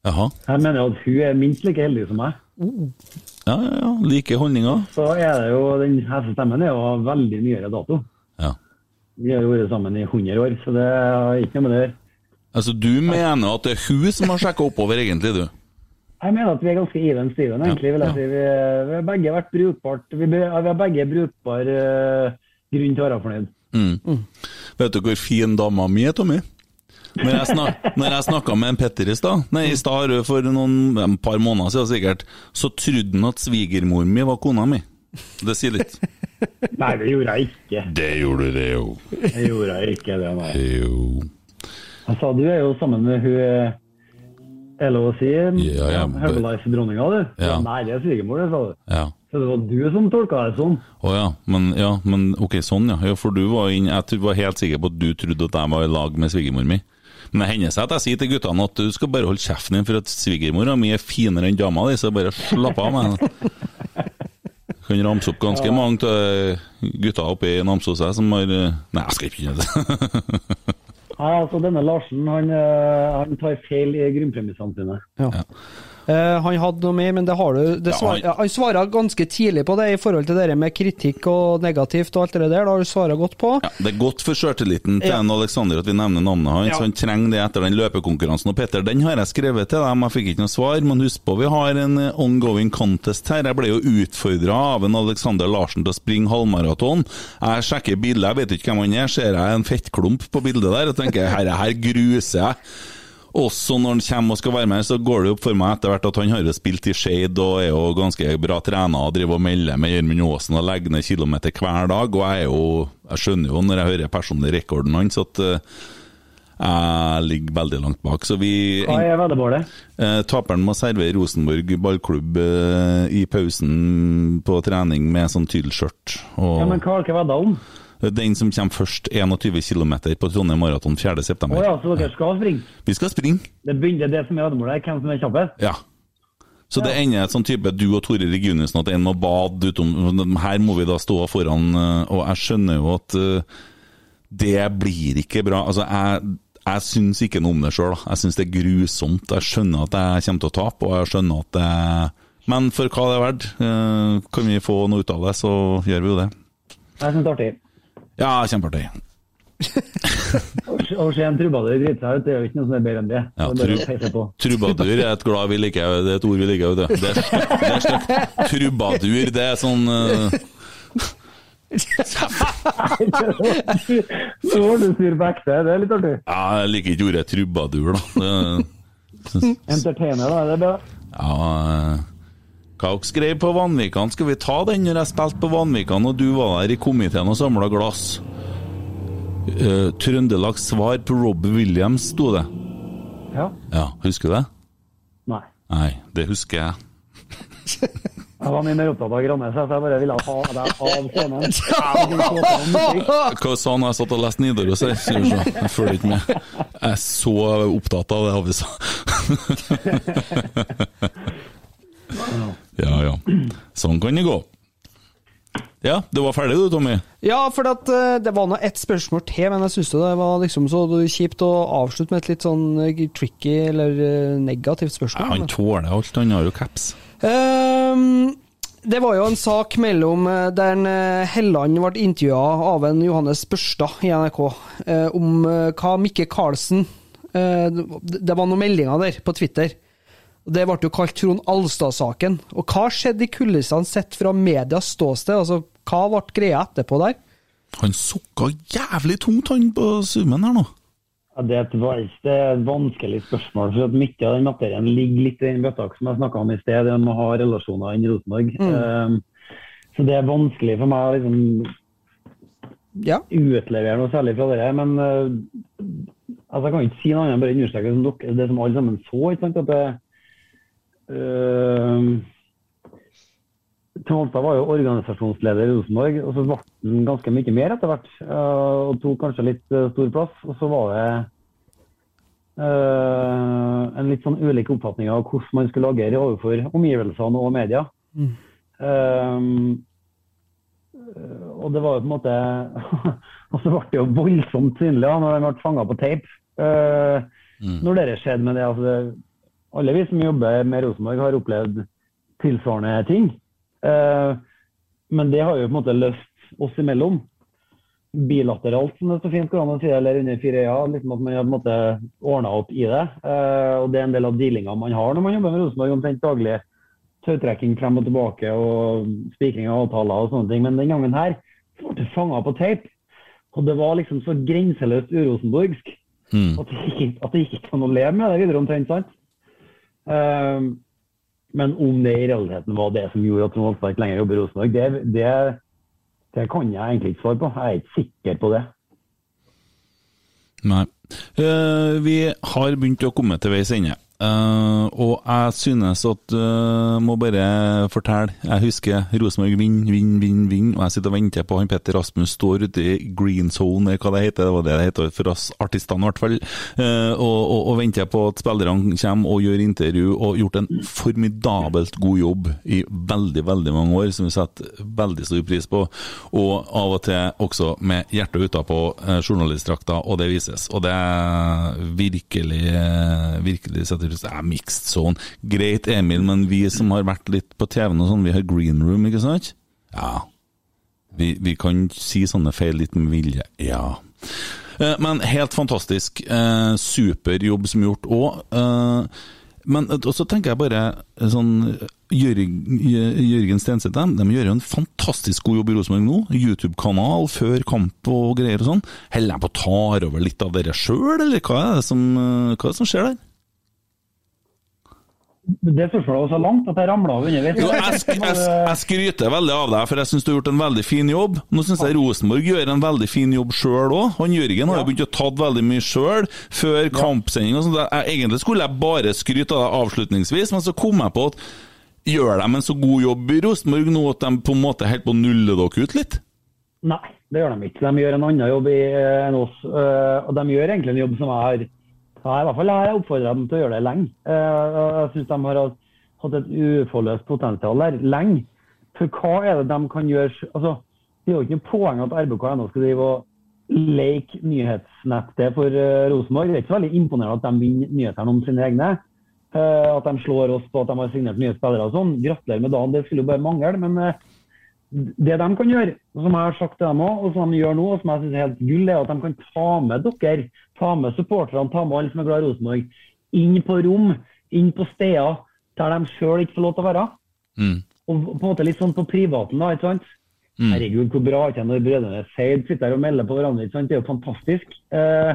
Jaha. Jeg mener at hun er minst like heldig som meg. Ja, ja, ja. Like holdninger. Så er det jo, den hesestemmen er jo av veldig nyere dato. Ja. Vi har jo vært sammen i 100 år, så det har ikke noe med det å gjøre. Altså, du mener at det er hun som har sjekka oppover, egentlig, du? Jeg mener at vi er ganske even Steven, egentlig. vil jeg si. Vi, vi har begge vært brukbart. Vi, vi har begge brukbar uh, grunn til å være fornøyd. Mm. Vet du hvor fin dama mi er, Tommy? Når jeg, snak, når jeg snakka med en Petter i stad, nei, i stad for noen, en par måneder siden sikkert, så trodde han at svigermoren min var kona mi. Det sier litt. Nei, det gjorde jeg ikke. Det gjorde det jo. Det gjorde jeg ikke, det, nei. Jo. Jeg sa du er jo sammen med hun eh, er lov å si Ja, ja, Herbalife-dronninga, du. Ja. Nei, det er svigermor, det, sa du. Ja. Så det var du som tolka det sånn. Å ja, men, ja, men ok, sånn ja. ja. For du var inn, jeg var helt sikker på at du trodde at jeg var i lag med svigermor mi. Men det hender seg at jeg sier til guttene at du skal bare holde kjeften din, for at svigermora mi er finere enn dama di, så bare slapp av med. Kan ramse opp ganske mange av gutta oppe i Namsos her som har eh, Nei, jeg skal ikke gjøre det. Nei, altså Denne Larsen han, eh, han tar feil i grunnpremissene sine. Ja. Eh, han hadde noe mer, men det har du det Ja, svar, han- svara ganske tidlig på det i forhold til det med kritikk og negativt og alt det der. Da har du svara godt på. Ja, det er godt for sjøltilliten til Ja. en Alexander at vi nevner navnet hans. Ja. Han trenger det etter den løpekonkurransen. Og Petter, den har jeg skrevet til dem, jeg fikk ikke noe svar. Men husk på, vi har en eh, ongoing contest her. Jeg ble jo utfordra av en Alexander Larsen til å springe halvmaraton. Jeg sjekker bildet, jeg vet ikke hvem han er. Ser jeg en fettklump på bildet der og tenker herre her gruser jeg. Også når han kommer og skal være med, så går det opp for meg etter hvert at han har spilt i Skeid og er jo ganske bra trena og driver og melder med Gjermund Aasen og legger ned kilometer hver dag. Og jeg er jo Jeg skjønner jo når jeg hører personlig rekorden hans at eh, jeg ligger veldig langt bak. Så vi Hva er veddemålet? eh, Taperen må servere Rosenborg ballklubb eh, i pausen på trening med sånn tyllskjørt. Og Ja, men hva har dere vedda om? Den som kommer først 21 km på Trondheim Maraton 4.9. Å ja, så dere skal springe? Vi skal springe. Det begynner det som er veddemålet, hvem som er kjappest? Ja. Så det ender et sånn type du og Tore Reginussen at en må bade utom Her må vi da stå foran, eh, og jeg skjønner jo at eh, det blir ikke bra. Altså, jeg, jeg syns ikke noe om det sjøl. Jeg syns det er grusomt. Jeg skjønner at jeg kommer til å tape, og jeg skjønner at det Men for hva det er verdt, eh, kan vi få noe ut av det, så gjør vi jo det. Jeg syns det er artig. Ja, kjempeartig. Å se en trubadur drite seg ut, det er jo ikke noe som er bedre enn det. Ja, det tru- Trubadur er et glad vi liker, det er et ord vi liker. Det. Det er stygt. Trubadur, det er sånn uh... Så var du sur på ekte, det er litt artig. Ja, jeg liker ikke ordet trubadur, da. Det, Entertainer, da. Det er bra. ja, eh, hva dere skrev på Vanvikan? Skal vi ta den når jeg spilte på Vanvikan og du var der i komiteen og samla glass? Uh, Trøndelags svar på Rob Williams, sto det. Ja. Ja, husker du det? Nei. Nei, det husker jeg. Jeg var mye mer opptatt av Grannes, så jeg bare ville ha deg av scenen. Hva sa han da jeg satt og leste Nidaros her? Jeg følger ikke med. Jeg er så opptatt av det avisa. Ja ja. Sånn kan det gå. Ja, du var ferdig du, Tommy? Ja, for at, uh, det var nå ett spørsmål til, men jeg syns det var liksom så kjipt å avslutte med et litt sånn eh, tricky eller negativt negativt Ja, spørsmål. han tåler alt, han har jo caps. Um, det var jo en sak mellom eh, der eh, Helland ble intervjua av en Johannes Børstad i NRK eh, om eh, hva Mikke Karlsen eh, Det det var noen meldinger der på Twitter. Og Det ble jo kalt Trond Alstad-saken. Og hva skjedde i kulissene sett fra medias ståsted? Altså, hva ble greia etterpå der? Han sukka jævlig tungt, han på summen her nå. Ja, det, er et, det er et vanskelig spørsmål. for at Mye av den materien ligger litt i den bøtta som jeg snakka om i sted, det med å ha relasjoner inn i Rosenborg. Um, så det er vanskelig for meg å liksom Ja. utlevere noe særlig fra det. Men uh, altså, jeg kan ikke si noe annet enn bare understreke det som, dere- det som alle sammen så. ikke sant, at det uh, Trond var jo organisasjonsleder i Rosenborg, og så ble han ganske mye mer etter hvert. eh, og tok kanskje litt eh, stor plass. Og så var det Uh, en litt sånn ulik oppfatning av hvordan man skulle agere overfor omgivelsene og media. Mm. Uh, og det var jo på en måte Og så ble det jo voldsomt synlig da, når de ble fanga på tape. Eh, Når det skjedde med det, altså det Alle vi som jobber med Rosenborg, har opplevd tilsvarende ting. Eh, men det har jo på en måte løst oss imellom. Bilateralt, som det så fint går an å si, eller under fire øyne. Liksom at man har på en måte ordna opp i det. Eh, og det er en del av dealinga man har når man jobber med Rosenborg omtrent daglig. Tautrekking frem og tilbake og spikring av avtaler og sånne ting. Men den gangen her så ble det fanga på tape. Og det var liksom så grenseløst urosenborgsk Mm. at, det ikke, at det ikke kan å leve med det videre omtrent. sant? Eh, men om det i realiteten var det som gjorde at Trond Alstad ikke lenger jobber i Rosenborg, det, det, det kan jeg egentlig ikke svare på. Jeg er ikke sikker på det. Nei. Eh, vi har begynt å komme til veis ende. Eh, og jeg synes at uh, Må bare fortelle. Jeg husker Rosenborg vinner, vinner, vinner, vinner. Og jeg sitter og venter på han Petter Rasmus står ute i green zone, eller hva det heter. Det var det det heter for oss artistene, i hvert fall. Uh, og, og, og venter på at spillerne kommer og gjør intervju, og gjort en formidabelt god jobb i veldig, veldig mange år, som vi setter veldig stor pris på. Og av og til også med hjertet utapå uh, journalistdrakta, og det vises. Og det er virkelig, virkelig setter Det er mixed zone. Greit, Emil, men vi som har vært litt på TV-en og sånn, vi har green room, ikke sant? Ja. Vi, vi kan si sånne feil litt med vilje. Ja. Eh, Men helt fantastisk. Eh, super jobb som gjort òg. Men og så tenker jeg bare eh, sånn Jørgen, Jørgen Stenseth de gjør jo en fantastisk god jobb i Rosenborg nå. YouTube-kanal før kamp og greier og sånn. Holder de på å ta over litt av dere sjøl, eller hva er, som, eh, hva er det som skjer der? Det spørsmålet var så langt at jeg ramla av underveis. Jo, jeg, sk jeg, jeg skryter veldig av deg, for jeg syns du har gjort en veldig fin jobb. Nå syns jeg Rosenborg gjør en veldig fin jobb sjøl òg. Jørgen har jo begynt å ta veldig mye sjøl før kampsending. og sånt. Jeg- Egentlig skulle jeg bare skryte av deg avslutningsvis, men så kom jeg på at gjør de en så god jobb i Rosenborg nå at de på en måte helt på å nulle dere ut litt? Nei, det gjør de ikke. De gjør en annen jobb eh, enn oss. eh, og de gjør egentlig en jobb som jeg har ja, i hvert fall har jeg oppfordra dem til å gjøre det lenge. Eh, jeg syns de har hatt- et uforløst potensial der lenge. For hva er det de kan gjøre altså, Det er jo ikke noe poeng at RBK ennå skal drive og leke nyhetsnettet for uh, Rosenborg. Det er ikke så veldig imponerende at de vinner nyhetene om sine egne. Eh, at de slår oss på at de har signert nye spillere og sånn. Gratulerer med dagen, det skulle jo bare mangle. Men eh, det de kan gjøre, som jeg har sagt til dem også, og som de gjør nå, og som jeg synes er helt gull, er at de kan ta med dere, ta med supporterne, ta med alle som er glad i Rosenborg, inn på rom, inn på steder der de sjøl ikke får lov til å være. Mm. Og på en måte litt sånn på privaten, da, ikke sant? Mm. Herregud, hvor bra ikke når brødrene Seid sitter her og melder på hverandre. ikke sant? Det er jo fantastisk. Eh,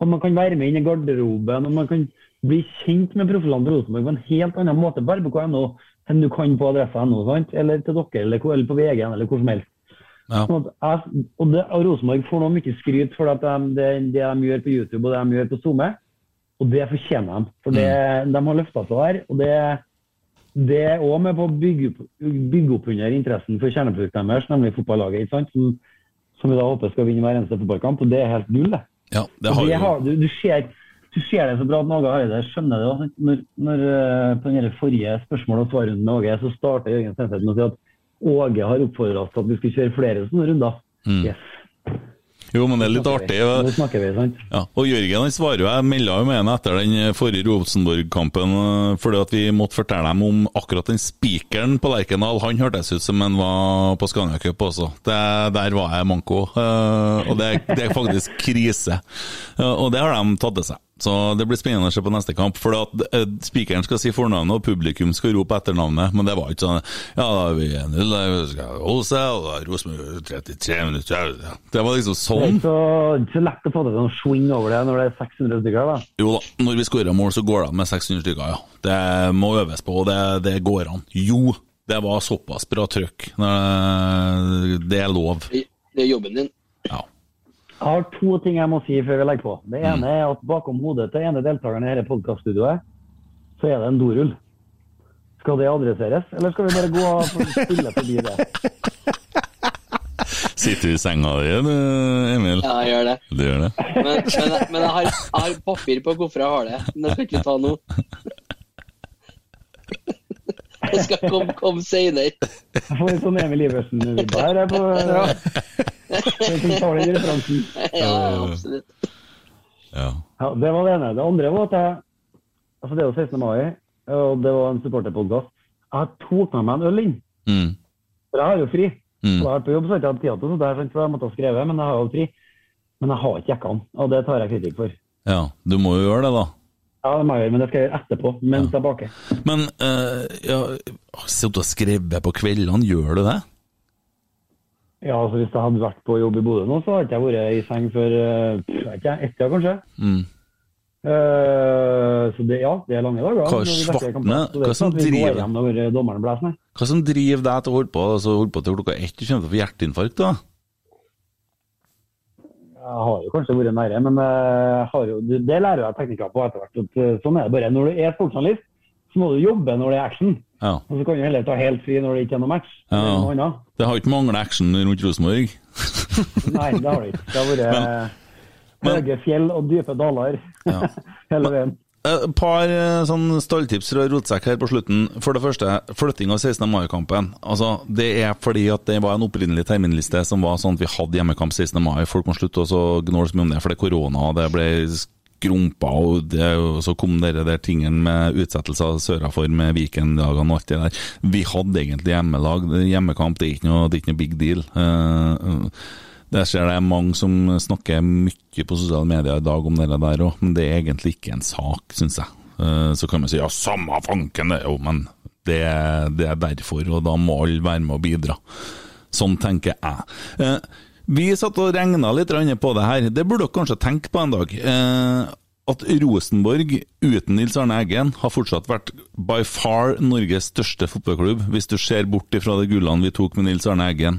og man kan være med inn i garderoben, og man kan bli kjent med profilene på Rosenborg på en helt annen måte på RBK.no enn du kan på adressa.no, eller til dere, eller, eller på VG, eller hvor som helst. Ja. Sånn jeg, og, det, og Rosenborg får nå mye skryt for at de, det, det de gjør på YouTube og det de gjør på SoMe, og det fortjener de. For det, de har løfta seg her, og det, det er òg med på å bygge, bygge opp under interessen for kjerneproduktet deres, nemlig fotballaget? Som, som vi da håper skal vinne hver eneste fotballkamp. Og det er helt gull, det. Ja, det har det har, du, du, ser, du ser det så bra at Åge Hareide skjønner det. Når, når eh, På den forrige spørsmål og svarrunden med Åge, så starter Jørgen Stenseth med å si at Åge har oppfordra oss til at vi skal kjøre flere sånne runder. Mm. Yes. Jo, men det er litt artig. Nå snakker vi, sant? Ja, og Jørgen han svarer jo, jeg melda jo med ham etter den forrige Rosenborg-kampen øh, fordi at vi måtte fortelle dem om akkurat den spikeren på Lerkendal. Han hørtes ut som han var på Scania Cup også. Det, der var jeg manko. og det, det er faktisk krise. Og det har de tatt til seg. Så det blir spennende å se på neste kamp. For at øh, spikeren skal si fornavnet, og publikum skal rope etternavnet. Men det var ikke sånn Ja, da er vi 1-0, vi skal holde seg, og da Rosenborg 33 minutter ja. Det var liksom sånn. Det er sånn. ikke så, så lett å få til noen swing over det når det er 600 stykker. da. Jo da, når vi skårer mål, så går det an med 600 stykker, ja. Det må øves på, og det, det går an. Jo, det var såpass bra trøkk. Eh, Det er lov. Det det er jobben din. Ja. Jeg har to ting jeg må si før vi legger på. Det Mm. ene er at bakom hodet til ene deltakeren i dette podkaststudioet, så er det en dorull. Skal det adresseres, eller skal vi bare gå og stille forbi det? Sitter du i senga di, du, Emil? Ja, jeg gjør det. Du gjør det? Men, men, men jeg, har, jeg har papir på hvorfor jeg har det. Men det skal ikke ta nå. Det skal komme, kom seinere. Jeg får litt sånn Emil Iversen-vibber her. jeg, på Den som tar den referansen. Ja, absolutt. Ja. Ja, det var det ene. Det andre var at jeg Altså, det er jo 16. mai, og det var en supporterpodkast. Jeg tok med meg en øl inn. Mm. For jeg har jo fri. Mm. Jeg har vært på jobb, så har jeg ikke hatt tid til det, for jeg måtte ha skrevet, men jeg har jo fri. Men jeg har ikke jekka den, og det tar jeg kritikk for. ja, du må jo gjøre det, da. Ja, det må jeg gjøre, men det skal jeg gjøre etterpå, mens jeg baker. Men uh, ja, sittet og skriver på kveldene, gjør du det? Ja, altså Hvis jeg hadde vært på jobb i Bodø nå, så hadde jeg vært i seng før eh, jeg vet ikke, ett år, kanskje. Mm. Uh, så det, ja, det er lange dager. Hva svartne? Hva som driver-. Hva som driver deg til å holde på, altså, holde på til klokka ett? Du kommer til å få hjerteinfarkt, da? Jeg har jo kanskje vært nære, men eh, jo, det, lærer jeg teknikker på etter hvert. eh, Sånn er det bare. Når du er sportsjournalist, så må du jobbe når det er action. Ja. Og så kan du heller ta helt fri når det ikke er noe match. Ja. Det, noe. Det har ikke manglet action rundt Rosenborg? Nei, det har det ikke. Det har vært Men- men- høye fjell og dype daler Ja. hele veien. Et par eh, sånn stalltips fra Rotsekk her på slutten. For det første, flytting av 16. mai-kampen. Altså, det er fordi at det var en opprinnelig terminliste som var sånn at vi hadde hjemmekamp 16. mai. Folk må slutte å gnåle så mye om det, for det er korona, og det ble skrumpa, og det, og så kom dere der tingene med utsettelser sørafor med Viken-dagene og alt det der. Vi hadde egentlig hjemmelag, hjemmekamp, det er ikke noe, det er ikke noe big deal. Eh, det ser det er mange som snakker mye på sosiale medier i dag om det der òg, men det er egentlig ikke en sak, syns jeg. Eh, Så kan man si ja, samme fanken, det, jo, men det, det er derfor, og da må alle være med og bidra. Sånn tenker jeg. Eh, Vi satt og regna litt på det her, det burde dere kanskje tenke på en dag. Eh, At Rosenborg uten Nils Arne Eggen har fortsatt vært by far Norges største fotballklubb, hvis du ser bort ifra de gullene vi tok med Nils Arne Eggen.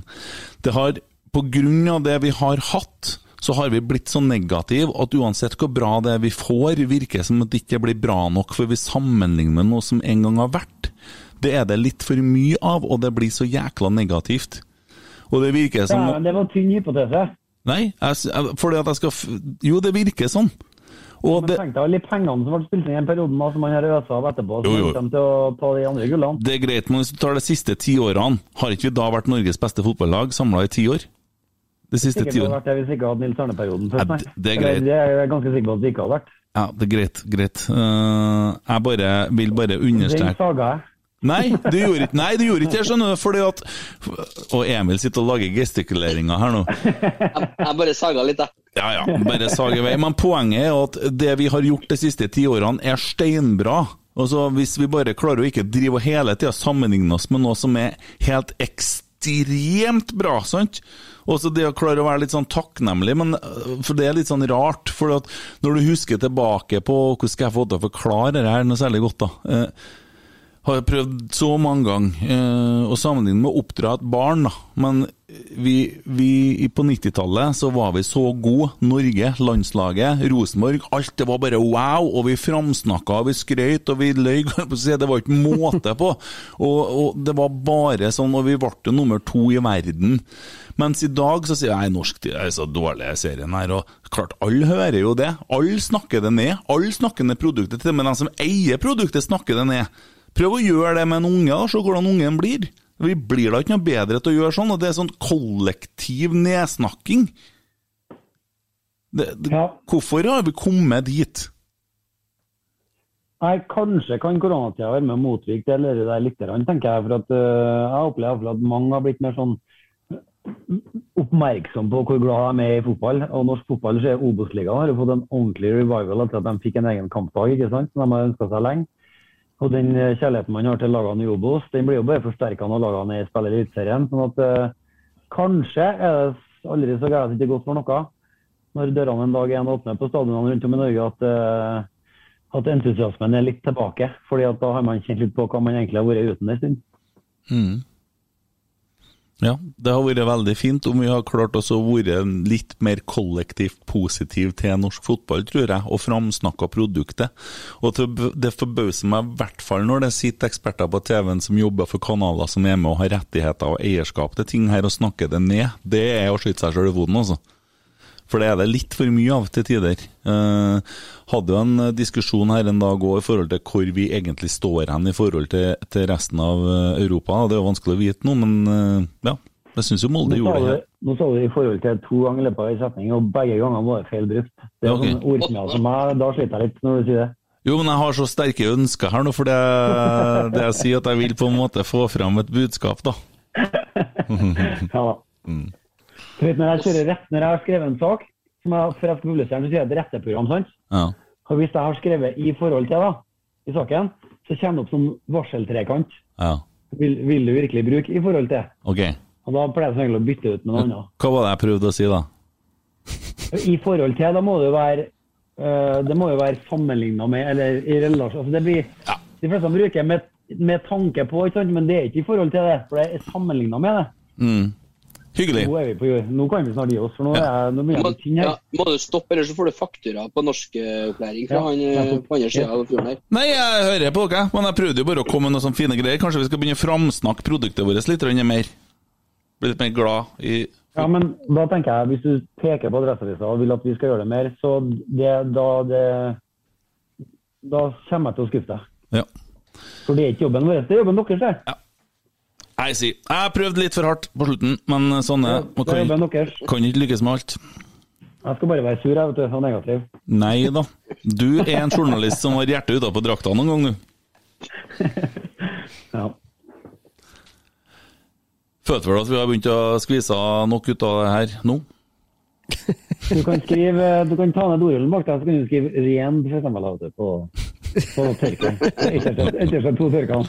Det har av det vi har hatt, så har vi blitt så negative at uansett hvor bra det er vi får, virker som at det ikke blir bra nok, for vi sammenligner med noe som en gang har vært. Det er det litt for mye av, og det blir så jækla negativt. Og det virker som Ja, men det var tynn hypotese. Nei, jeg, fordi at jeg skal Jo, det virker sånn. Og Men det, tenk deg alle pengene som ble spilt inn i en periode som man har øsa av etterpå, Jo, som jo. kommer til å ta de andre gullene. det er greit, men hvis du tar de siste ti årene, har ikke vi da vært Norges beste fotballag samla i ti år? De siste ti hadde årene. vært det hvis ikke hadde Nils Arne-perioden først, nei. det- det er greit. Det er jeg ganske sikker på at det ikke hadde vært. Ja, det er greit, greit. Eh, jeg bare vil bare Den understreke saga jeg. Nei, du gjorde ikke Nei, du gjorde ikke det, skjønner du. Fordi at Og Emil sitter og lager gestikuleringer her nå. Jeg, jeg bare saga litt, jeg. Ja ja, bare sag i vei. Men poenget er at det vi har gjort de siste ti årene, er steinbra. Altså, Hvis vi bare klarer å ikke drive og hele tida sammenligne oss med noe som er helt ekstremt bra, sant? Og så det å klare å være litt sånn takknemlig, men øh, for det er litt sånn rart. For når du husker tilbake på Hvordan skal jeg få til å forklare det her noe særlig godt, da? Eh, har jeg prøvd så mange ganger eh, å sammenligne med å oppdra et barn, da. Men vi, vi på 90-tallet så var vi så gode. Norge, landslaget, Rosenborg. Alt det var bare wow, og vi framsnakka, vi skrøt, og vi løy. Det var ikke måte på. Og, og det var bare sånn, og vi ble nummer to i verden. Mens i dag så sier jeg norsk er så dårlig serien her, og klart, alle hører jo det. Alle snakker det ned. Alle snakker ned produktet, til dem, men de som eier produktet, snakker det ned. Prøv å gjøre det med en unge, og se hvordan ungen blir. Vi blir da ikke noe bedre til å gjøre sånn, og det er sånn kollektiv nedsnakking. Det, det, Ja. Hvorfor har vi kommet dit? Nei, Kanskje kan koronatida være med å motvirke det eller det litt, tenker jeg. For at, uh, jeg opplever at mange har blitt mer sånn oppmerksom på hvor glad de er i fotball. Og norsk fotball, så er Obos-ligaen har fått en ordentlig revival etter at de fikk en egen kampdag, ikke sant? de har ønska seg lenge. Og den eh, kjærligheten man har til lagene i Obos, den blir jo bare forsterka når lagene er- spiller i Eliteserien. Sånn at eh, kanskje er det aldri så gærent ikke godt for noe når dørene en dag igjen åpner på stadionene rundt om i Norge, at, eh, at entusiasmen er litt tilbake. fordi at da har man kjent litt på hva man egentlig har vært uten en stund. Mm. Ja, det har vært veldig fint om vi har klart oss å være litt mer kollektivt positiv til norsk fotball, tror jeg, og framsnakka produktet. Og det forbauser meg i hvert fall når det sitter eksperter på TV-en som jobber for kanaler som er med og har rettigheter og eierskap til ting her, og snakker det ned. Det er å skyte seg sjøl i foten, altså. For det er det litt for mye av til tider. Eh, hadde jo en diskusjon her en dag òg i forhold til hvor vi egentlig står hen i forhold til, til resten av eh, Europa. Det er jo vanskelig å vite nå, men eh, ja. Jeg syns jo Molde gjorde det her. nå sa du i forhold til to ganger i løpet av en setning, og begge gangene var det feil brukt. Det er okay. sånn ordsmeder som meg, da sliter jeg litt når du sier det. Jo, men jeg har så sterke ønsker her nå, for det, det jeg sier at jeg vil på en måte få fram et budskap, da. Ja da. Mm. Du vet, når jeg kjører rett, når jeg har skrevet en sak, som jeg for jeg skal publisere, så sier jeg et retteprogram, sant? Ja. Og hvis jeg har skrevet i forhold til da, i saken, så kommer det opp som varseltrekant. ja. Vil, vil du virkelig bruke i forhold til? Ok. Og da pleier jeg regel å bytte ut med noe annet. Hva var det jeg prøvde å si, da? I forhold til, da må det jo være øh, det må jo være sammenligna med, eller i relasjon altså det blir, Ja. De fleste bruker med, med tanke på, men det er ikke i forhold til det, for det er sammenligna med det. Mm. Hyggelig. Nå er vi på. Nå kan vi snart gi oss, for nå, er, nå begynner jeg å tynne ja, må du stoppe, eller så får du faktura på norskopplæring fra Ja, han eh, på andre sida av fjorden her. Nei, jeg hører på dere, men jeg prøvde jo bare å komme med noen sånne fine greier. Kanskje vi skal begynne å framsnakke produktet vårt litt mer? Bli litt mer glad i Ja, men da tenker jeg, hvis du peker på Adresseavisa og vil at vi skal gjøre det mer, så det, da det Da kommer jeg til å skuffe deg. Ja. For det er ikke jobben vår, det er jobben deres. det. Jeg sier Jeg har prøvd litt for hardt på slutten, men sånn er det. Kan, kan ikke lykkes med alt. Jeg skal bare være sur, jeg, vet du, og negativ. Nei da. Du er en journalist som har hjertet utapå drakta noen gang, du. Ja. Følte vel at vi har begynt å skvise nok ut av det her nå? Du kan skrive, du kan ta ned dorullen bak deg, så kan du skrive 'ren' for eksempel, på, på tørken. etter, to tørkene.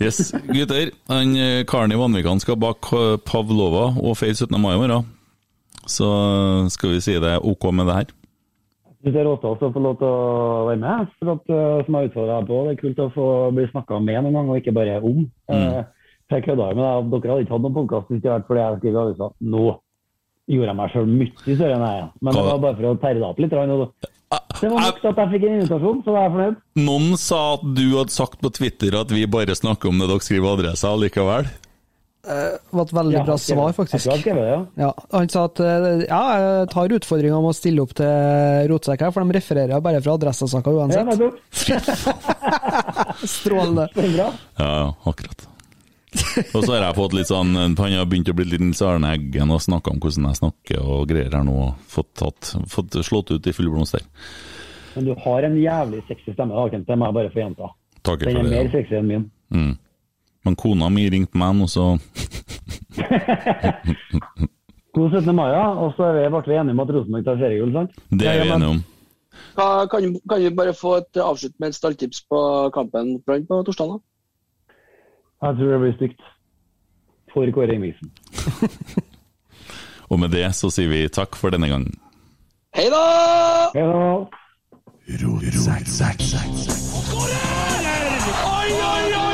Yes, gutter. Han eh, karen i Vanvikan skal bak eh, Pavlova og feire 17. mai i morgen. Så skal vi si det er ok med det her. Jeg synes det er rått å få lov til å være med, for at, som jeg utfordra deg på. Det er kult å få bli snakket med noen gang, og ikke bare om. Mm. jeg kødda med deg, dere hadde ikke hatt noen podcast hvis det hadde vært fordi jeg skrev i avisa. Nå gjorde jeg meg selv mye større enn jeg er. Men det var bare for å terre deg opp litt. Og det var nok til at jeg fikk en invitasjon, så da er jeg fornøyd. Noen sa at du hadde sagt på Twitter at vi bare snakker om det dere skriver adressa likevel. Det var et veldig Ja, bra svar, faktisk. jeg skrev ja. Ja, han sa at eh, ja, jeg tar utfordringa med å stille opp til Rotsekk her, for de refererer bare fra adressesaker uansett. Ja, Strålende. Ja, akkurat. Og så har jeg fått litt sånn Han har begynt å bli litt Arne Eggen og snakka om hvordan jeg snakker og greier her nå. Fått, tatt, fått slått ut i full blomst der. Men du har en jævlig sexy stemme, da, Kent. Det må jeg bare få gjenta. Den er det. mer ja. sexy enn min. Mm. Men kona mi ringte meg nå, så God 17. mai, ja. Og så vi, ble vi enige om at Rosenborg tar seriegull, sant? det er vi enige om. Kan, kan vi bare få et avslutt med et stalltips på kampen Brann på torsdag? da? Jeg tror det blir stygt. For Kåre Ingebrigtsen. Og med det så sier vi takk for denne gang. Hei da! Hei da! Skårer! Oi, oi, oi,